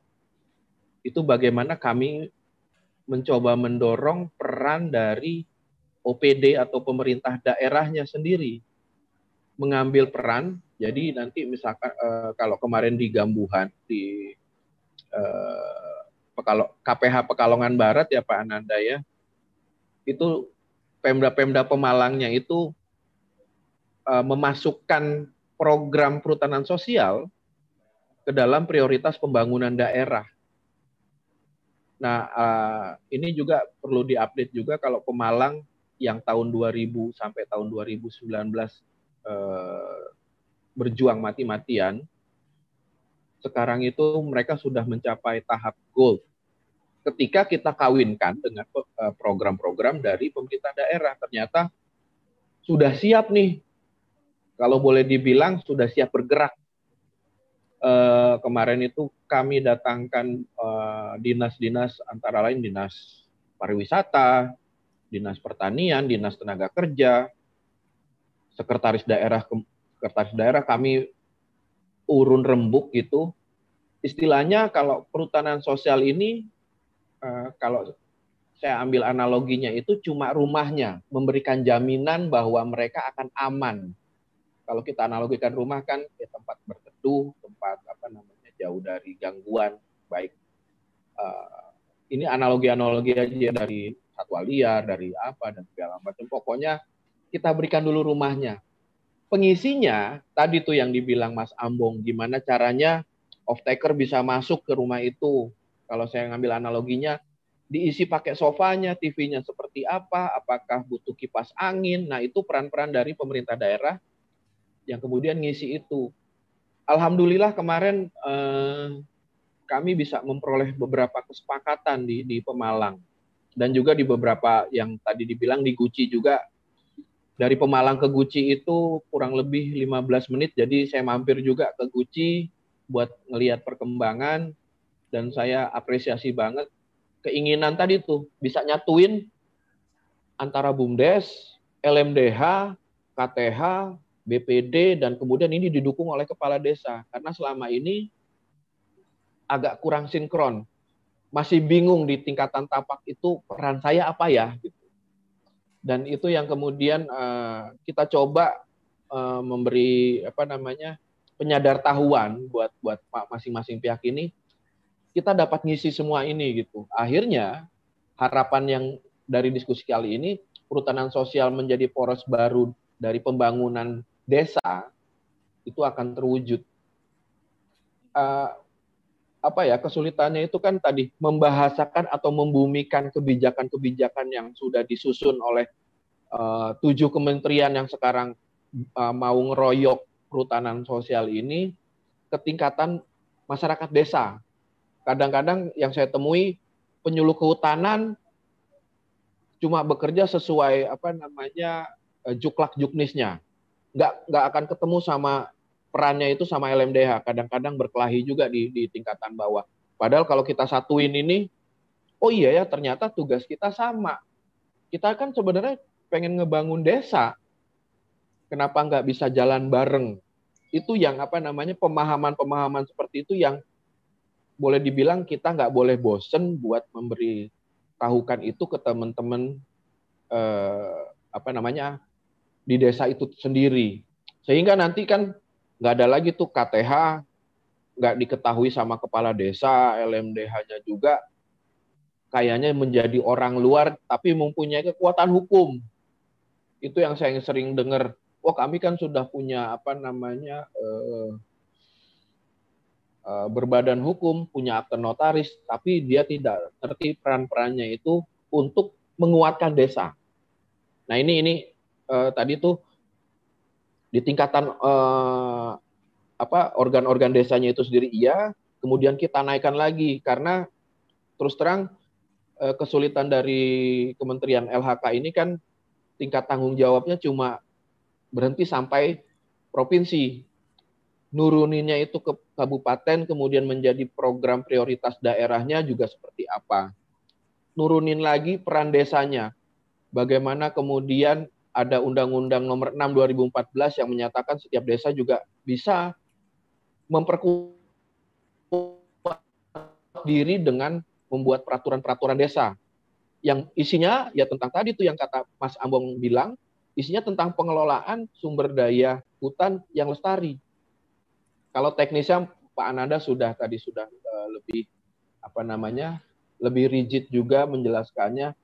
itu bagaimana kami mencoba mendorong peran dari OPD atau pemerintah daerahnya sendiri mengambil peran. Jadi nanti misalkan eh, kalau kemarin di Gambuhan di eh, Pekalo, KPH Pekalongan Barat ya Pak Ananda ya itu Pemda-Pemda Pemalangnya itu uh, memasukkan program perhutanan sosial ke dalam prioritas pembangunan daerah. Nah, uh, ini juga perlu diupdate juga kalau Pemalang yang tahun 2000 sampai tahun 2019 uh, berjuang mati-matian, sekarang itu mereka sudah mencapai tahap gold ketika kita kawinkan dengan eh, program-program dari pemerintah daerah ternyata sudah siap nih. Kalau boleh dibilang sudah siap bergerak. Eh, kemarin itu kami datangkan eh, dinas-dinas antara lain dinas pariwisata dinas pertanian dinas tenaga kerja sekretaris daerah sekretaris daerah kami urun rembuk gitu. Istilahnya kalau perhutanan sosial ini Eh, kalau saya ambil analoginya itu cuma rumahnya memberikan jaminan bahwa mereka akan aman. Kalau kita analogikan rumah kan ya tempat berteduh, tempat apa namanya jauh dari gangguan baik uh, ini analogi-analogi aja dari satwa liar, dari apa dan segala macam. Pokoknya kita berikan dulu rumahnya. Pengisinya tadi tuh yang dibilang Mas Ambong, gimana caranya off taker bisa masuk ke rumah itu. Kalau saya ngambil analoginya, diisi pakai sofanya, TV-nya seperti apa, apakah butuh kipas angin. Nah, itu peran-peran dari pemerintah daerah yang kemudian ngisi itu. Alhamdulillah kemarin eh, kami bisa memperoleh beberapa kesepakatan di, di Pemalang dan juga di beberapa yang tadi dibilang di Guci juga dari Pemalang ke Guci itu kurang lebih 15 menit jadi saya mampir juga ke Guci buat ngelihat perkembangan dan saya apresiasi banget keinginan tadi tuh bisa nyatuin antara BUMDes, LMDH, KTH, BPD dan kemudian ini didukung oleh kepala desa karena selama ini agak kurang sinkron. Masih bingung di tingkatan tapak itu peran saya apa ya gitu. Dan itu yang kemudian uh, kita coba uh, memberi apa namanya penyadar tahuan buat buat masing-masing pihak ini kita dapat ngisi semua ini gitu. Akhirnya harapan yang dari diskusi kali ini perhutanan sosial menjadi poros baru dari pembangunan desa itu akan terwujud. Uh, apa ya kesulitannya itu kan tadi membahasakan atau membumikan kebijakan-kebijakan yang sudah disusun oleh uh, tujuh kementerian yang sekarang uh, mau ngeroyok perhutanan sosial ini ke tingkatan masyarakat desa kadang-kadang yang saya temui penyuluh kehutanan cuma bekerja sesuai apa namanya eh, juklak juknisnya. Nggak nggak akan ketemu sama perannya itu sama LMDH kadang-kadang berkelahi juga di, di tingkatan bawah. Padahal kalau kita satuin ini oh iya ya ternyata tugas kita sama. Kita kan sebenarnya pengen ngebangun desa. Kenapa nggak bisa jalan bareng? Itu yang apa namanya pemahaman-pemahaman seperti itu yang boleh dibilang kita nggak boleh bosen buat memberi tahukan itu ke teman-teman eh, apa namanya di desa itu sendiri. Sehingga nanti kan nggak ada lagi tuh KTH nggak diketahui sama kepala desa LMDH-nya juga. Kayaknya menjadi orang luar tapi mempunyai kekuatan hukum. Itu yang saya sering dengar. Wah kami kan sudah punya apa namanya Eh, berbadan hukum, punya akte notaris, tapi dia tidak ngerti peran-perannya itu untuk menguatkan desa. Nah ini ini uh, tadi tuh di tingkatan uh, apa organ-organ desanya itu sendiri iya, kemudian kita naikkan lagi karena terus terang uh, kesulitan dari Kementerian LHK ini kan tingkat tanggung jawabnya cuma berhenti sampai provinsi nuruninnya itu ke kabupaten kemudian menjadi program prioritas daerahnya juga seperti apa. Nurunin lagi peran desanya. Bagaimana kemudian ada Undang-Undang Nomor 6 2014 yang menyatakan setiap desa juga bisa memperkuat diri dengan membuat peraturan-peraturan desa yang isinya ya tentang tadi tuh yang kata Mas Ambong bilang isinya tentang pengelolaan sumber daya hutan yang lestari kalau teknisnya Pak Ananda sudah tadi sudah uh, lebih apa namanya lebih rigid juga menjelaskannya.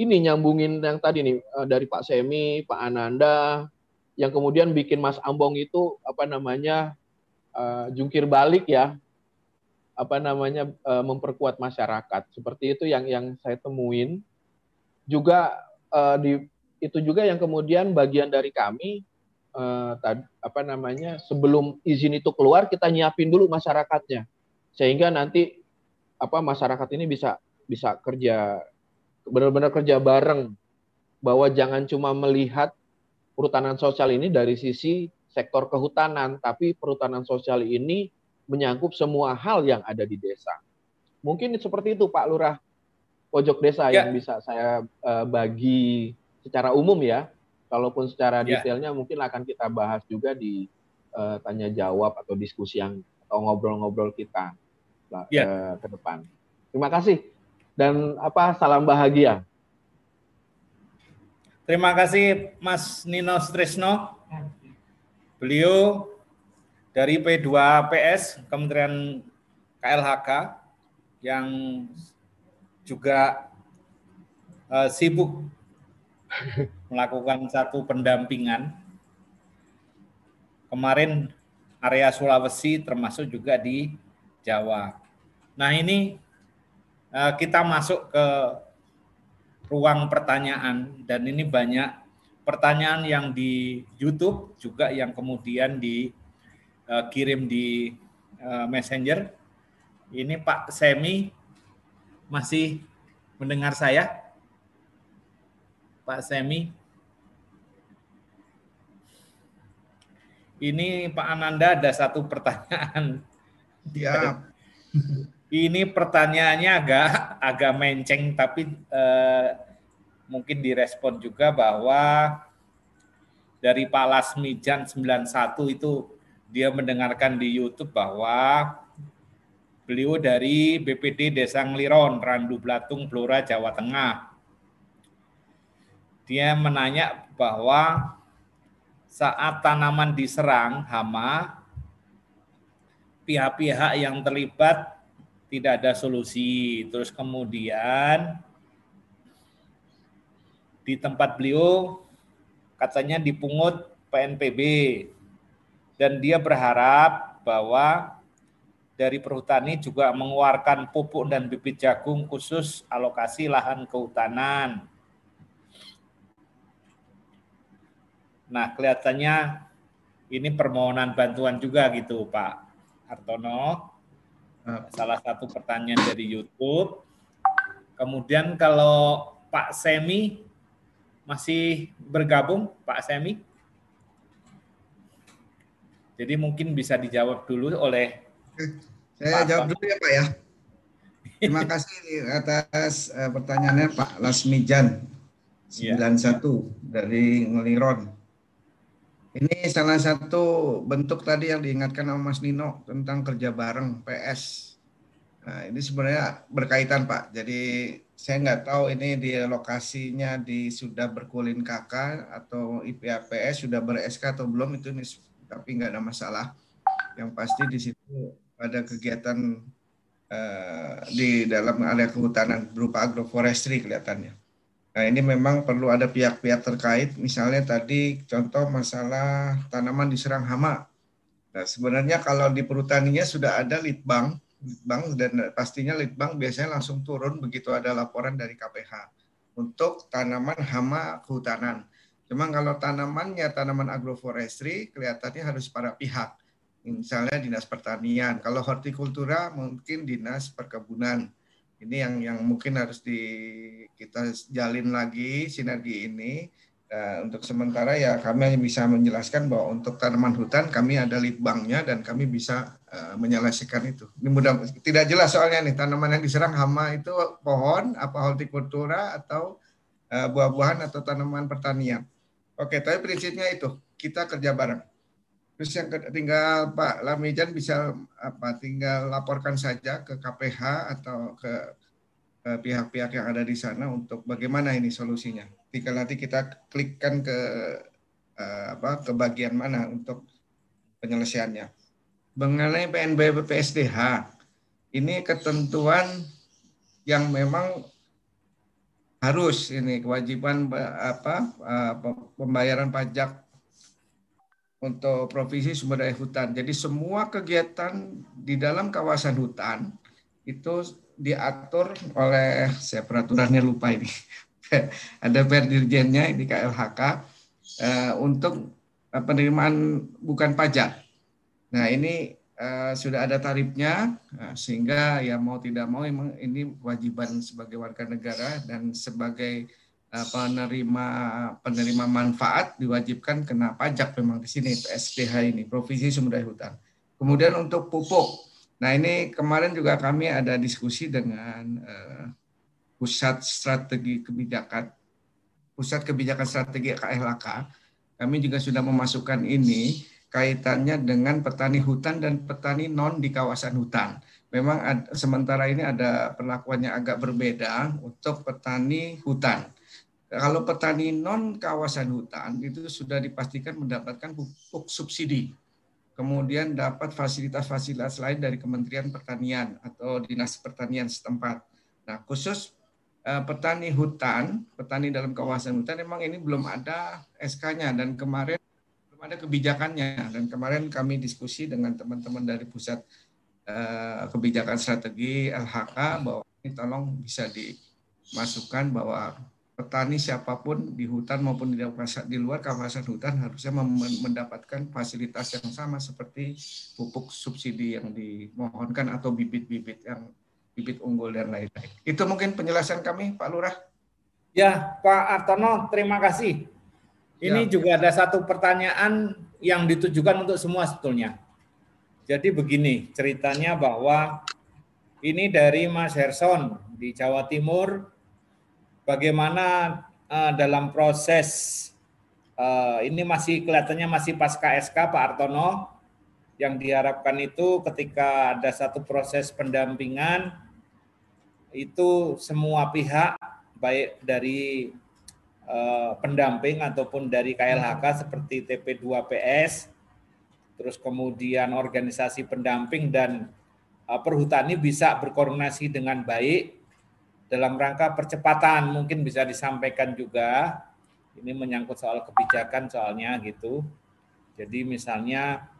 Ini nyambungin yang tadi nih uh, dari Pak Semi, Pak Ananda, yang kemudian bikin Mas Ambong itu apa namanya uh, jungkir balik ya, apa namanya uh, memperkuat masyarakat. Seperti itu yang yang saya temuin. Juga uh, di itu juga yang kemudian bagian dari kami eh, apa namanya sebelum izin itu keluar kita nyiapin dulu masyarakatnya. Sehingga nanti apa masyarakat ini bisa bisa kerja benar-benar kerja bareng. Bahwa jangan cuma melihat perhutanan sosial ini dari sisi sektor kehutanan tapi perhutanan sosial ini menyangkut semua hal yang ada di desa. Mungkin seperti itu Pak Lurah pojok desa ya. yang bisa saya uh, bagi secara umum ya Kalaupun secara ya. detailnya mungkin akan kita bahas juga di uh, tanya jawab atau diskusi yang atau ngobrol-ngobrol kita ya. uh, ke depan. Terima kasih dan apa salam bahagia. Terima kasih Mas Nino Stresno. Beliau dari P2PS Kementerian KLHK yang juga uh, sibuk melakukan satu pendampingan. Kemarin area Sulawesi termasuk juga di Jawa. Nah ini uh, kita masuk ke ruang pertanyaan dan ini banyak pertanyaan yang di YouTube juga yang kemudian dikirim di uh, Messenger ini Pak Semi masih mendengar saya? Pak Semi? Ini Pak Ananda ada satu pertanyaan. Ya. Ini pertanyaannya agak agak menceng tapi eh, mungkin direspon juga bahwa dari Pak Lasmijan 91 itu dia mendengarkan di YouTube bahwa Beliau dari BPD Desa Ngliron, Randu Blatung, Blora, Jawa Tengah. Dia menanya bahwa saat tanaman diserang hama, pihak-pihak yang terlibat tidak ada solusi. Terus kemudian di tempat beliau katanya dipungut PNPB dan dia berharap bahwa dari perhutani juga mengeluarkan pupuk dan bibit jagung khusus alokasi lahan kehutanan. Nah, kelihatannya ini permohonan bantuan juga gitu, Pak Hartono. Salah satu pertanyaan dari YouTube. Kemudian kalau Pak Semi masih bergabung, Pak Semi? Jadi mungkin bisa dijawab dulu oleh saya jawab dulu ya Pak ya. Terima kasih atas uh, pertanyaannya Pak Lasmijan 91 ya. dari Ngeliron. Ini salah satu bentuk tadi yang diingatkan sama Mas Nino tentang kerja bareng PS. Nah, ini sebenarnya berkaitan Pak. Jadi saya nggak tahu ini di lokasinya di sudah berkulin KK atau IPAPS sudah ber SK atau belum itu tapi nggak ada masalah. Yang pasti di situ pada kegiatan uh, di dalam area kehutanan berupa agroforestry kelihatannya. Nah ini memang perlu ada pihak-pihak terkait, misalnya tadi contoh masalah tanaman diserang hama. Nah sebenarnya kalau di perhutaninya sudah ada litbang, litbang dan pastinya litbang biasanya langsung turun begitu ada laporan dari KPH untuk tanaman hama kehutanan. Cuma kalau tanamannya tanaman agroforestry kelihatannya harus para pihak misalnya dinas pertanian. Kalau hortikultura mungkin dinas perkebunan. Ini yang yang mungkin harus di kita jalin lagi sinergi ini. Nah, untuk sementara ya kami hanya bisa menjelaskan bahwa untuk tanaman hutan kami ada litbangnya dan kami bisa uh, menyelesaikan itu. Ini mudah tidak jelas soalnya nih tanaman yang diserang hama itu pohon apa hortikultura atau uh, buah-buahan atau tanaman pertanian. Oke, tapi prinsipnya itu kita kerja bareng. Terus yang tinggal Pak Lamijan bisa apa tinggal laporkan saja ke KPH atau ke pihak-pihak yang ada di sana untuk bagaimana ini solusinya. Tinggal nanti kita klikkan ke eh, apa ke bagian mana untuk penyelesaiannya. Mengenai PNBP PSDH, ini ketentuan yang memang harus ini kewajiban apa eh, pembayaran pajak untuk provinsi sumber daya hutan. Jadi semua kegiatan di dalam kawasan hutan itu diatur oleh saya peraturannya lupa ini. Ada perdirjennya di KLHK eh, untuk eh, penerimaan bukan pajak. Nah ini eh, sudah ada tarifnya eh, sehingga ya mau tidak mau ini kewajiban sebagai warga negara dan sebagai penerima penerima manfaat diwajibkan kena pajak memang di sini PSDH ini Provinsi Sumber Daya Hutan. Kemudian untuk pupuk, nah ini kemarin juga kami ada diskusi dengan uh, pusat strategi kebijakan pusat kebijakan strategi KLHK. Kami juga sudah memasukkan ini kaitannya dengan petani hutan dan petani non di kawasan hutan. Memang ada, sementara ini ada perlakuannya agak berbeda untuk petani hutan kalau petani non kawasan hutan itu sudah dipastikan mendapatkan pupuk subsidi. kemudian dapat fasilitas-fasilitas lain dari Kementerian Pertanian atau Dinas Pertanian setempat. Nah, khusus eh, petani hutan, petani dalam kawasan hutan, memang ini belum ada SK-nya dan kemarin belum ada kebijakannya. Dan kemarin kami diskusi dengan teman-teman dari pusat eh, kebijakan strategi LHK bahwa ini tolong bisa dimasukkan bahwa petani siapa pun di hutan maupun di, di luar kawasan hutan harusnya mendapatkan fasilitas yang sama seperti pupuk subsidi yang dimohonkan atau bibit-bibit yang bibit unggul dan lain-lain. Itu mungkin penjelasan kami, Pak Lurah. Ya, Pak Artono, terima kasih. Ini ya. juga ada satu pertanyaan yang ditujukan untuk semua sebetulnya. Jadi begini, ceritanya bahwa ini dari Mas Herson di Jawa Timur bagaimana uh, dalam proses uh, ini masih kelihatannya masih pasca SK Pak Artono yang diharapkan itu ketika ada satu proses pendampingan itu semua pihak baik dari uh, pendamping ataupun dari KLHK seperti TP2PS terus kemudian organisasi pendamping dan uh, perhutani bisa berkoordinasi dengan baik dalam rangka percepatan mungkin bisa disampaikan juga ini menyangkut soal kebijakan soalnya gitu. Jadi misalnya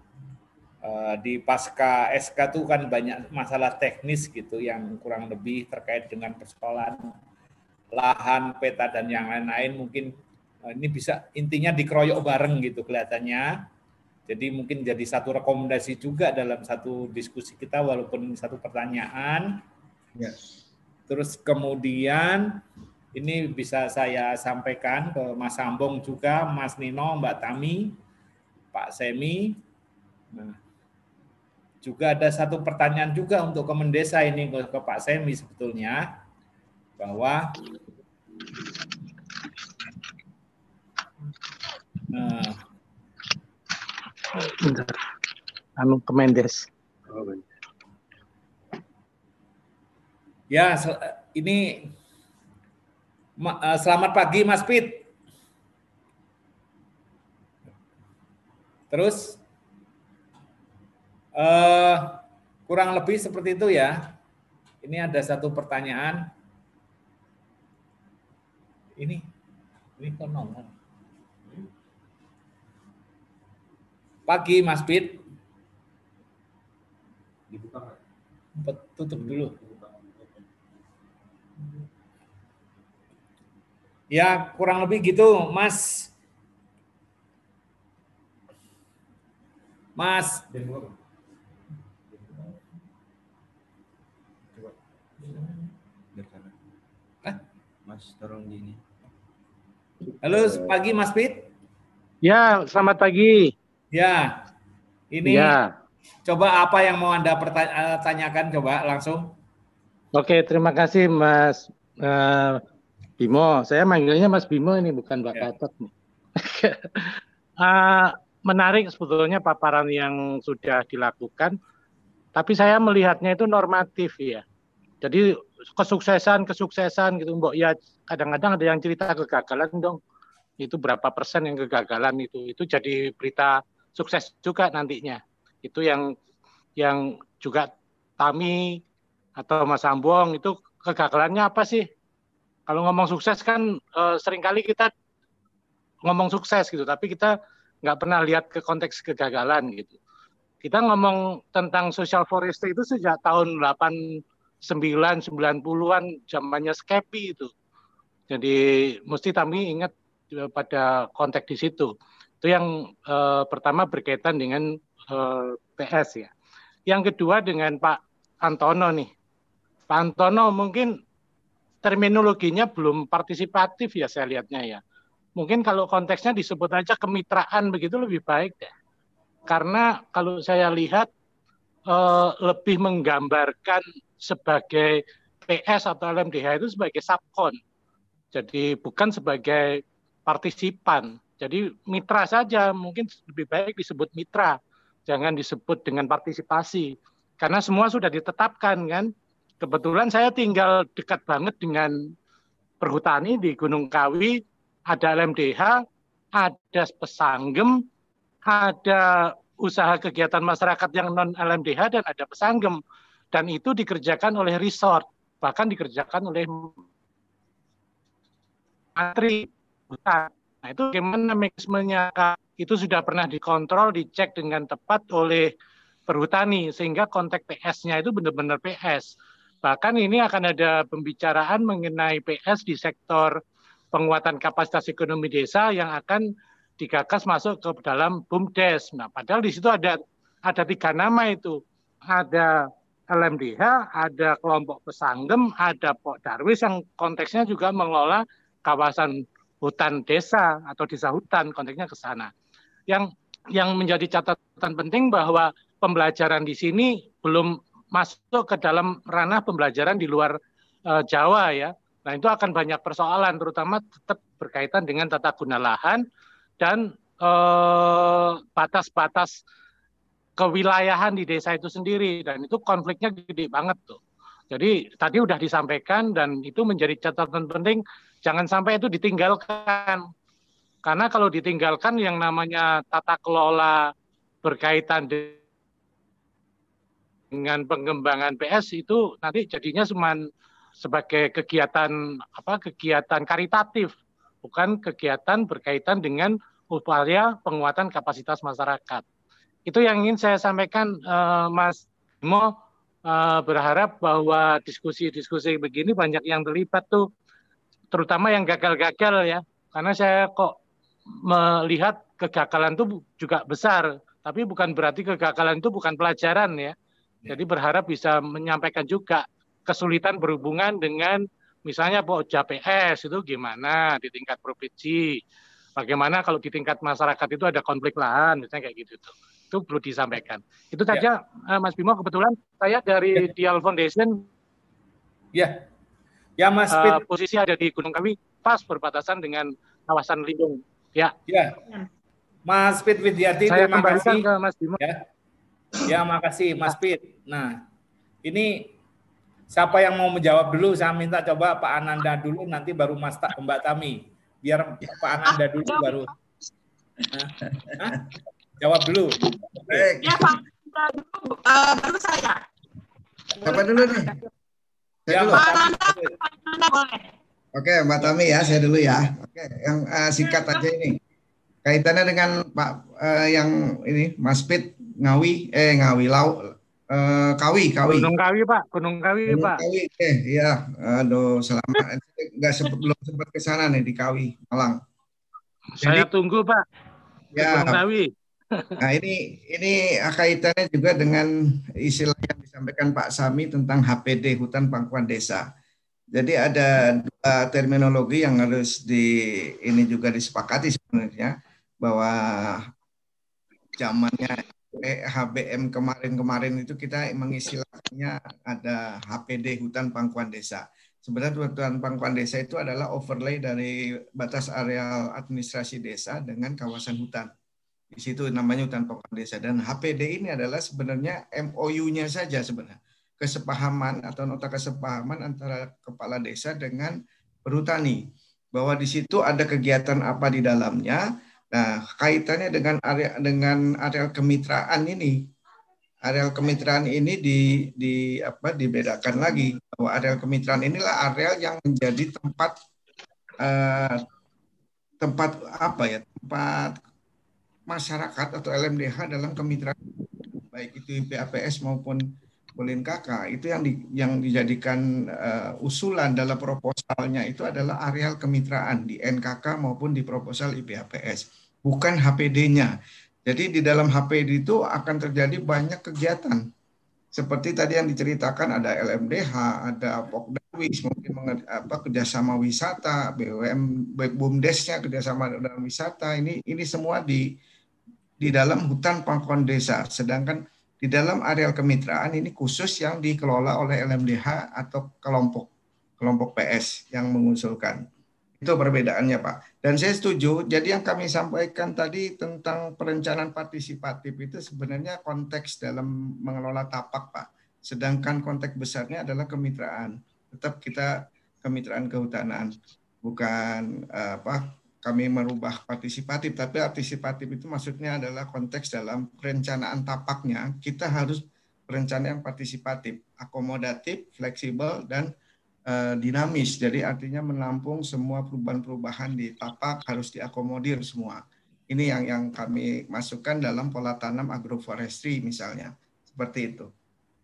eh, di pasca SK itu kan banyak masalah teknis gitu yang kurang lebih terkait dengan persoalan lahan, peta dan yang lain-lain mungkin eh, ini bisa intinya dikeroyok bareng gitu kelihatannya. Jadi mungkin jadi satu rekomendasi juga dalam satu diskusi kita walaupun satu pertanyaan. Terus kemudian ini bisa saya sampaikan ke Mas Sambong juga, Mas Nino, Mbak Tami, Pak Semi. Nah, juga ada satu pertanyaan juga untuk Kemendesa ini ke, ke Pak Semi sebetulnya bahwa nah, anu Kemendes. Oh, Ya, ini eh, selamat pagi Mas Pit. Terus uh, kurang lebih seperti itu ya. Ini ada satu pertanyaan. Ini ini konon. Pagi Mas Pit. Dibuka. Tutup dulu. Ya, kurang lebih gitu, Mas. Mas. Mas, tolong di ini. Halo, pagi Mas Pit. Ya, selamat pagi. Ya, ini ya. coba apa yang mau Anda pertanyakan, coba langsung. Oke, terima kasih Mas uh, Bimo, saya manggilnya Mas Bimo ini bukan Pak ya. Gatot uh, menarik sebetulnya paparan yang sudah dilakukan, tapi saya melihatnya itu normatif ya. Jadi kesuksesan kesuksesan gitu, mbok ya kadang-kadang ada yang cerita kegagalan dong. Itu berapa persen yang kegagalan itu, itu jadi berita sukses juga nantinya. Itu yang yang juga Tami atau Mas Ambong itu kegagalannya apa sih? Kalau ngomong sukses kan uh, sering kali kita ngomong sukses gitu, tapi kita nggak pernah lihat ke konteks kegagalan gitu. Kita ngomong tentang social forestry itu sejak tahun 89 90-an zamannya Skepi itu. Jadi mesti kami ingat eh, pada konteks di situ. Itu yang uh, pertama berkaitan dengan uh, PS ya. Yang kedua dengan Pak Antono nih. Pak Antono mungkin terminologinya belum partisipatif ya saya lihatnya ya. Mungkin kalau konteksnya disebut aja kemitraan begitu lebih baik deh. Karena kalau saya lihat eh, lebih menggambarkan sebagai PS atau LMDH itu sebagai subkon. Jadi bukan sebagai partisipan. Jadi mitra saja mungkin lebih baik disebut mitra, jangan disebut dengan partisipasi. Karena semua sudah ditetapkan kan kebetulan saya tinggal dekat banget dengan perhutani di Gunung Kawi, ada LMDH, ada pesanggem, ada usaha kegiatan masyarakat yang non LMDH dan ada pesanggem dan itu dikerjakan oleh resort bahkan dikerjakan oleh antri hutan. Nah itu bagaimana mekanismenya itu sudah pernah dikontrol, dicek dengan tepat oleh perhutani sehingga konteks PS-nya itu benar-benar PS. Bahkan ini akan ada pembicaraan mengenai PS di sektor penguatan kapasitas ekonomi desa yang akan digagas masuk ke dalam BUMDes. Nah, padahal di situ ada ada tiga nama itu. Ada LMDH, ada kelompok pesanggem, ada Pok Darwis yang konteksnya juga mengelola kawasan hutan desa atau desa hutan, konteksnya ke sana. Yang yang menjadi catatan penting bahwa pembelajaran di sini belum masuk ke dalam ranah pembelajaran di luar uh, Jawa ya. Nah itu akan banyak persoalan, terutama tetap berkaitan dengan tata guna lahan, dan eh, batas-batas kewilayahan di desa itu sendiri dan itu konfliknya gede banget tuh. Jadi tadi udah disampaikan dan itu menjadi catatan penting jangan sampai itu ditinggalkan. Karena kalau ditinggalkan yang namanya tata kelola berkaitan dengan pengembangan PS itu nanti jadinya cuma sebagai kegiatan apa kegiatan karitatif bukan kegiatan berkaitan dengan upaya penguatan kapasitas masyarakat. Itu yang ingin saya sampaikan, uh, Mas Mo. Uh, berharap bahwa diskusi-diskusi begini banyak yang terlibat tuh, terutama yang gagal-gagal ya. Karena saya kok melihat kegagalan itu juga besar, tapi bukan berarti kegagalan itu bukan pelajaran ya. Jadi berharap bisa menyampaikan juga kesulitan berhubungan dengan Misalnya Pokja PS itu gimana di tingkat provinsi? Bagaimana kalau di tingkat masyarakat itu ada konflik lahan, misalnya kayak gitu tuh. Itu perlu disampaikan. Itu ya. saja ya. Mas Bimo kebetulan saya dari ya. Dial Foundation. Ya. Ya Mas uh, posisi ada di Gunung Kawi pas berbatasan dengan kawasan lindung. Ya. Ya. Mas Pit Widyati saya terima kasih. ke Mas Bimo. Ya. Ya, makasih Mas Pit. Nah, ini Siapa yang mau menjawab dulu? Saya minta coba Pak Ananda dulu, nanti baru Mas Tak Mbak Tami. Biar Pak Ananda dulu baru. Hah? Jawab dulu. Baik. Ya Pak, uh, baru saya. Siapa dulu nih? Saya ya, dulu. Pak Ananda, boleh. Oke, Mbak Tami ya, saya dulu ya. Oke, yang uh, singkat aja ini. Kaitannya dengan Pak uh, yang ini Mas Pit Ngawi, eh Ngawi Lau, Uh, Kawi, Kawi. Gunung Kawi, Pak. Gunung Kawi, Gunung Pak. Kawi, eh, iya. Aduh, selamat. Enggak sempat belum sempat ke sana nih di Kawi, Malang. Saya Jadi, tunggu, Pak. Ya. Gunung Kawi. Nah, ini ini kaitannya juga dengan istilah yang disampaikan Pak Sami tentang HPD hutan pangkuan desa. Jadi ada dua terminologi yang harus di ini juga disepakati sebenarnya bahwa zamannya HBM kemarin-kemarin itu kita mengistilahkannya ada HPD hutan pangkuan desa. Sebenarnya hutan pangkuan desa itu adalah overlay dari batas areal administrasi desa dengan kawasan hutan. Di situ namanya hutan pangkuan desa dan HPD ini adalah sebenarnya MOU-nya saja sebenarnya. Kesepahaman atau nota kesepahaman antara kepala desa dengan perhutani bahwa di situ ada kegiatan apa di dalamnya, Nah, kaitannya dengan area dengan areal kemitraan ini, areal kemitraan ini di, di apa dibedakan lagi. Bahwa areal kemitraan inilah areal yang menjadi tempat uh, tempat apa ya tempat masyarakat atau LMDH dalam kemitraan baik itu PAPS maupun Polin KK itu yang di, yang dijadikan uh, usulan dalam proposalnya itu adalah areal kemitraan di NKK maupun di proposal IPHPS, bukan HPD-nya. Jadi di dalam HPD itu akan terjadi banyak kegiatan. Seperti tadi yang diceritakan ada LMDH, ada Pokdawis, mungkin apa kerjasama wisata, BUM, BUMDesnya kerjasama dalam wisata. Ini ini semua di di dalam hutan pangkuan desa. Sedangkan di dalam areal kemitraan ini khusus yang dikelola oleh LMDH atau kelompok kelompok PS yang mengusulkan. Itu perbedaannya Pak. Dan saya setuju, jadi yang kami sampaikan tadi tentang perencanaan partisipatif itu sebenarnya konteks dalam mengelola tapak Pak. Sedangkan konteks besarnya adalah kemitraan. Tetap kita kemitraan kehutanan, bukan eh, apa kami merubah partisipatif, tapi partisipatif itu maksudnya adalah konteks dalam perencanaan tapaknya kita harus perencanaan partisipatif, akomodatif, fleksibel dan uh, dinamis. Jadi artinya menampung semua perubahan-perubahan di tapak harus diakomodir semua. Ini yang yang kami masukkan dalam pola tanam agroforestry misalnya. Seperti itu.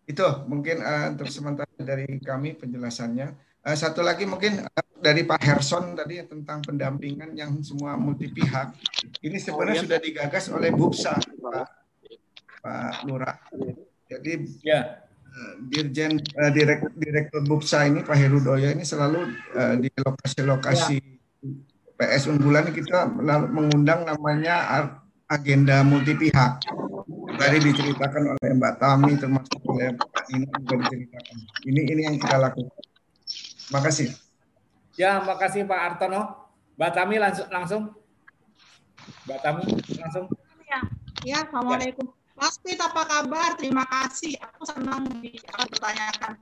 Itu mungkin uh, untuk sementara dari kami penjelasannya. Uh, satu lagi mungkin uh, dari Pak Herson tadi tentang pendampingan yang semua multi pihak. Ini sebenarnya oh, iya. sudah digagas oleh Bupsa Pak, Pak Lurah. Jadi ya. Dirjen uh, direk, Direktur Bupsa ini Pak Herudoyo ini selalu uh, di lokasi-lokasi ya PS unggulan kita mengundang namanya agenda multi pihak. Tadi diceritakan oleh Mbak Tami termasuk oleh Pak ini juga diceritakan. Ini ini yang kita lakukan. Terima kasih. Ya, makasih Pak Artono. Mbak Tami langsung langsung. Mbak Tami langsung. Ya, ya Assalamualaikum. Ya. Mas Pit, apa kabar? Terima kasih. Aku senang di akan bertanyakan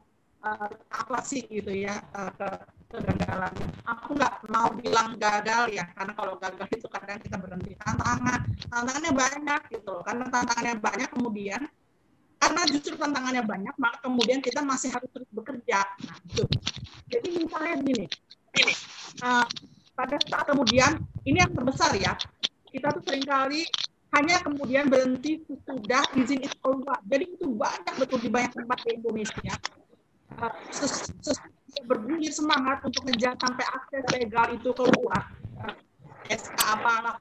uh, apa sih gitu ya uh, ke kegagalannya. Aku nggak mau bilang gagal ya, karena kalau gagal itu kadang kita berhenti tantangan. Tantangannya banyak gitu, karena tantangannya banyak kemudian karena justru tantangannya banyak, maka kemudian kita masih harus terus bekerja. Nah, itu. Jadi misalnya gini, ini uh, pada saat kemudian ini yang terbesar ya, kita tuh sering kali hanya kemudian berhenti sudah izin itu keluar. Jadi itu banyak betul di banyak tempat di Indonesia. Uh, bergulir semangat untuk ngejar sampai akses legal itu keluar. SK apa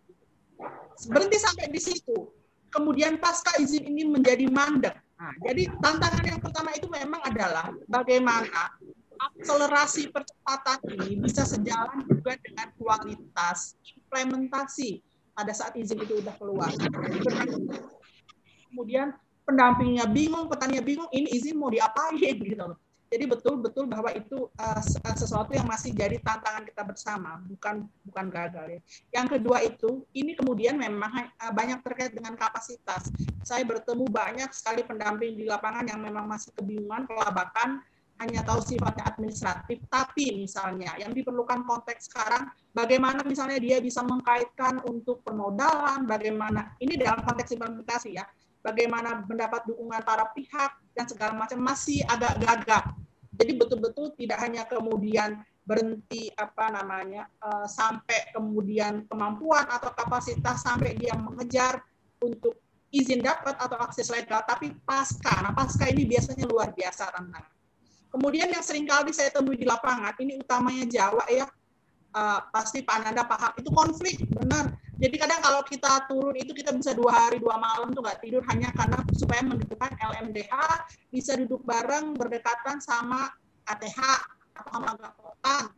berhenti sampai di situ. Kemudian pasca izin ini menjadi mandek. Nah, jadi tantangan yang pertama itu memang adalah bagaimana akselerasi percepatan ini bisa sejalan juga dengan kualitas implementasi pada saat izin itu sudah keluar kemudian pendampingnya bingung petaninya bingung ini izin mau diapain gitu loh jadi betul-betul bahwa itu uh, sesuatu yang masih jadi tantangan kita bersama, bukan bukan gagal ya. Yang kedua itu, ini kemudian memang uh, banyak terkait dengan kapasitas. Saya bertemu banyak sekali pendamping di lapangan yang memang masih kebingungan, kelabakan, hanya tahu sifatnya administratif, tapi misalnya yang diperlukan konteks sekarang, bagaimana misalnya dia bisa mengkaitkan untuk permodalan, bagaimana, ini dalam konteks implementasi ya, bagaimana mendapat dukungan para pihak, dan segala macam masih agak gagap. Jadi betul-betul tidak hanya kemudian berhenti apa namanya uh, sampai kemudian kemampuan atau kapasitas sampai dia mengejar untuk izin dapat atau akses legal, tapi pasca. Nah pasca ini biasanya luar biasa tantangan. Kemudian yang sering kali saya temui di lapangan, ini utamanya Jawa ya, uh, pasti Pak Ananda paham, itu konflik, benar jadi kadang kalau kita turun itu kita bisa dua hari dua malam tuh nggak tidur hanya karena supaya mendudukkan LMDH bisa duduk bareng berdekatan sama ATH atau sama Gapotan.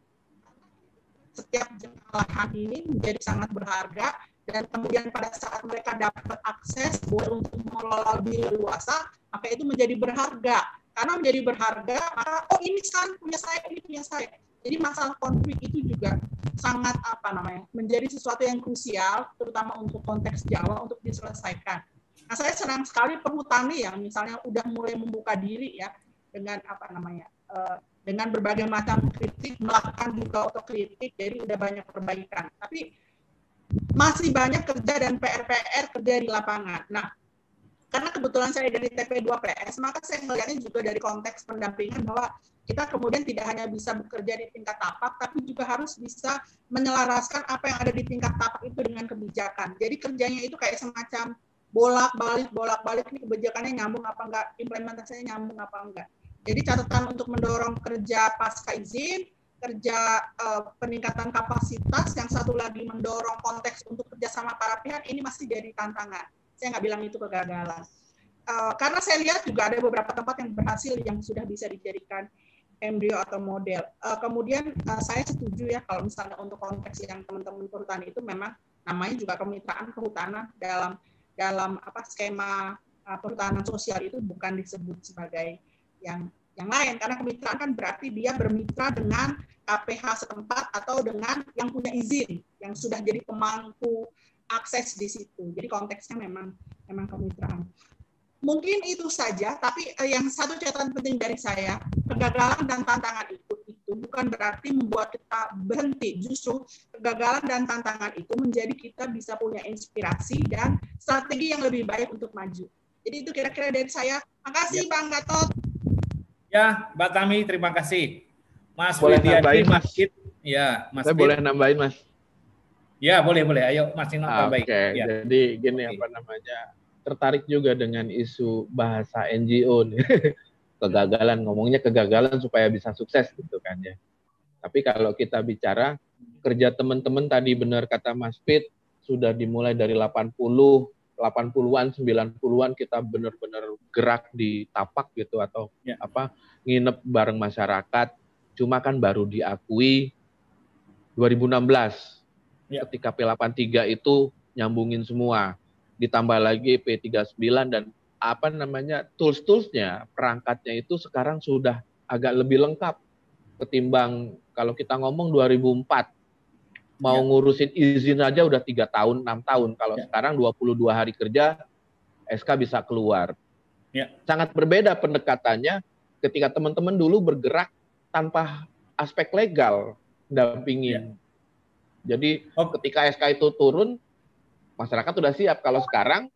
Setiap lahan ini menjadi sangat berharga dan kemudian pada saat mereka dapat akses buat untuk mengelola lebih luasa, maka itu menjadi berharga. Karena menjadi berharga, maka oh ini kan punya saya, ini punya saya. Jadi masalah konflik itu juga sangat apa namanya menjadi sesuatu yang krusial, terutama untuk konteks Jawa untuk diselesaikan. Nah, saya senang sekali perhutani yang misalnya udah mulai membuka diri ya dengan apa namanya uh, dengan berbagai macam kritik melakukan juga otokritik, jadi udah banyak perbaikan. Tapi masih banyak kerja dan PR-PR kerja di lapangan. Nah, karena kebetulan saya dari TP2PS, maka saya melihatnya juga dari konteks pendampingan bahwa kita kemudian tidak hanya bisa bekerja di tingkat tapak, tapi juga harus bisa menyelaraskan apa yang ada di tingkat tapak itu dengan kebijakan. Jadi kerjanya itu kayak semacam bolak-balik, bolak-balik ini kebijakannya nyambung apa enggak, implementasinya nyambung apa enggak. Jadi catatan untuk mendorong kerja pasca izin, kerja uh, peningkatan kapasitas, yang satu lagi mendorong konteks untuk kerjasama para pihak, ini masih jadi tantangan saya nggak bilang itu kegagalan. Uh, karena saya lihat juga ada beberapa tempat yang berhasil yang sudah bisa dijadikan embrio atau model. Uh, kemudian uh, saya setuju ya kalau misalnya untuk konteks yang teman-teman perhutani itu memang namanya juga kemitraan kehutanan dalam dalam apa skema uh, perhutanan sosial itu bukan disebut sebagai yang yang lain karena kemitraan kan berarti dia bermitra dengan KPH setempat atau dengan yang punya izin yang sudah jadi pemangku akses di situ. Jadi konteksnya memang memang kemitraan. Mungkin itu saja, tapi eh, yang satu catatan penting dari saya, kegagalan dan tantangan itu itu bukan berarti membuat kita berhenti. Justru kegagalan dan tantangan itu menjadi kita bisa punya inspirasi dan strategi yang lebih baik untuk maju. Jadi itu kira-kira dari saya. Makasih ya. Bang Gatot. Ya, Mbak Tami, terima kasih. Mas boleh nambahin, Mas. Ya, Mas. Saya boleh nambahin, Mas. Ya, boleh, boleh. Ayo, Mas Nino, ah, Oke, okay. ya. jadi gini okay. apa namanya, tertarik juga dengan isu bahasa NGO nih. kegagalan ngomongnya kegagalan supaya bisa sukses gitu kan ya. Tapi kalau kita bicara kerja teman-teman tadi benar kata Mas Pit sudah dimulai dari 80 80-an 90-an kita benar-benar gerak di tapak gitu atau ya. apa nginep bareng masyarakat cuma kan baru diakui 2016 ya. ketika P83 itu nyambungin semua ditambah lagi P39 dan apa namanya tools-toolsnya, perangkatnya itu sekarang sudah agak lebih lengkap ketimbang kalau kita ngomong 2004 mau ya. ngurusin izin aja udah tiga tahun enam tahun kalau ya. sekarang 22 hari kerja SK bisa keluar ya. sangat berbeda pendekatannya ketika teman-teman dulu bergerak tanpa aspek legal dampingin ya. Jadi oh. ketika SK itu turun masyarakat sudah siap kalau sekarang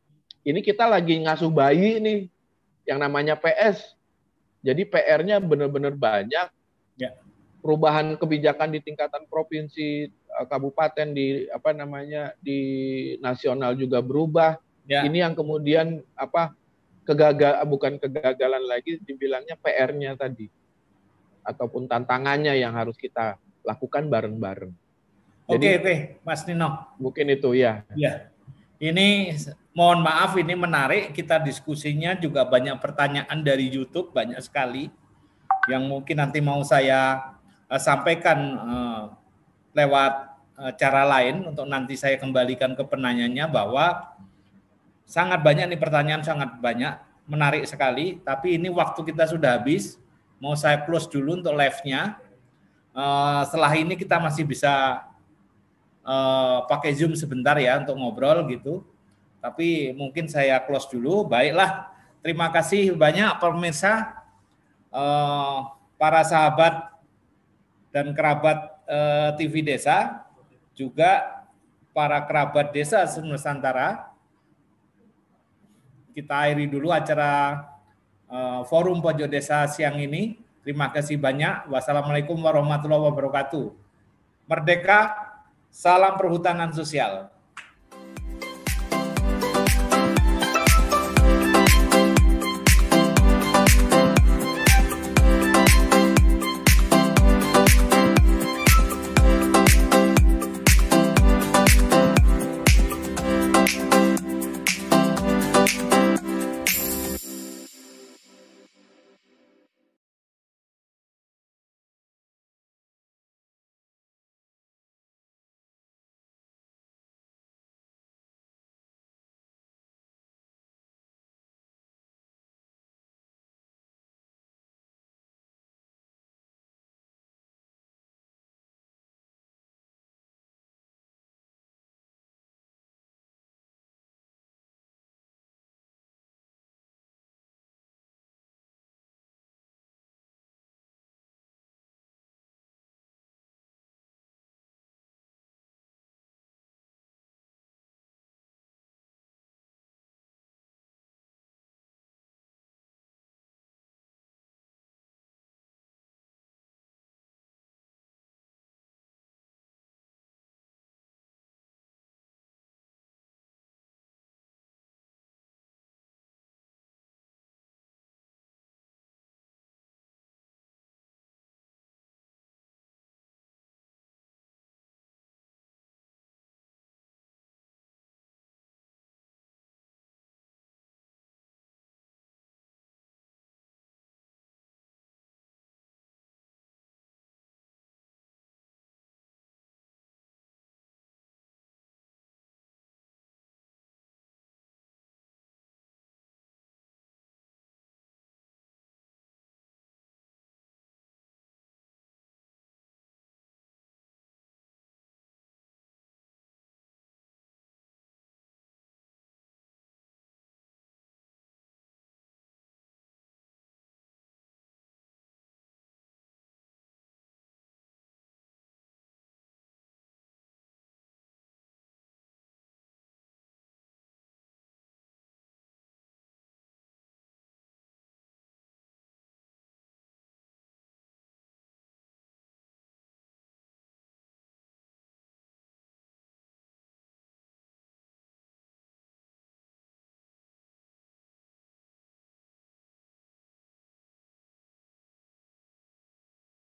ini kita lagi ngasuh bayi nih yang namanya PS. Jadi PR-nya benar-benar banyak. Ya. Perubahan kebijakan di tingkatan provinsi, eh, kabupaten di apa namanya di nasional juga berubah. Ya. Ini yang kemudian apa kegagal bukan kegagalan lagi dibilangnya PR-nya tadi ataupun tantangannya yang harus kita lakukan bareng-bareng. Oke, oke, Mas Nino. Mungkin itu ya. Ya. Ini mohon maaf ini menarik kita diskusinya juga banyak pertanyaan dari YouTube banyak sekali yang mungkin nanti mau saya uh, sampaikan uh, lewat uh, cara lain untuk nanti saya kembalikan ke penanyanya bahwa sangat banyak nih pertanyaan sangat banyak menarik sekali tapi ini waktu kita sudah habis mau saya close dulu untuk live-nya uh, setelah ini kita masih bisa uh, pakai Zoom sebentar ya untuk ngobrol gitu tapi mungkin saya close dulu. Baiklah, terima kasih banyak pemirsa, eh, para sahabat dan kerabat eh, TV Desa, juga para kerabat desa Nusantara. Kita akhiri dulu acara eh, forum pojok desa siang ini. Terima kasih banyak. Wassalamualaikum warahmatullahi wabarakatuh. Merdeka, salam perhutanan sosial.